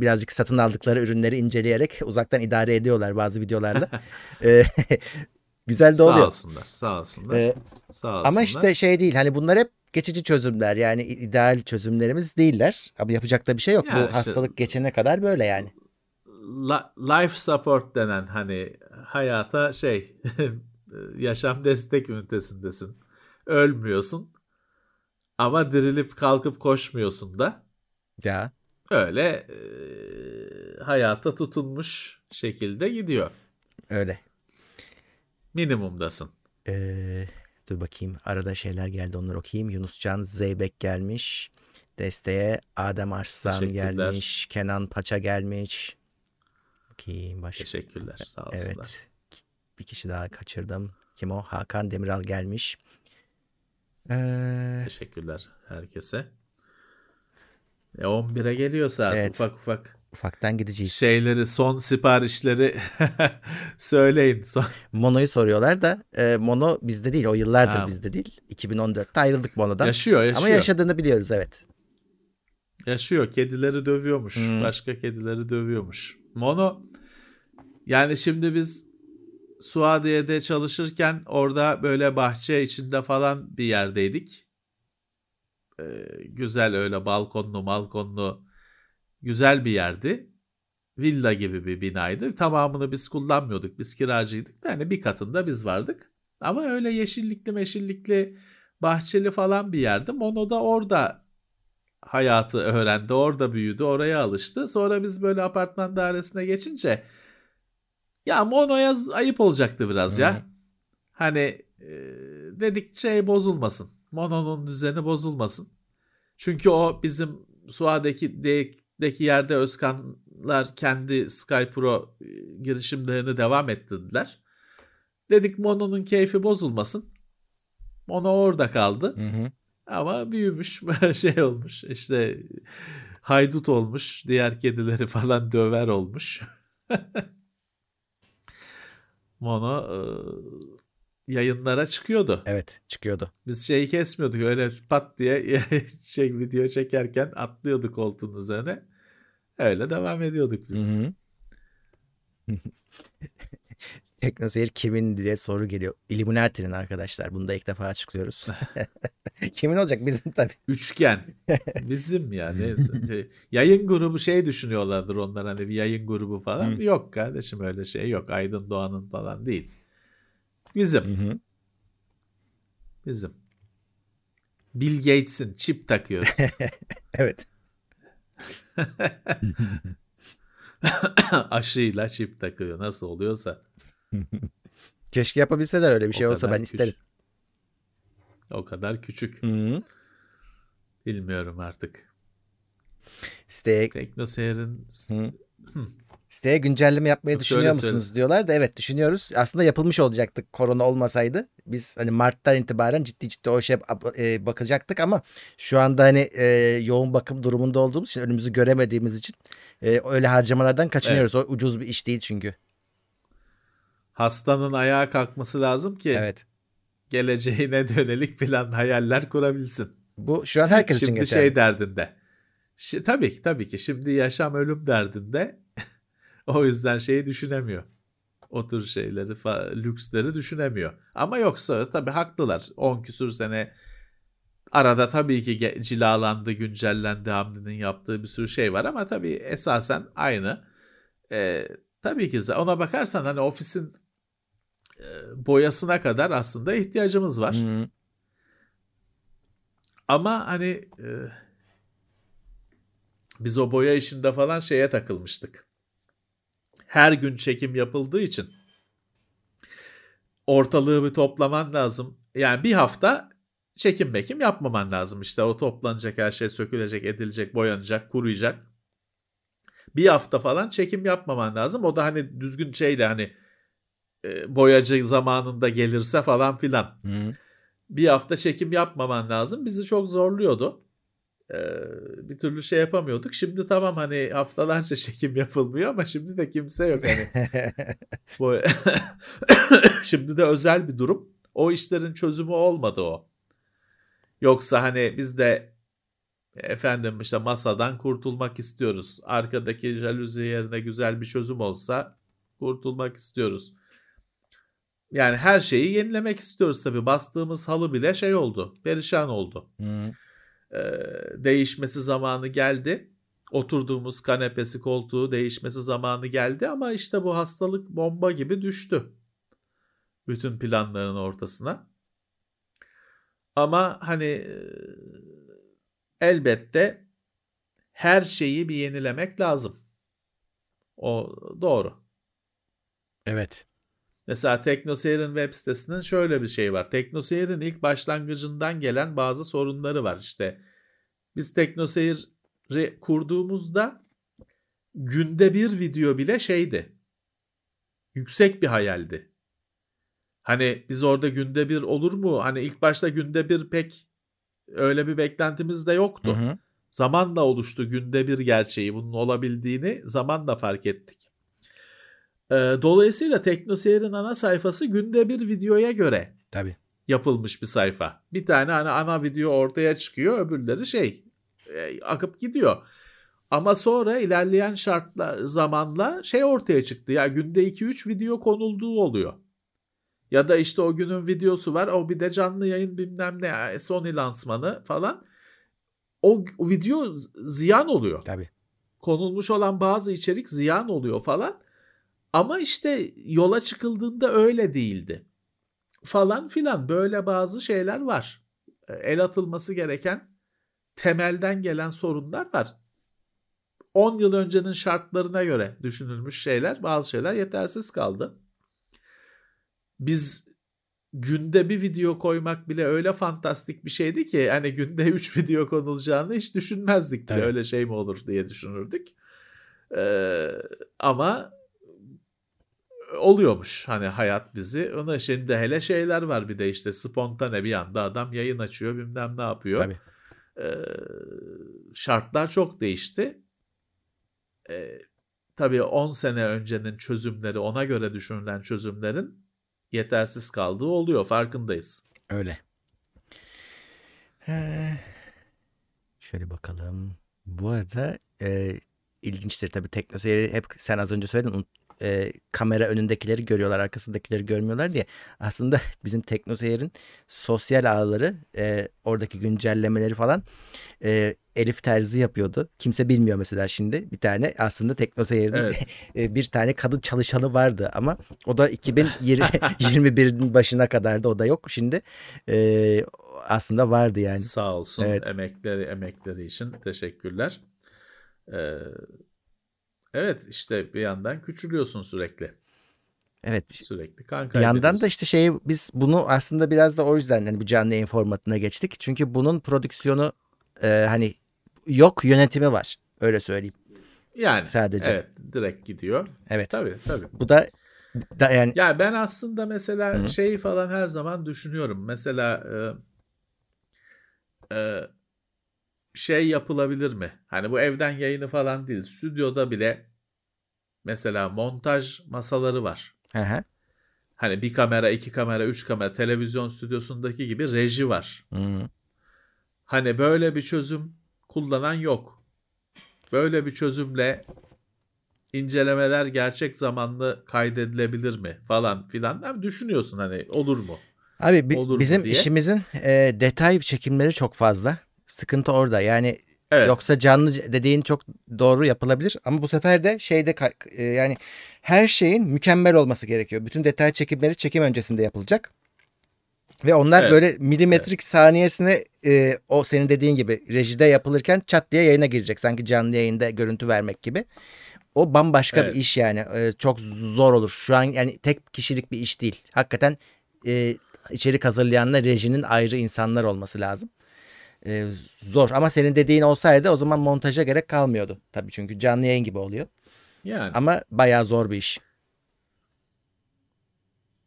birazcık satın aldıkları ürünleri inceleyerek uzaktan idare ediyorlar bazı videolarda. e, güzel de oluyor. Sağ olsunlar, sağ olsunlar. E, sağ olsunlar. Ama işte şey değil hani bunlar hep geçici çözümler yani ideal çözümlerimiz değiller. Ama yapacak da bir şey yok. Yani Bu işte, hastalık geçene kadar böyle yani. Life support denen hani hayata şey yaşam destek ünitesindesin. Ölmüyorsun ama dirilip kalkıp koşmuyorsun da. Ya. Öyle e, hayata tutunmuş şekilde gidiyor. Öyle. Minimumdasın. Ee, dur bakayım arada şeyler geldi onları okuyayım. Yunus Can Zeybek gelmiş. Desteğe Adem Arslan gelmiş. Kenan Paça gelmiş. Bakayım başka. Teşekkürler sağ olsunlar. Evet. Bir kişi daha kaçırdım. Kim o? Hakan Demiral gelmiş. Ee... Teşekkürler herkese. E 11'e geliyor saat evet. ufak ufak. Ufaktan gideceğiz. Şeyleri son siparişleri söyleyin. Son. Mono'yu soruyorlar da e, Mono bizde değil. O yıllardır ha. bizde değil. 2014'te ayrıldık Mono'dan. Yaşıyor yaşıyor. Ama yaşadığını biliyoruz evet. Yaşıyor. Kedileri dövüyormuş. Hmm. Başka kedileri dövüyormuş. Mono yani şimdi biz Suadiye'de çalışırken orada böyle bahçe içinde falan bir yerdeydik. Ee, güzel öyle balkonlu balkonlu güzel bir yerdi. Villa gibi bir binaydı. Tamamını biz kullanmıyorduk. Biz kiracıydık. Yani bir katında biz vardık. Ama öyle yeşillikli meşillikli bahçeli falan bir yerdi. Mono da orada hayatı öğrendi. Orada büyüdü. Oraya alıştı. Sonra biz böyle apartman dairesine geçince ya Mono'ya ayıp olacaktı biraz ya. Hı. Hani e, dedik şey bozulmasın. Mono'nun düzeni bozulmasın. Çünkü o bizim Suad'daki deki yerde Özkanlar kendi Sky Pro e, girişimlerini devam ettirdiler. Dedik Mono'nun keyfi bozulmasın. Mono orada kaldı. Hı hı. Ama büyümüş şey olmuş işte haydut olmuş diğer kedileri falan döver olmuş. Mono e, yayınlara çıkıyordu. Evet çıkıyordu. Biz şeyi kesmiyorduk öyle pat diye şey video çekerken atlıyorduk koltuğun üzerine. Öyle devam ediyorduk biz. Hı hı. Teknoseyir kimin diye soru geliyor. Illuminati'nin arkadaşlar. Bunu da ilk defa açıklıyoruz. kimin olacak? Bizim tabii. Üçgen. Bizim yani. yayın grubu şey düşünüyorlardır onlar hani bir yayın grubu falan. Hı. Yok kardeşim öyle şey yok. Aydın Doğan'ın falan değil. Bizim. Hı hı. Bizim. Bill Gates'in çip takıyoruz. evet. Aşıyla çip takıyor. Nasıl oluyorsa. Keşke yapabilseler öyle bir şey olsa ben isterim. O kadar küçük. Hı-hı. Bilmiyorum artık. Siteye... Teknoseyir'in... Siteye güncelleme yapmayı Yok, düşünüyor musunuz söyle. diyorlar da evet düşünüyoruz. Aslında yapılmış olacaktı korona olmasaydı. Biz hani Mart'tan itibaren ciddi ciddi o şey e, bakacaktık ama şu anda hani e, yoğun bakım durumunda olduğumuz için önümüzü göremediğimiz için e, öyle harcamalardan kaçınıyoruz. Evet. O ucuz bir iş değil çünkü. Hastanın ayağa kalkması lazım ki evet. geleceğine dönelik plan hayaller kurabilsin. Bu şu an herkes için geçerli. Şimdi şey derdinde. Şi, tabii ki tabii ki şimdi yaşam ölüm derdinde o yüzden şeyi düşünemiyor. O tür şeyleri, lüksleri düşünemiyor. Ama yoksa tabii haklılar. 10 küsür sene arada tabii ki cilalandı, güncellendi Hamdi'nin yaptığı bir sürü şey var ama tabii esasen aynı. Ee, tabii ki ona bakarsan hani ofisin e, boyasına kadar aslında ihtiyacımız var. Hı-hı. Ama hani e, biz o boya işinde falan şeye takılmıştık her gün çekim yapıldığı için ortalığı bir toplaman lazım. Yani bir hafta çekim mekim yapmaman lazım. İşte o toplanacak her şey sökülecek, edilecek, boyanacak, kuruyacak. Bir hafta falan çekim yapmaman lazım. O da hani düzgün şeyle hani e, boyacı zamanında gelirse falan filan. Hı. Bir hafta çekim yapmaman lazım. Bizi çok zorluyordu. Bir türlü şey yapamıyorduk. Şimdi tamam hani haftalarca çekim yapılmıyor ama şimdi de kimse yok hani. Bu şimdi de özel bir durum. O işlerin çözümü olmadı o. Yoksa hani biz de efendim işte masadan kurtulmak istiyoruz. Arkadaki jaluzi yerine güzel bir çözüm olsa kurtulmak istiyoruz. Yani her şeyi yenilemek istiyoruz tabii. Bastığımız halı bile şey oldu. Perişan oldu. Hı. Ee, değişmesi zamanı geldi. Oturduğumuz kanepesi koltuğu değişmesi zamanı geldi ama işte bu hastalık bomba gibi düştü. Bütün planların ortasına. Ama hani e, elbette her şeyi bir yenilemek lazım. O doğru. Evet. Mesela TeknoSeyir'in web sitesinin şöyle bir şey var. TeknoSeyir'in ilk başlangıcından gelen bazı sorunları var. İşte biz TeknoSeyir'i kurduğumuzda günde bir video bile şeydi. Yüksek bir hayaldi. Hani biz orada günde bir olur mu? Hani ilk başta günde bir pek öyle bir beklentimiz de yoktu. Hı hı. Zamanla oluştu günde bir gerçeği bunun olabildiğini zamanla fark ettik. Ee, dolayısıyla TeknoSeyir'in ana sayfası günde bir videoya göre Tabii. yapılmış bir sayfa. Bir tane hani ana video ortaya çıkıyor öbürleri şey e, akıp gidiyor. Ama sonra ilerleyen şartla zamanla şey ortaya çıktı ya günde 2-3 video konulduğu oluyor. Ya da işte o günün videosu var o bir de canlı yayın bilmem ne Sony lansmanı falan. O, o video ziyan oluyor. Tabii. Konulmuş olan bazı içerik ziyan oluyor falan. Ama işte yola çıkıldığında öyle değildi. Falan filan böyle bazı şeyler var. E, El atılması gereken temelden gelen sorunlar var. 10 yıl öncenin şartlarına göre düşünülmüş şeyler, bazı şeyler yetersiz kaldı. Biz günde bir video koymak bile öyle fantastik bir şeydi ki hani günde 3 video konulacağını hiç düşünmezdik bile. Evet. Öyle şey mi olur diye düşünürdük. Ee, ama oluyormuş hani hayat bizi. Ona şimdi hele şeyler var bir de işte spontane bir anda adam yayın açıyor bilmem ne yapıyor. Tabii. Ee, şartlar çok değişti. Ee, tabii 10 sene öncenin çözümleri ona göre düşünülen çözümlerin yetersiz kaldığı oluyor farkındayız. Öyle. Ee, şöyle bakalım. Bu arada e, ilginçtir tabii teknoseyri hep sen az önce söyledin e, kamera önündekileri görüyorlar arkasındakileri görmüyorlar diye. Aslında bizim teknoseyirin sosyal ağları e, oradaki güncellemeleri falan e, Elif Terzi yapıyordu. Kimse bilmiyor mesela şimdi. Bir tane aslında teknoseyirin Evet. e, bir tane kadın çalışanı vardı ama o da 2021'in başına kadardı o da yok şimdi. E, aslında vardı yani. Sağ olsun Evet. emekleri emekleri için teşekkürler. Ee, evet işte bir yandan küçülüyorsun sürekli. Evet. Sürekli kan Bir yandan da işte şey biz bunu aslında biraz da o yüzden hani bu canlı yayın formatına geçtik. Çünkü bunun prodüksiyonu e, hani yok yönetimi var. Öyle söyleyeyim. yani sadece. evet direkt gidiyor. Evet. Tabii tabii. Bu da, da yani Ya ben aslında mesela Hı. şeyi falan her zaman düşünüyorum. Mesela e, e, şey yapılabilir mi? Hani bu evden yayını falan değil. Stüdyoda bile mesela montaj masaları var. Hı hı. Hani bir kamera, iki kamera, üç kamera televizyon stüdyosundaki gibi reji var. Hı. Hani böyle bir çözüm kullanan yok. Böyle bir çözümle incelemeler gerçek zamanlı kaydedilebilir mi falan filan. Abi düşünüyorsun hani olur mu? Abi bi- Olur mu bizim diye. işimizin e, detay çekimleri çok fazla. Sıkıntı orada. Yani Evet. yoksa canlı dediğin çok doğru yapılabilir ama bu sefer de şeyde e, yani her şeyin mükemmel olması gerekiyor. Bütün detay çekimleri çekim öncesinde yapılacak. Ve onlar Evet. böyle milimetrik saniyesine e, o senin dediğin gibi rejide yapılırken çat diye yayına girecek. Sanki canlı yayında görüntü vermek gibi. O bambaşka Evet. bir iş yani. E, çok zor olur. Şu an yani tek kişilik bir iş değil. Hakikaten e, içerik hazırlayanla rejinin ayrı insanlar olması lazım. E, zor ama senin dediğin olsaydı o zaman montaja gerek kalmıyordu. Tabii çünkü canlı yayın gibi oluyor. Yani Ama bayağı zor bir iş.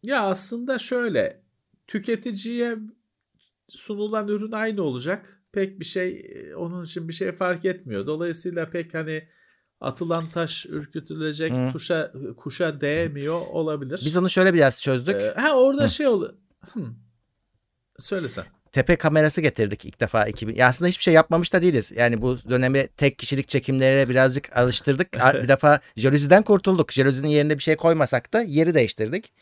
Ya aslında şöyle tüketiciye sunulan ürün aynı olacak. Pek bir şey onun için bir şey fark etmiyor. Dolayısıyla pek hani atılan taş ürkütülecek Hı. tuşa kuşa değmiyor olabilir. Biz onu şöyle biraz çözdük. Ee, ha orada Hı. şey oldu. Hı. Söylesen. Tepe kamerası getirdik ilk defa 2000. Ya aslında hiçbir şey yapmamış da değiliz. Yani bu dönemi tek kişilik çekimlere birazcık alıştırdık. Bir defa jalüziden kurtulduk. Jalüzinin yerine bir şey koymasak da yeri değiştirdik.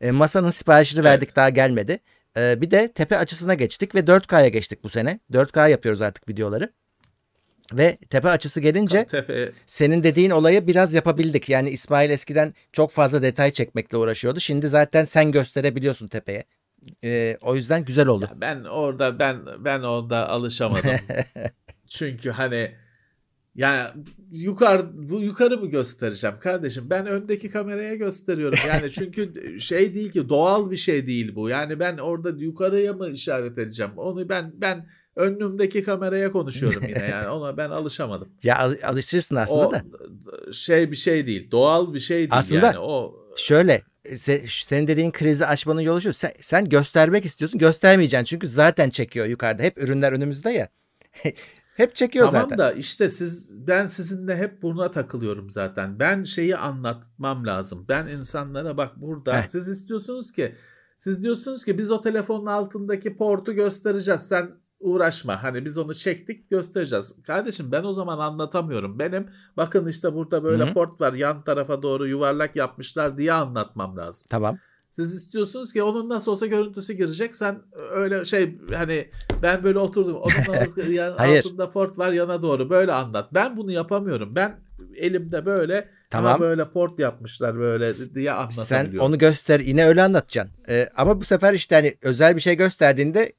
E, masanın siparişini verdik Evet. daha gelmedi. E, bir de tepe açısına geçtik ve 4K'ya geçtik bu sene. 4K yapıyoruz artık videoları. Ve tepe açısı gelince Tepe senin dediğin olayı biraz yapabildik. Yani İsmail eskiden çok fazla detay çekmekle uğraşıyordu. Şimdi zaten sen gösterebiliyorsun tepeye. E, o yüzden güzel oldu. Ya ben orada ben ben orada alışamadım. Çünkü hani ya yukarı bu yukarı mı göstereceğim kardeşim? Ben öndeki kameraya gösteriyorum. Yani çünkü şey değil ki doğal bir şey değil bu. Yani ben orada yukarıya mı işaret edeceğim? Onu ben ben önümdeki kameraya konuşuyorum yine yani. Ona ben alışamadım. Ya al- alışırsın aslında o da. şey bir şey değil. Doğal bir şey değil Aslında- yani. O Şöyle se- senin dediğin krizi aşmanın yolu şu. Sen, sen göstermek istiyorsun. Göstermeyeceksin. Çünkü zaten çekiyor yukarıda. Hep ürünler önümüzde ya. Hep çekiyor Tamam zaten. da işte siz ben sizinle hep buna takılıyorum zaten. Ben şeyi anlatmam lazım. Ben insanlara bak burada Heh. siz istiyorsunuz ki siz diyorsunuz ki biz o telefonun altındaki portu göstereceğiz. Sen uğraşma. Hani biz onu çektik göstereceğiz. Kardeşim ben o zaman anlatamıyorum. Benim bakın işte burada böyle Hı hı. port var. Yan tarafa doğru yuvarlak yapmışlar diye anlatmam lazım. Tamam. Siz istiyorsunuz ki onun nasıl olsa görüntüsü girecek. Sen öyle şey hani ben böyle oturdum. Onun yan- altında port var yana doğru böyle anlat. Ben bunu yapamıyorum. Ben elimde böyle Tamam. ama böyle port yapmışlar böyle diye Sen anlatabiliyorum. onu göster yine öyle anlatacaksın. Ee, ama bu sefer işte hani özel bir şey gösterdiğinde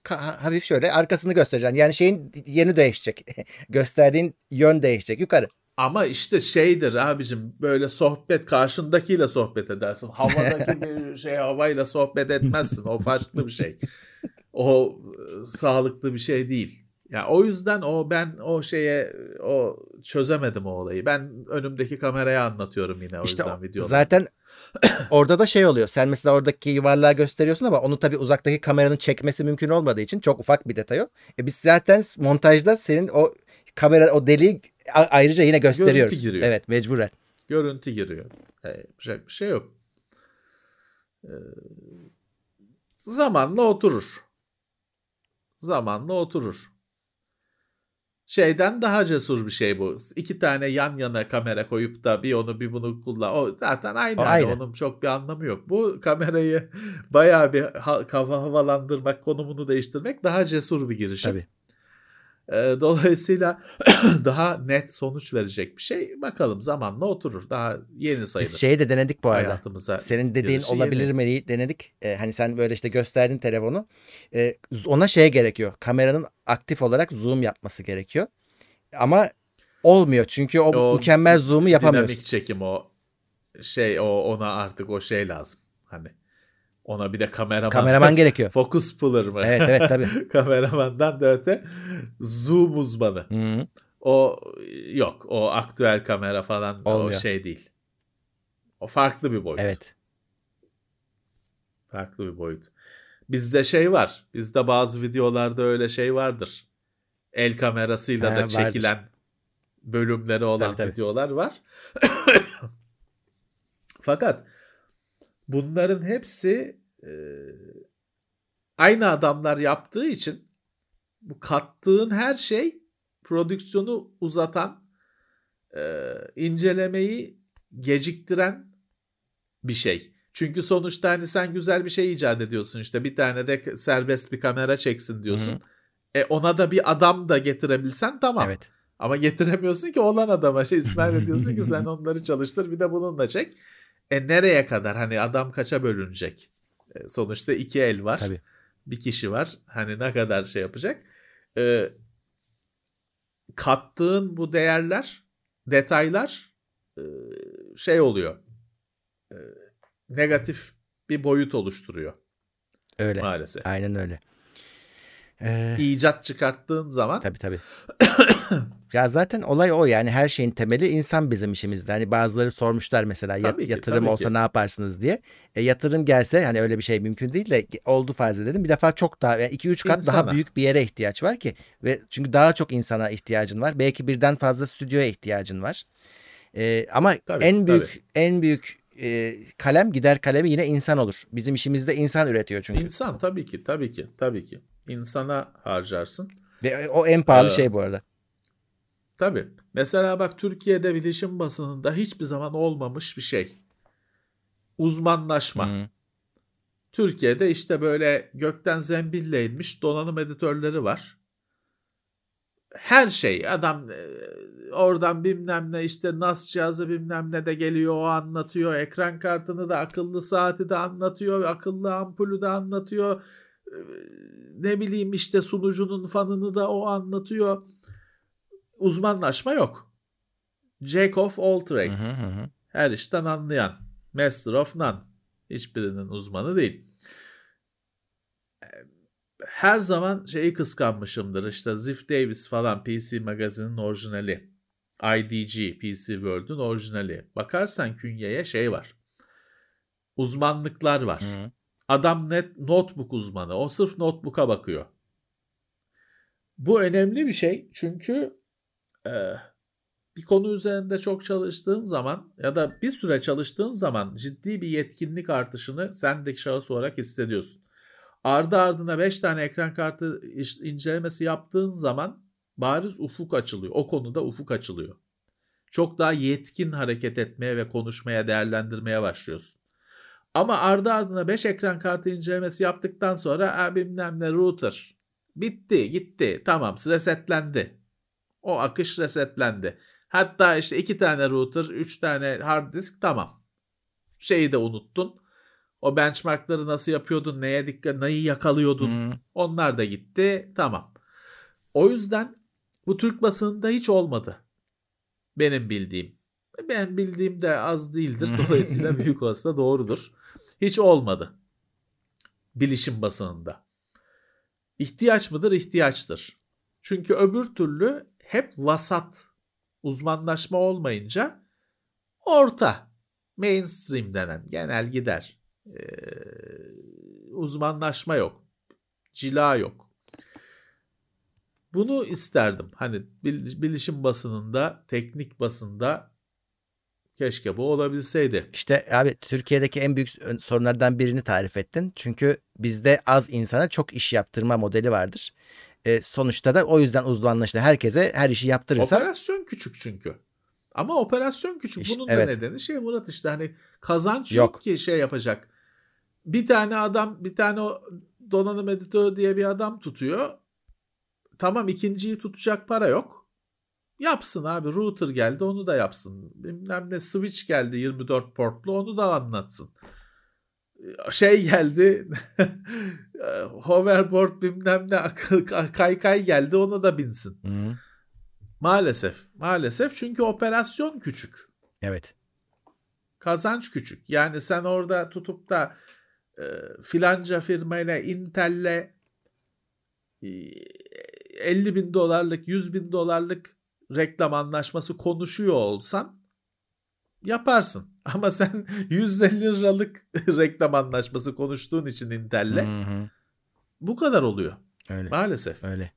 hafif şöyle arkasını göstereceksin. Yani şeyin yeni değişecek. Gösterdiğin yön değişecek yukarı. Ama işte şeydir abicim böyle sohbet karşındakiyle sohbet edersin. Havadaki bir şey havayla sohbet etmezsin. O farklı bir şey. O e, sağlıklı bir şey değil. Ya o yüzden o ben o şeye o çözemedim o olayı. Ben önümdeki kameraya anlatıyorum yine o İşte yüzden videoda. zaten orada da şey oluyor. Sen mesela oradaki yuvarlağı gösteriyorsun ama onu tabii uzaktaki kameranın çekmesi mümkün olmadığı için çok ufak bir detay o. E biz zaten montajda senin o kamera o deliği ayrıca yine gösteriyoruz. giriyor. Evet mecburen. Görüntü giriyor. E, yapacak bir şey yok. E, zamanla oturur. Zamanla oturur. Şeyden daha cesur bir şey bu. İki tane yan yana kamera koyup da bir onu bir bunu kullan. O zaten aynı. O aynı. Onun çok bir anlamı yok. Bu kamerayı bayağı bir ha- kafa havalandırmak, konumunu değiştirmek daha cesur bir girişim. Tabii. Ee, dolayısıyla daha net sonuç verecek bir şey. Bakalım zamanla oturur. Daha yeni sayılır. Biz şeyi de denedik bu arada. Hayatımıza. Senin dediğin olabilir yeni. mi diye denedik. Ee, hani sen böyle işte gösterdin telefonu. Ee, ona şey gerekiyor. Kameranın aktif olarak zoom yapması gerekiyor. Ama olmuyor çünkü o, O mükemmel zoom'u yapamıyorsun. Dinamik çekim o şey o ona artık o şey lazım. Hani ona bir de kameraman. Kameraman gerekiyor. Focus puller mı? Evet evet tabii. Kameramandan da öte zoom uzmanı. Hı. O yok. O aktüel kamera falan o Olmuyor. şey değil. O farklı bir boyut. Evet. Farklı bir boyut. Bizde şey var. Bizde bazı videolarda öyle şey vardır. El kamerasıyla Ha, da vardır. çekilen bölümleri olan Tabii, tabii. videolar var. Fakat bunların hepsi e, aynı adamlar yaptığı için bu kattığın her şey prodüksiyonu uzatan, e, incelemeyi geciktiren bir şey. Çünkü sonuçta hani sen güzel bir şey icat ediyorsun işte bir tane de serbest bir kamera çeksin diyorsun. Hı E ona da bir adam da getirebilsen tamam. Evet. Ama getiremiyorsun ki olan adama şey İsmail'e diyorsun ki sen onları çalıştır bir de bununla çek. E nereye kadar hani adam kaça bölünecek? E, sonuçta iki el var. Tabii. Bir kişi var. Hani ne kadar şey yapacak? E, kattığın bu değerler, detaylar e, şey oluyor. E, negatif bir boyut oluşturuyor Öyle. maalesef. Aynen öyle. Ee, İcat çıkarttığın zaman tabii tabii. Ya zaten olay o yani her şeyin temeli insan bizim işimizde. Hani bazıları sormuşlar mesela yat- ki, yatırım olsa ki. ne yaparsınız diye. E, yatırım gelse hani öyle bir şey mümkün değil de oldu farz edelim. Bir defa çok daha 2-3 kat daha İnsana. büyük bir yere ihtiyaç var ki ve çünkü daha çok insana ihtiyacın var. Belki birden fazla stüdyoya ihtiyacın var. E, ama Tabii, en büyük tabii. en büyük e, kalem gider kalemi yine insan olur. Bizim işimizde insan üretiyor çünkü. İnsan tabii ki, tabii ki, tabii ki. İnsana harcarsın. Ve o en pahalı Ee, şey bu arada. Tabii. Mesela bak Türkiye'de bilişim basınında hiçbir zaman olmamış bir şey. Uzmanlaşma. Hı. Türkiye'de işte böyle gökten zembille inmiş donanım editörleri var. Her şey adam e, oradan bilmem ne işte NAS cihazı bilmem ne de geliyor o anlatıyor. Ekran kartını da akıllı saati de anlatıyor. Akıllı ampulü de anlatıyor. E, Ne bileyim işte sunucunun fanını da o anlatıyor. Uzmanlaşma yok. Jack of all trades. hı hı hı. Her işten anlayan. Master of none. Hiçbirinin uzmanı değil. Her zaman şeyi kıskanmışımdır. İşte Ziff Davis falan PC Magazine'in orijinali. IDG PC World'ün orijinali. Bakarsan künyeye şey var. Uzmanlıklar var. Hı. Adam net notebook uzmanı. O sırf notebook'a bakıyor. Bu önemli bir şey çünkü e, bir konu üzerinde çok çalıştığın zaman ya da bir süre çalıştığın zaman ciddi bir yetkinlik artışını sen de şahıs olarak hissediyorsun. Ardı ardına 5 tane ekran kartı incelemesi yaptığın zaman bariz ufuk açılıyor. O konuda ufuk açılıyor. Çok daha yetkin hareket etmeye ve konuşmaya, değerlendirmeye başlıyorsun. Ama ardı ardına 5 ekran kartı incelemesi yaptıktan sonra "Aa, bilmem ne router. Bitti gitti tamam resetlendi. O akış resetlendi. Hatta işte 2 tane router 3 tane hard disk tamam. Şeyi de unuttun. O benchmarkları nasıl yapıyordun, neye dikkat, neyi yakalıyordun. Hı. Onlar da gitti. Tamam. O yüzden bu Türk basınında hiç olmadı. Benim bildiğim. Ben bildiğim de az değildir. Dolayısıyla büyük olasılıkla doğrudur. Hiç olmadı. Bilişim basınında. İhtiyaç mıdır? İhtiyaçtır. Çünkü öbür türlü hep vasat uzmanlaşma olmayınca orta mainstream denen genel gider. Ee, uzmanlaşma yok. Cila yok. Bunu isterdim. Hani bil- bilişim basınında, teknik basında keşke bu olabilseydi. İşte abi Türkiye'deki en büyük sorunlardan birini tarif ettin. Çünkü bizde az insana çok iş yaptırma modeli vardır. E, sonuçta da o yüzden uzmanlaştı. Herkese her işi yaptırırsa Operasyon küçük çünkü. Ama operasyon küçük. İşte, Bunun da evet. nedeni şey Murat işte hani kazanç Yok. yok ki şey yapacak. Bir tane adam bir tane o donanım editörü diye bir adam tutuyor. Tamam ikinciyi tutacak para yok. Yapsın abi router geldi onu da yapsın. Bilmem ne switch geldi 24 portlu onu da anlatsın. Şey geldi hoverboard bilmem ne kaykay geldi onu da binsin. Hı, Maalesef. Maalesef çünkü operasyon küçük. evet. Kazanç küçük. Yani sen orada tutup da e, filanca firmayla Intel'le e, 50 bin dolarlık 100 bin dolarlık reklam anlaşması konuşuyor olsan yaparsın. Ama sen 150 liralık reklam anlaşması konuştuğun için Intel'le Hı hı, bu kadar oluyor. öyle. Maalesef. Öyle.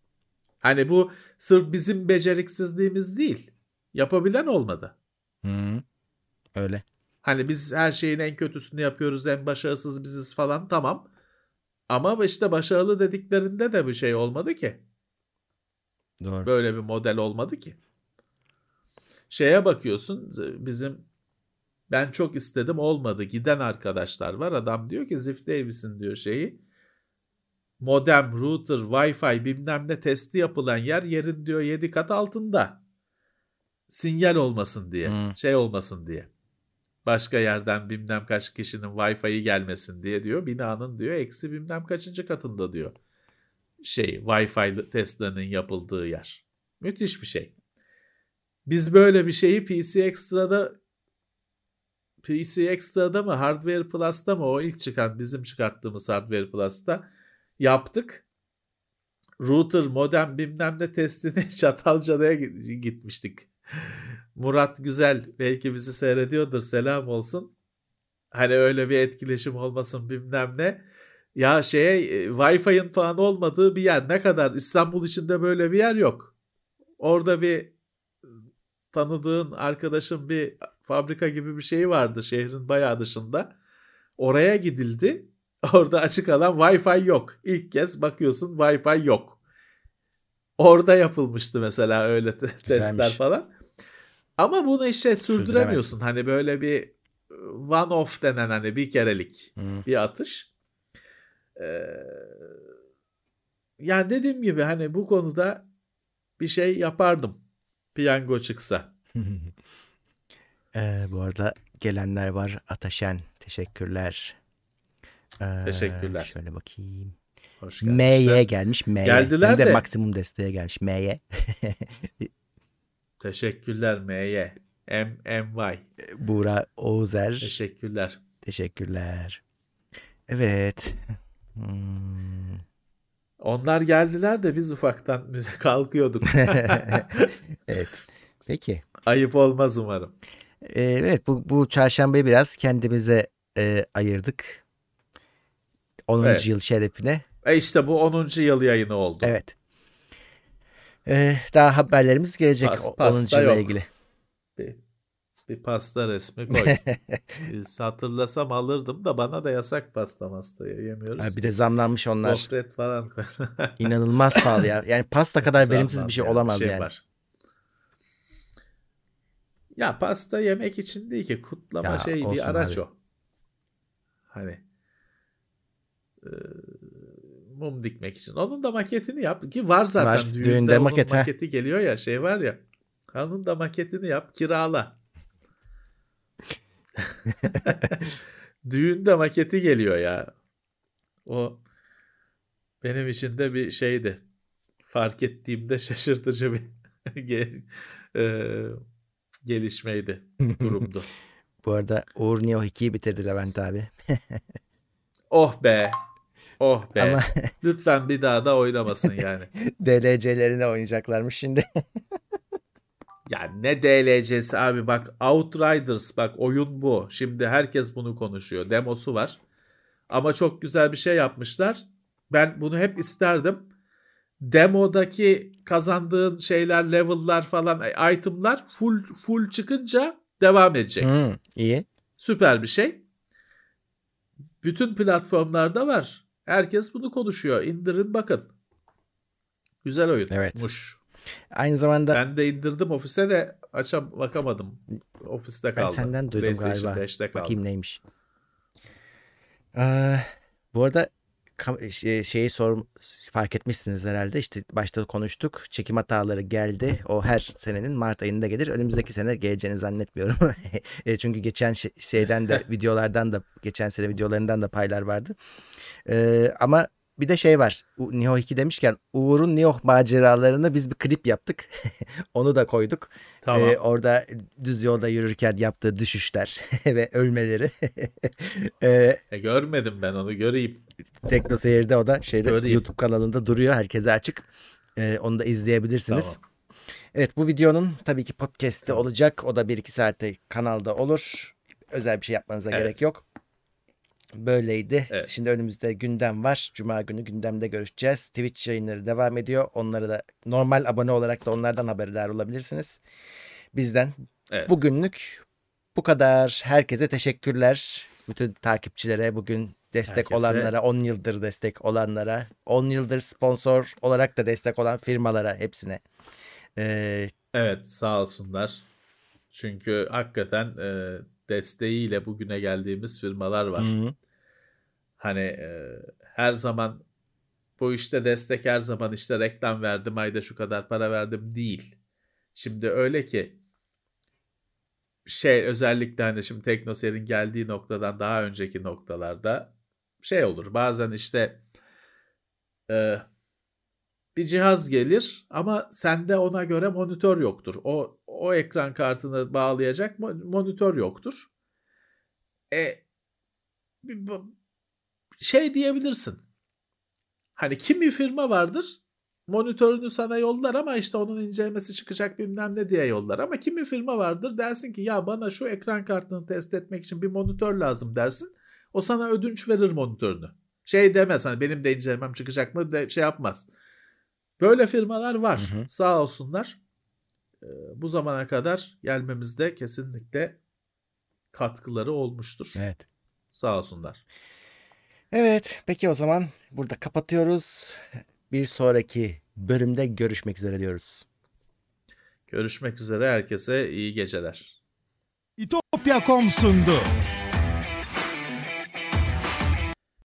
Hani bu sırf bizim beceriksizliğimiz değil. Yapabilen olmadı. Hı, öyle. Hani biz her şeyin en kötüsünü yapıyoruz, en başarısız biziz falan tamam. Ama işte başarılı dediklerinde de bir şey olmadı ki. Doğru. Böyle bir model olmadı ki. Şeye bakıyorsun bizim ben çok istedim olmadı giden arkadaşlar var. Adam diyor ki Ziff Davis'in diyor şeyi modem, router, wifi bilmem ne testi yapılan yer yerin diyor 7 kat altında. Sinyal olmasın diye, Hmm. şey olmasın diye. Başka yerden bilmem kaç kişinin wifi'yi gelmesin diye diyor. Binanın diyor eksi bilmem kaçıncı katında diyor. Şey wifi testlerinin yapıldığı yer. Müthiş bir şey. Biz böyle bir şeyi PC Extra'da PC Extra'da mı Hardware Plus'ta mı o ilk çıkan bizim çıkarttığımız Hardware Plus'ta yaptık. router, modem bilmem ne testini Çatalca'ya gitmiştik. Murat Güzel belki bizi seyrediyordur selam olsun. Hani öyle bir etkileşim olmasın bilmem ne. Ya şeye e, Wi-Fi'nin falan olmadığı bir yer ne kadar İstanbul içinde böyle bir yer yok. Orada bir tanıdığın arkadaşın bir fabrika gibi bir şey vardı şehrin bayağı dışında. Oraya gidildi. Orada açık alan Wi-Fi yok. İlk kez bakıyorsun Wi-Fi yok. Orada yapılmıştı mesela öyle testler falan. Ama bunu işte sürdüremiyorsun. Hani böyle bir one off denen hani bir kerelik hmm. bir atış. Ee, yani dediğim gibi hani bu konuda bir şey yapardım. Piyango çıksa. ee, bu arada gelenler var. Ataşen teşekkürler. Ee, teşekkürler. Şöyle bakayım. Hoş M'ye gelmiş. M'ye. Geldiler Hem de, de maksimum desteğe gelmiş. M'ye. teşekkürler M'ye. M MY. Buğra Oğuzer. Teşekkürler. Teşekkürler. Evet. Hmm. Onlar geldiler de biz ufaktan kalkıyorduk. evet. Peki. Ayıp olmaz umarım. Ee, evet bu, bu çarşambayı biraz kendimize e, ayırdık. 10. Evet. yıl şerefine. E işte bu 10. yıl yayını oldu. Evet. Ee, daha haberlerimiz gelecek Pas, 10. yıla ilgili. Bir, bir pasta resmi koy. Hatırlasam alırdım da bana da yasak pasta mastayı yemiyoruz. Ha, bir de zamlanmış onlar. Gofret falan. İnanılmaz pahalı ya. Yani pasta kadar verimsiz bir şey olamaz şey yani. Var. Ya pasta yemek için değil ki kutlama ya, şey bir araç abi. o. Hani e, mum dikmek için. Onun da maketini yap ki var zaten var, düğünde, düğünde maket, maketi geliyor ya şey var ya. Onun da maketini yap kirala. Düğünde maketi geliyor ya. O benim için de bir şeydi. Fark ettiğimde şaşırtıcı bir e, gelişmeydi, durumdu. Bu arada Uğur Neo 2'yi bitirdi Levent abi. oh be. Oh be. Ama... Lütfen bir daha da oynamasın yani. DLC'lerine oynayacaklarmış şimdi. Ya ne DLC'si abi bak Outriders bak oyun bu. Şimdi herkes bunu konuşuyor. Demosu var. Ama çok güzel bir şey yapmışlar. Ben bunu hep isterdim. Demodaki kazandığın şeyler, level'lar falan, item'lar full full çıkınca devam edecek. Hmm, iyi. Süper bir şey. Bütün platformlarda var. Herkes bunu konuşuyor. İndirin bakın. Güzel oyun. Evet. Muş. Aynı zamanda ben de indirdim ofise de açam bakamadım. Ofiste kaldı. Ben senden duydum galiba. 5'te kaldı. Bakayım neymiş. Ee, bu arada şeyi sor fark etmişsiniz herhalde. İşte başta konuştuk. Çekim hataları geldi. O her senenin Mart ayında gelir. Önümüzdeki sene geleceğini zannetmiyorum. E, çünkü geçen şeyden de videolardan da geçen sene videolarından da paylar vardı. Ee, ama bir de şey var. Nioh 2 demişken Uğur'un Nioh maceralarını biz bir klip yaptık. Onu da koyduk. Tamam. Ee, orada düz yolda yürürken yaptığı düşüşler ve ölmeleri. ee, e, görmedim ben onu göreyim. Tekno Seyir'de o da şeyde göreyim. YouTube kanalında duruyor. Herkese açık. Ee, onu da izleyebilirsiniz. Tamam. Evet bu videonun tabii ki podcast'i olacak. O da 1-2 saate kanalda olur. Özel bir şey yapmanıza evet. gerek yok böyleydi. Evet. Şimdi önümüzde gündem var. Cuma günü gündemde görüşeceğiz. Twitch yayınları devam ediyor. Onları da normal abone olarak da onlardan haberdar olabilirsiniz. Bizden evet. bugünlük bu kadar. Herkese teşekkürler. Bütün takipçilere bugün destek Herkese... olanlara, 10 yıldır destek olanlara, 10 yıldır sponsor olarak da destek olan firmalara hepsine. Ee... Evet sağ olsunlar. Çünkü hakikaten e, desteğiyle bugüne geldiğimiz firmalar var. Hı-hı. Hani e, her zaman bu işte destek her zaman işte reklam verdim ayda şu kadar para verdim değil. Şimdi öyle ki şey özellikle hani şimdi Teknoser'in geldiği noktadan daha önceki noktalarda şey olur bazen işte e, bir cihaz gelir ama sende ona göre monitör yoktur. O o ekran kartını bağlayacak monitör yoktur. E şey diyebilirsin. Hani kimi firma vardır monitörünü sana yollar ama işte onun incelemesi çıkacak bilmem ne diye yollar. Ama kimi firma vardır dersin ki ya bana şu ekran kartını test etmek için bir monitör lazım dersin. O sana ödünç verir monitörünü. Şey demez hani benim de incelemem çıkacak mı de şey yapmaz. Böyle firmalar var Hı hı. sağ olsunlar. Ee, bu zamana kadar gelmemizde kesinlikle katkıları olmuştur. Evet. Sağ olsunlar. Evet, peki o zaman burada kapatıyoruz. Bir sonraki bölümde görüşmek üzere diyoruz. Görüşmek üzere herkese iyi geceler. İtopya.com sundu.